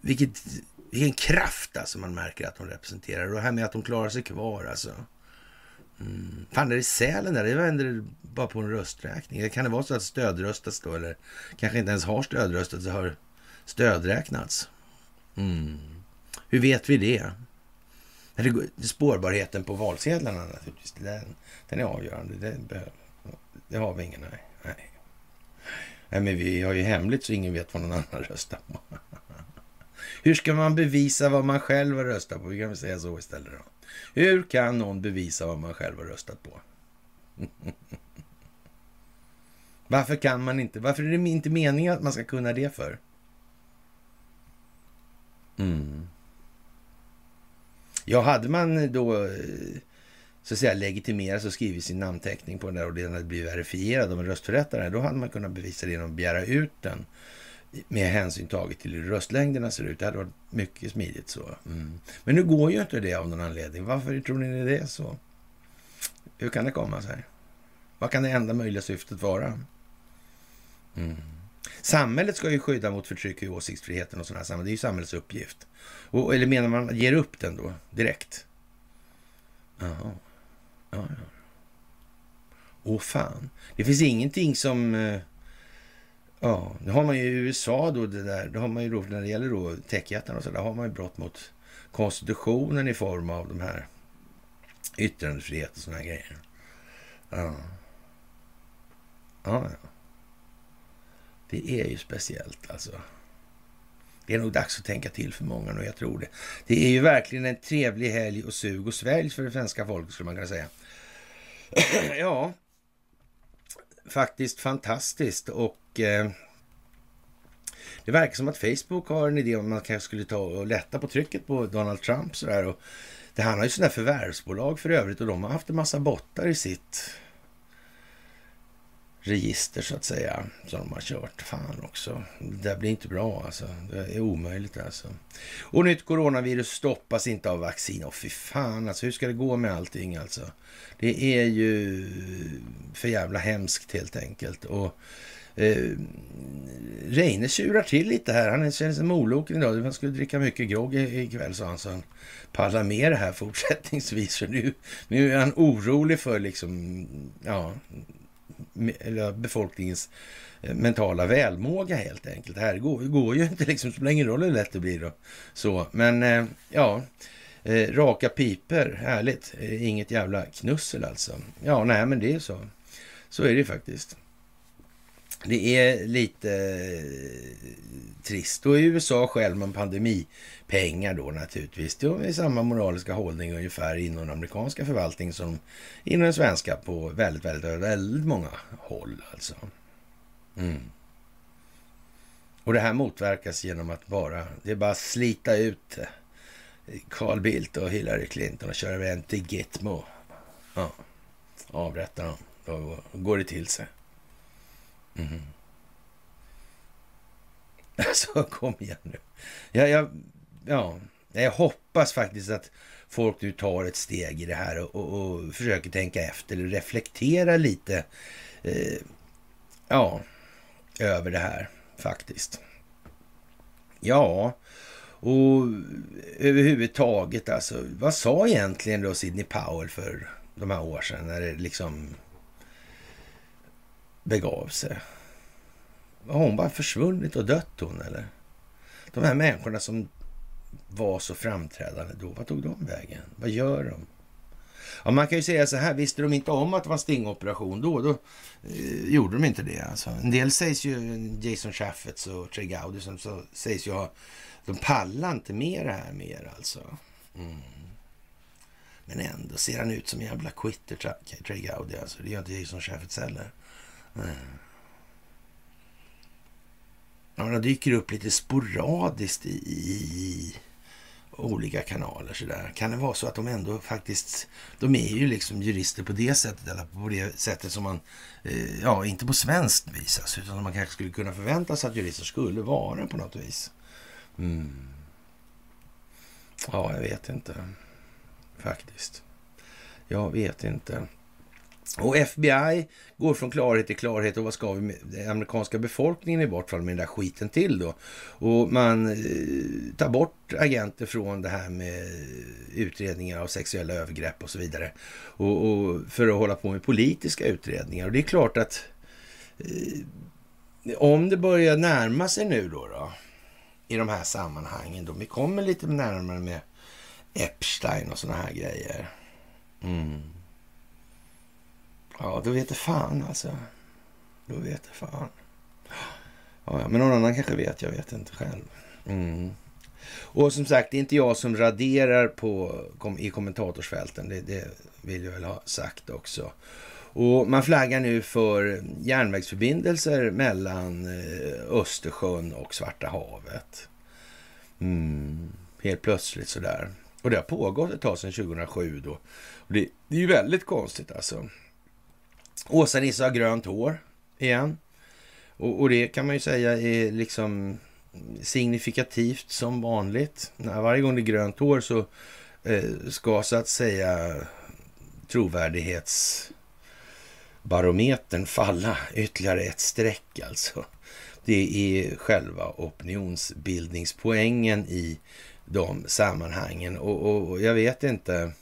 Vilket, vilken kraft alltså man märker att de representerar och det här med att de klarar sig kvar alltså. Mm. Fan, är det Sälen där? Det vänder bara på en rösträkning. Kan det vara så att stödröstas då? Eller kanske inte ens har stödröstats, det har stödräknats. Mm. Hur vet vi det? Spårbarheten på valsedlarna naturligtvis. Den, den är avgörande. Det, det har vi ingen, nej nej. Men vi har ju hemligt så ingen vet vad någon annan röstar på. Hur ska man bevisa vad man själv har röstat på? Vi kan väl säga så istället då. Hur kan någon bevisa vad man själv har röstat på? Varför kan man inte? Varför är det inte meningen att man ska kunna det för? Mm. Ja, hade man då eh, så att säga legitimeras och skrivit sin namnteckning på den där och den hade blivit verifierad av en röstförrättare, då hade man kunnat bevisa det genom att begära ut den med hänsyn taget till hur röstlängderna ser ut. Det hade varit mycket smidigt så. Mm. Men nu går ju inte det av någon anledning. Varför tror ni det är så? Hur kan det komma sig? Vad kan det enda möjliga syftet vara? Mm. Samhället ska ju skydda mot förtryck och åsiktsfriheten och sådana här Det är ju samhällets uppgift. Och, eller menar man ger upp den då direkt? Jaha. Ja, ja. Åh fan. Det finns ingenting som... Eh, ja, det har man ju i USA då, det där. Det har man ju då, när det gäller då techjättarna och så, där har man ju brott mot konstitutionen i form av de här yttrandefrihet och sådana grejer. Ja. Ja, ja. Det är ju speciellt alltså. Det är nog dags att tänka till för många nu, jag tror det. Det är ju verkligen en trevlig helg och sug och svälj för det svenska folket skulle man kunna säga. ja, faktiskt fantastiskt och eh, det verkar som att Facebook har en idé om att man kanske skulle ta och lätta på trycket på Donald Trump sådär. Och det, han har ju sådana förvärvsbolag för övrigt och de har haft en massa bottar i sitt register så att säga som de har kört. Fan också. Det där blir inte bra alltså. Det är omöjligt alltså. Och nytt coronavirus stoppas inte av vaccin. Och fy fan alltså. Hur ska det gå med allting alltså? Det är ju för jävla hemskt helt enkelt. Och eh, Reine tjurar till lite här. Han känner sig moloken idag. Han skulle dricka mycket grogg ikväll sa han. Så han pallar med det här fortsättningsvis. För nu, nu är han orolig för liksom, ja, befolkningens eh, mentala välmåga helt enkelt. Det här går, går ju inte liksom, spelar ingen roll hur lätt det blir då. Så, men eh, ja, eh, raka piper, härligt. Inget jävla knussel alltså. Ja, nej, men det är så. Så är det faktiskt. Det är lite eh, trist. Och i USA själv med pandemipengar då naturligtvis. Det är samma moraliska hållning ungefär inom den amerikanska förvaltningen som inom den svenska på väldigt, väldigt, väldigt många håll alltså. Mm. Och det här motverkas genom att bara, det är bara att slita ut eh, Carl Bildt och Hillary Clinton och köra över till Gitmo. Ja, avrätta dem. Då går det till sig. Mm. Alltså, kom igen nu. Jag, jag, ja, jag hoppas faktiskt att folk nu tar ett steg i det här och, och, och försöker tänka efter eller reflektera lite. Eh, ja, över det här faktiskt. Ja, och överhuvudtaget alltså, vad sa egentligen då Sidney Powell för de här år sedan när det liksom begav sig? Har hon bara försvunnit och dött hon eller? De här människorna som var så framträdande då, vad tog de vägen? Vad gör de? Ja, man kan ju säga så här, visste de inte om att det var en stingoperation då, då eh, gjorde de inte det. Alltså. En del sägs ju, Jason Chaffetz och Trey Gowdy, som så, sägs ju ha, de pallar inte med det här mer alltså. Mm. Men ändå ser han ut som en jävla quitter, Trey Gowdy. Alltså. Det gör inte Jason Chaffetz heller. Ja, de dyker upp lite sporadiskt i, i olika kanaler. Så där. Kan det vara så att de ändå faktiskt, de är ju liksom jurister på det sättet, eller på det sättet som man, eh, ja, inte på svenskt vis, alltså, utan man kanske skulle kunna förvänta sig att jurister skulle vara på något vis. Mm. Ja, jag vet inte faktiskt. Jag vet inte. Och FBI går från klarhet till klarhet och vad ska vi med den amerikanska befolkningen i vart fall med den där skiten till då? Och man eh, tar bort agenter från det här med utredningar av sexuella övergrepp och så vidare. Och, och för att hålla på med politiska utredningar. Och det är klart att eh, om det börjar närma sig nu då, då i de här sammanhangen då, vi kommer lite närmare med Epstein och sådana här grejer. Mm Ja, då vet det fan alltså. Då vet det fan. Ja, men någon annan kanske vet, jag vet inte själv. Mm. Och som sagt, det är inte jag som raderar på, i kommentatorsfälten. Det, det vill jag väl ha sagt också. Och man flaggar nu för järnvägsförbindelser mellan eh, Östersjön och Svarta havet. Mm. Helt plötsligt sådär. Och det har pågått ett tag sedan 2007 då. Och det, det är ju väldigt konstigt alltså. Åsa-Nisse har grönt hår igen. Och, och, det kan man ju säga är liksom signifikativt som vanligt. När varje gång det är grönt hår så eh, ska så att säga trovärdighetsbarometern falla ytterligare ett streck alltså. Det är själva opinionsbildningspoängen i de sammanhangen och, och, och jag vet inte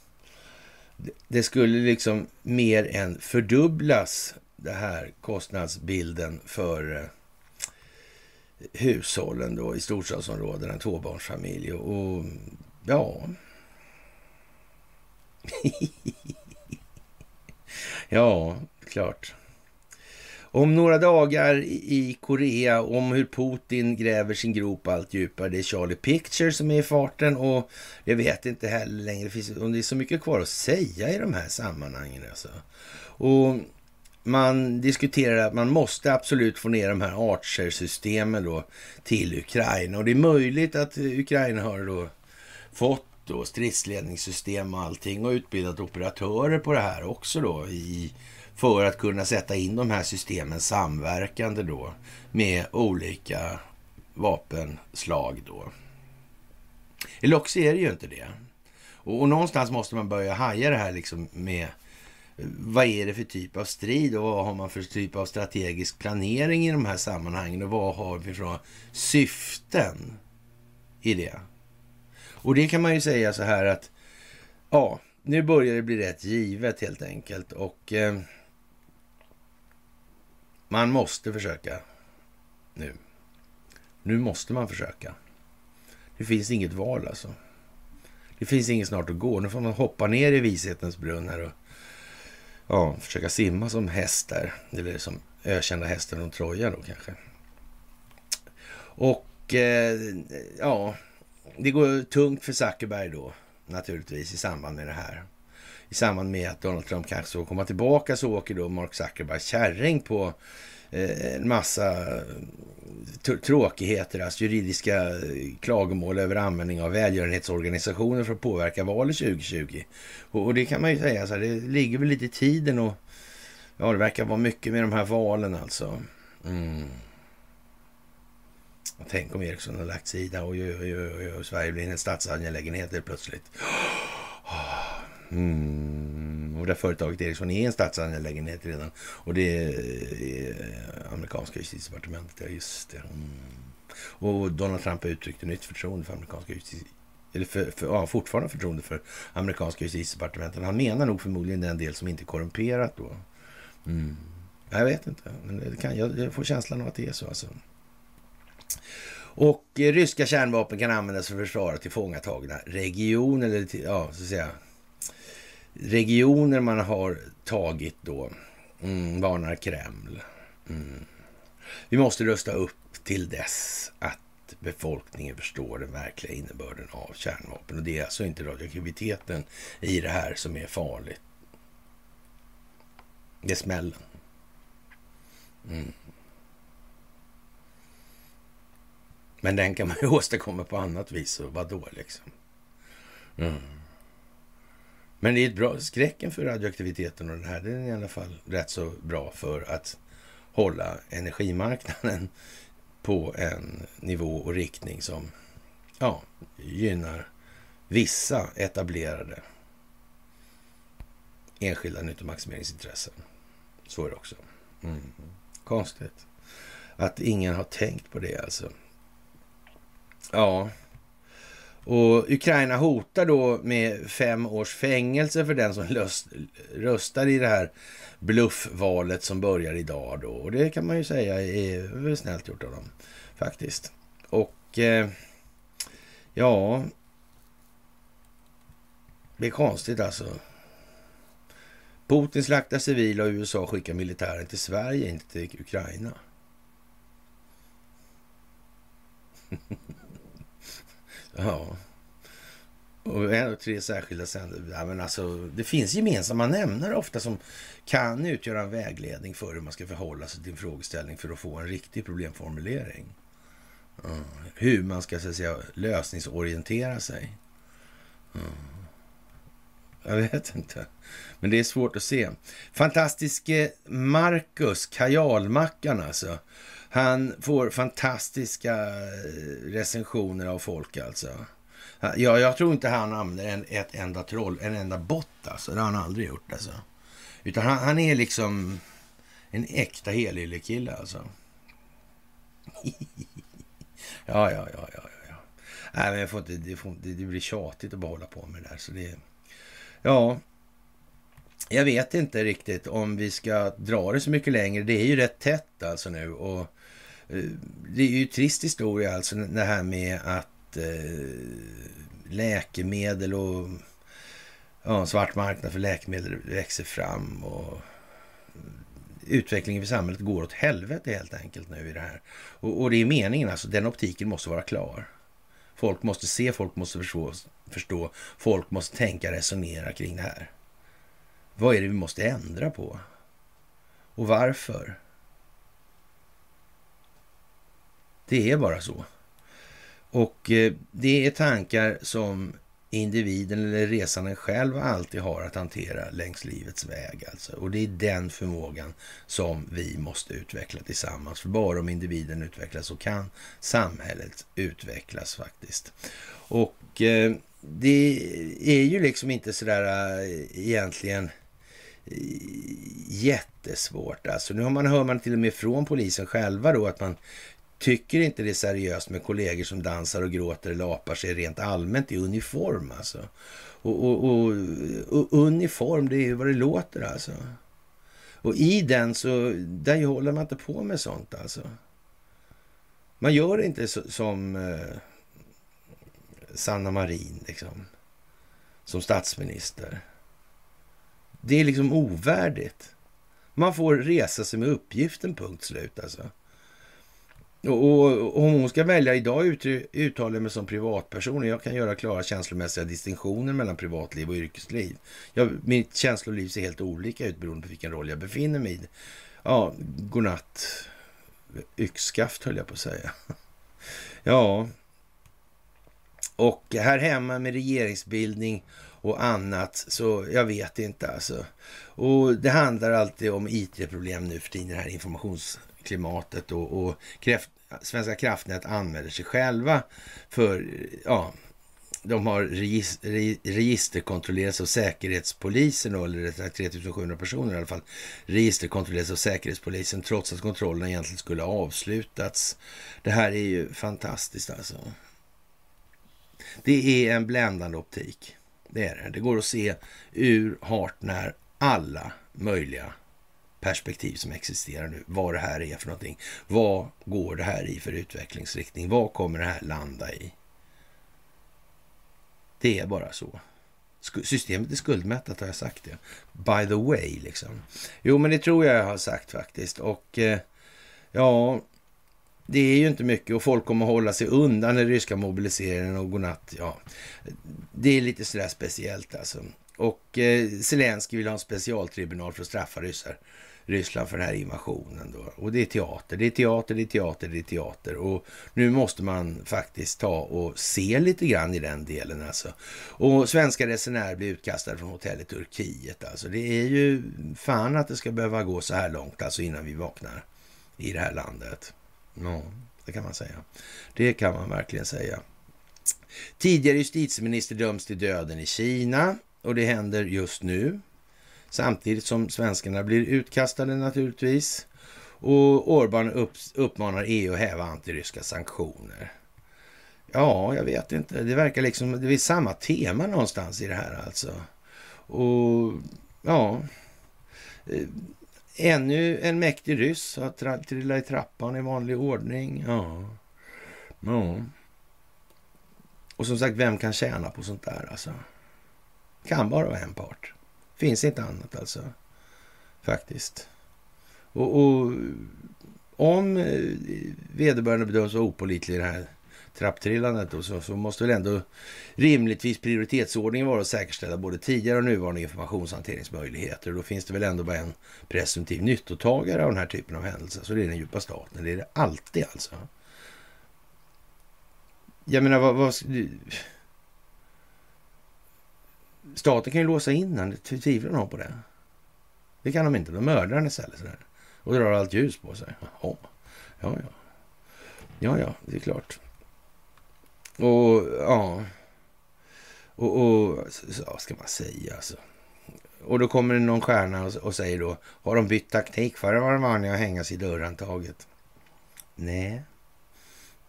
det skulle liksom mer än fördubblas det här kostnadsbilden för eh, hushållen då i storstadsområdena, en tvåbarnsfamilj. Och ja... ja, klart. Om några dagar i Korea om hur Putin gräver sin grop allt djupare. Det är Charlie Picture som är i farten och jag vet inte heller längre om det är så mycket kvar att säga i de här sammanhangen. Alltså. Och man diskuterar att man måste absolut få ner de här Archer-systemen då till Ukraina och det är möjligt att Ukraina har då fått då stridsledningssystem och allting och utbildat operatörer på det här också då i för att kunna sätta in de här systemen samverkande då med olika vapenslag då. Eller också är det ju inte det. Och, och någonstans måste man börja haja det här liksom med eh, vad är det för typ av strid och vad har man för typ av strategisk planering i de här sammanhangen och vad har vi för syften i det? Och det kan man ju säga så här att ja, nu börjar det bli rätt givet helt enkelt och eh, man måste försöka nu. Nu måste man försöka. Det finns inget val alltså. Det finns inget snart att gå. Nu får man hoppa ner i vishetens brunn här och ja, försöka simma som häst där. Eller som ökända hästen från Troja då kanske. Och eh, ja, det går tungt för Zuckerberg då naturligtvis i samband med det här i samband med att Donald Trump kanske ska komma tillbaka så åker då Mark Zuckerbergs kärring på eh, en massa eh, tråkigheter, alltså juridiska eh, klagomål över användning av välgörenhetsorganisationer för att påverka valet 2020. Och, det kan man ju säga, så här, det ligger väl lite i tiden och ja, det verkar vara mycket med de här valen alltså. Mm. tänk om Ericsson har lagt sida och, och Sverige blir en statsangelägenhet helt plötsligt. Ah. Mm. Och det företaget Ericsson är en statsangelägenhet redan. Och det är amerikanska justitiedepartementet. Ja, just det. Mm. Och Donald Trump har uttryckt nytt förtroende för amerikanska justitie eller för, för, ja, fortfarande förtroende för amerikanska justitiedepartementet. Han menar nog förmodligen den del som inte är korrumperat då. Mm. Jag vet inte, men det kan, jag, jag får känslan av att det är så. Alltså. Och eh, ryska kärnvapen kan användas för att försvara tillfångatagna regioner, eller till, ja, så att säga, regioner man har tagit då, mm, varnar Kreml. Mm. Vi måste rösta upp till dess att befolkningen förstår den verkliga innebörden av kärnvapen. Och det är alltså inte radioaktiviteten i det här som är farligt. Det är smällen. Mm. Men den kan man ju åstadkomma på annat vis. Och vadå liksom? Mm. Men det är ett bra skräcken för radioaktiviteten och den här. Den är i alla fall rätt så bra för att hålla energimarknaden på en nivå och riktning som ja, gynnar vissa etablerade enskilda nyttomaximeringsintressen. Så är det också. Mm. Konstigt att ingen har tänkt på det alltså. Ja, och Ukraina hotar då med fem års fängelse för den som löst, röstar i det här bluffvalet som börjar idag då. Och det kan man ju säga är snällt gjort av dem faktiskt. Och eh, ja, det är konstigt alltså. Putin slaktar civila och USA skickar militären till Sverige, inte till Ukraina. ja. Och en och tre särskilda sändare. Ja, men alltså, det finns gemensamma nämnare ofta som kan utgöra en vägledning för hur man ska förhålla sig till en frågeställning för att få en riktig problemformulering. Mm. Hur man ska så att säga, lösningsorientera sig. Mm. Jag vet inte. Men det är svårt att se. Fantastiske eh, Marcus, Kajalmackan alltså. Han får fantastiska eh, recensioner av folk alltså. Ja, jag tror inte han använder en, ett enda troll, en enda bot alltså. Det har han aldrig gjort alltså. Utan han, han är liksom en äkta helyllekille alltså. ja, ja, ja, ja, ja. Nej, men jag får inte, det, får, det, det blir tjatigt att bara hålla på med det där. Så det, ja, jag vet inte riktigt om vi ska dra det så mycket längre. Det är ju rätt tätt alltså nu och Eh, det är ju trist historia alltså det här med att eh, läkemedel och ja, svart marknad för läkemedel växer fram och utvecklingen i samhället går åt helvete helt enkelt nu i det här. Och, och det är meningen alltså, den optiken måste vara klar. Folk måste se, folk måste förstå, förstå, folk måste tänka, resonera kring det här. Vad är det vi måste ändra på? Och varför? Det är bara så. Och eh, det är tankar som individen eller resanden själv alltid har att hantera längs livets väg. Alltså. Och det är den förmågan som vi måste utveckla tillsammans. För bara om individen utvecklas så kan samhället utvecklas faktiskt. Och eh, det är ju liksom inte sådär äh, egentligen eh, jättesvårt. Alltså, nu har man, hör man till och med från polisen själva då att man tycker inte det är seriöst med kollegor som dansar och gråter eller apar sig rent allmänt i uniform. Alltså. Och, och, och, och uniform, det är ju vad det låter alltså. Och i den så, där håller man inte på med sånt alltså. Man gör inte så, som eh, Sanna Marin liksom. Som statsminister. Det är liksom ovärdigt. Man får resa sig med uppgiften, punkt slut alltså. Och, och, om hon ska välja idag uttalar jag mig som privatperson och jag kan göra klara känslomässiga distinktioner mellan privatliv och yrkesliv. Jag, mitt känsloliv ser helt olika ut beroende på vilken roll jag befinner mig i. Ja, godnatt. Yxskaft höll jag på att säga. Ja, och här hemma med regeringsbildning och annat, så jag vet inte alltså. Och det handlar alltid om IT-problem nu för tiden, det här informationsklimatet och, och kräft, Svenska kraftnät anmäler sig själva för, ja, de har registerkontrollerats av Säkerhetspolisen, eller 3700 personer i alla fall, registerkontrollerats av Säkerhetspolisen trots att kontrollen egentligen skulle ha avslutats. Det här är ju fantastiskt alltså. Det är en bländande optik. Det är det. Det går att se ur hart när alla möjliga perspektiv som existerar nu. Vad det här är för någonting. Vad går det här i för utvecklingsriktning? Vad kommer det här landa i? Det är bara så. Systemet är skuldmättat, har jag sagt det? By the way, liksom. Jo, men det tror jag jag har sagt faktiskt. Och eh, ja, det är ju inte mycket och folk kommer hålla sig undan den ryska mobiliseringen och godnatt. Ja, det är lite sådär speciellt alltså. Och eh, Zelensky vill ha en specialtribunal för att straffa ryssar. Ryssland för den här invasionen. Då. Och det är teater, det är teater, det är teater, det är teater. Och nu måste man faktiskt ta och se lite grann i den delen alltså. Och svenska resenärer blir utkastade från hotell i Turkiet. Alltså det är ju fan att det ska behöva gå så här långt alltså innan vi vaknar i det här landet. Ja, det kan man säga. Det kan man verkligen säga. Tidigare justitieminister döms till döden i Kina och det händer just nu. Samtidigt som svenskarna blir utkastade naturligtvis. Och Orban upp, uppmanar EU att häva antiryska sanktioner. Ja, jag vet inte. Det verkar liksom, det är samma tema någonstans i det här alltså. Och ja, eh, ännu en mäktig ryss har trillat i trappan i vanlig ordning. Ja, ja. Och som sagt, vem kan tjäna på sånt där alltså? Kan bara vara en part. Finns inte annat alltså. Faktiskt. Och, och om eh, vederbörande bedöms vara opolitlig i det här trapptrillandet då, så, så, måste väl ändå rimligtvis prioritetsordningen vara att säkerställa både tidigare och nuvarande informationshanteringsmöjligheter. Då finns det väl ändå bara en presumtiv nyttotagare av den här typen av händelser. Så det är den djupa staten. Det är det alltid alltså. Jag menar, vad... vad Staten kan ju låsa in honom. tvivlar någon på det? Det kan de inte, de mördar honom istället. Sådär. Och drar allt ljus på sig. Jaha. Ja, ja. Ja, ja, det är klart. Och ja... Och, och vad ska man säga alltså? Och då kommer det någon stjärna och, och säger då, har de bytt taktik? Förr var de vanliga att hängas i dörrhandtaget. Nej,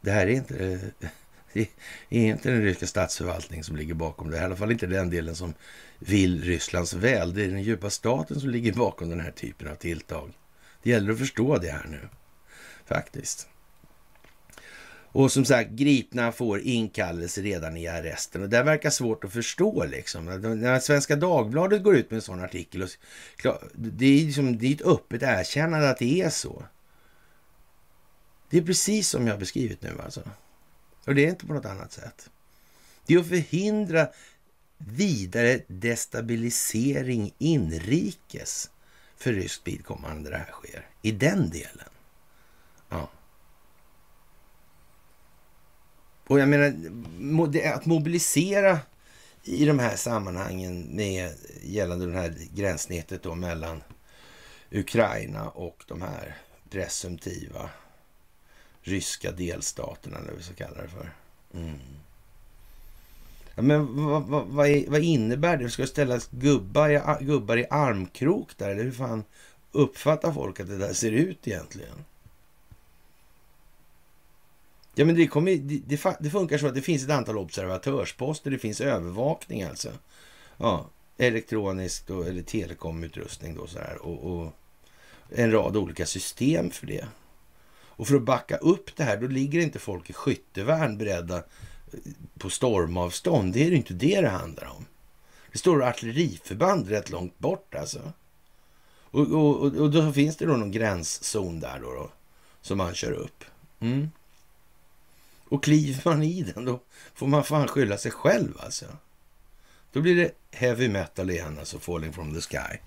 det här är inte det är inte den ryska statsförvaltningen som ligger bakom det. I alla fall inte den delen som vill Rysslands väl. Det är den djupa staten som ligger bakom den här typen av tilltag. Det gäller att förstå det här nu, faktiskt. Och som sagt, gripna får inkallelse redan i arresten. Och det verkar svårt att förstå liksom. När Svenska Dagbladet går ut med en sån artikel, och, det, är liksom, det är ett öppet erkännande att det är så. Det är precis som jag har beskrivit nu alltså. Och det är inte på något annat sätt. Det är att förhindra vidare destabilisering inrikes för ryskt vidkommande det här sker. I den delen. Ja. Och jag menar, att mobilisera i de här sammanhangen med gällande det här gränsnätet då mellan Ukraina och de här presumtiva ryska delstaterna, eller vad vi ska kalla det för. Mm. Ja, men vad, vad, vad, är, vad, innebär det? Ska det ställas gubbar i, gubbar i armkrok där? Eller hur fan uppfattar folk att det där ser ut egentligen? Ja, men det, kommer, det, det, funkar så att det finns ett antal observatörsposter. Det finns övervakning alltså. Ja, elektronisk då, eller telekomutrustning då så här. Och, och en rad olika system för det. Och för att backa upp det här, då ligger inte folk i skyttevärn beredda på stormavstånd. Det är inte det det handlar om. Det står artilleriförband rätt långt bort alltså. Och, och, och då finns det då någon gränszon där då, då som man kör upp. Mm. Och kliver man i den, då får man fan skylla sig själv alltså. Då blir det heavy metal igen, alltså falling from the sky.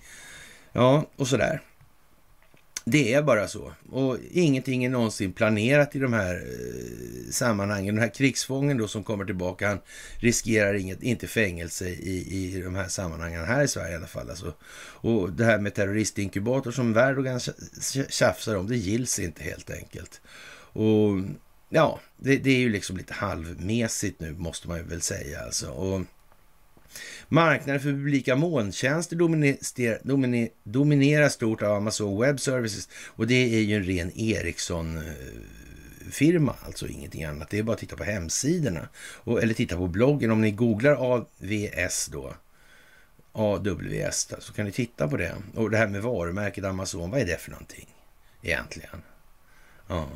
Ja, och sådär. Det är bara så. Och ingenting är någonsin planerat i de här eh, sammanhangen. Den här krigsfången då som kommer tillbaka, han riskerar inget, inte fängelse i, i de här sammanhangen, här i Sverige i alla fall. Alltså. Och det här med terroristinkubator som Erdogan tjafsar om, det gills inte helt enkelt. Och ja, det, det, är ju liksom lite halvmesigt nu måste man ju väl säga alltså. Och Marknaden för publika molntjänster dominer, dominerar stort av Amazon Web Services och det är ju en ren Ericsson-firma, alltså ingenting annat. Det är bara att titta på hemsidorna och, eller titta på bloggen. Om ni googlar AVS då, AWS, då, så kan ni titta på det. Och det här med varumärket Amazon, vad är det för någonting egentligen? Ja.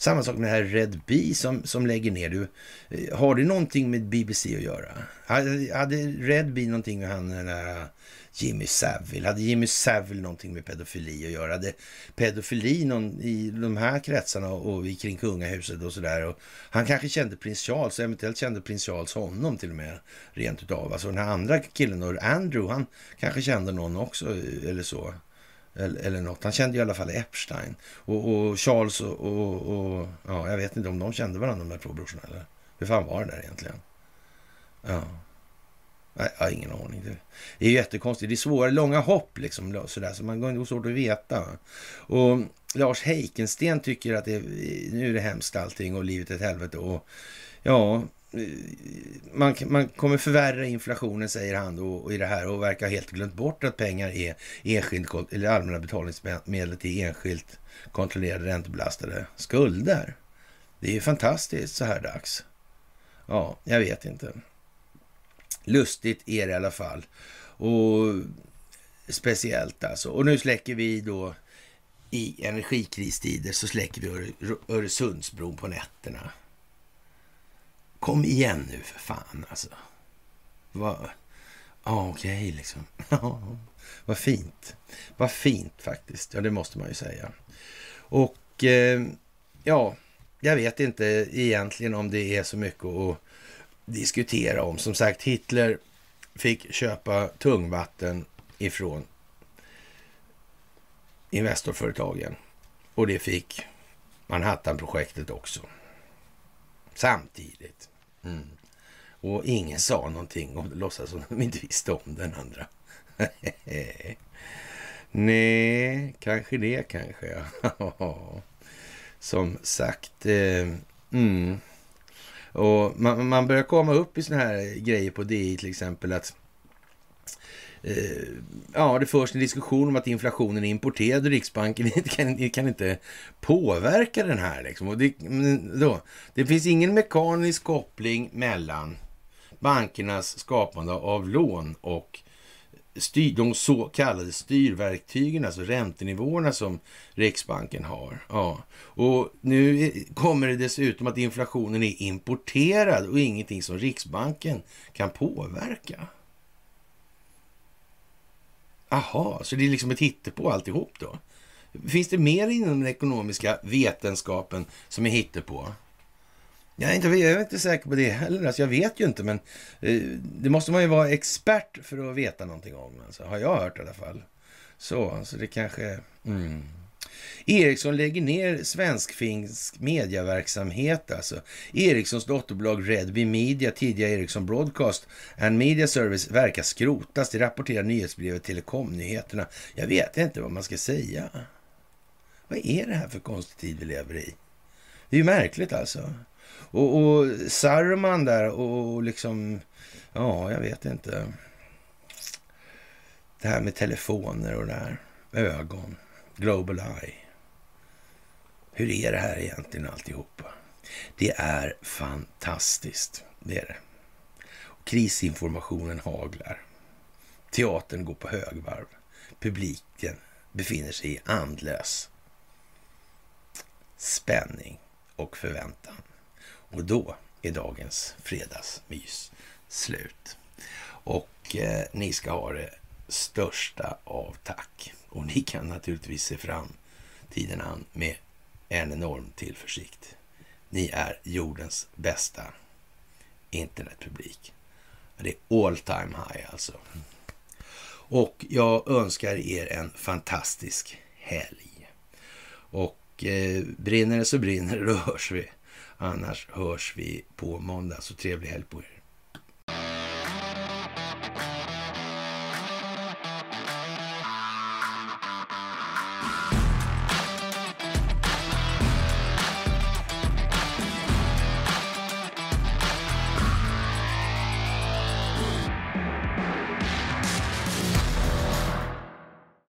Samma sak med det här Red Bee som, som lägger ner. Du, eh, har det någonting med BBC att göra? Hade, hade Red Bee någonting med han den där eh, Jimmy Savile? Hade Jimmy Savile någonting med pedofili att göra? Hade pedofili någon, i de här kretsarna och, och kring kungahuset och sådär? Han kanske kände prins Charles, eventuellt kände prins Charles honom till och med rent utav. Alltså den här andra killen, Andrew, han kanske kände någon också eh, eller så. Eller, eller något. Han kände i alla fall Epstein. Och, och Charles och, och, och, Ja, jag vet inte om de kände varandra de där två brorsorna. Eller hur fan var det där egentligen? Ja. Nej, jag har ingen aning. Det är jättekonstigt. Det är svåra, långa hopp liksom. Sådär, så man går svårt att veta. Och Lars Heikensten tycker att det, nu är det hemskt allting och livet är ett helvete. Och ja, man, man kommer förvärra inflationen, säger han då, och i det här och verkar helt glömt bort att pengar är enskilt, eller allmänna betalningsmedel till enskilt kontrollerade räntebelastade skulder. Det är ju fantastiskt så här dags. Ja, jag vet inte. Lustigt är det i alla fall. Och speciellt alltså. Och nu släcker vi då i energikristider så släcker vi Öresundsbron på nätterna. Kom igen nu för fan alltså. Vad... Ja, okej okay, liksom. vad fint. Vad fint faktiskt. Ja, det måste man ju säga. Och eh, ja, jag vet inte egentligen om det är så mycket att diskutera om. Som sagt, Hitler fick köpa tungvatten ifrån Investorföretagen. Och det fick Manhattan-projektet också. Samtidigt. Mm. Och ingen sa någonting och låtsas som de inte visste om den andra. Nej, kanske det kanske. som sagt. Eh, mm. Och man, man, börjar komma upp i såna här grejer på DI till exempel att Eh, ja, det förs en diskussion om att inflationen är importerad och Riksbanken kan, kan inte påverka den här. Liksom. Och det, då, det finns ingen mekanisk koppling mellan bankernas skapande av lån och styr, de så kallade styrverktygen, alltså räntenivåerna som Riksbanken har. Ja. Och nu kommer det dessutom att inflationen är importerad och ingenting som Riksbanken kan påverka. Aha, så det är liksom ett hittepå alltihop då? Finns det mer inom den ekonomiska vetenskapen som är hittepå? Jag är, inte, jag är inte säker på det heller. Alltså jag vet ju inte, men eh, det måste man ju vara expert för att veta någonting om. Alltså, har jag hört i alla fall. Så, alltså det kanske... Mm. Ericsson lägger ner svensk-finsk mediaverksamhet. Alltså. Ericssons dotterbolag Redby Media, tidigare Ericsson Broadcast and Media Service, verkar skrotas. Det rapporterar nyhetsbrevet Telekomnyheterna. Jag vet inte vad man ska säga. Vad är det här för konstig tid vi lever i? Det är ju märkligt alltså. Och, och Saruman där och liksom, ja, jag vet inte. Det här med telefoner och det här, ögon, global eye. Hur är det här egentligen alltihopa? Det är fantastiskt, det är det. Krisinformationen haglar. Teatern går på högvarv. Publiken befinner sig i andlös spänning och förväntan. Och då är dagens fredagsmys slut. Och eh, ni ska ha det största av tack. Och ni kan naturligtvis se fram tiden an med en enorm tillförsikt. Ni är jordens bästa internetpublik. Det är all time high alltså. Och jag önskar er en fantastisk helg. Och eh, brinner det så brinner det, då hörs vi Annars hörs vi på måndag. Så trevlig helg på er.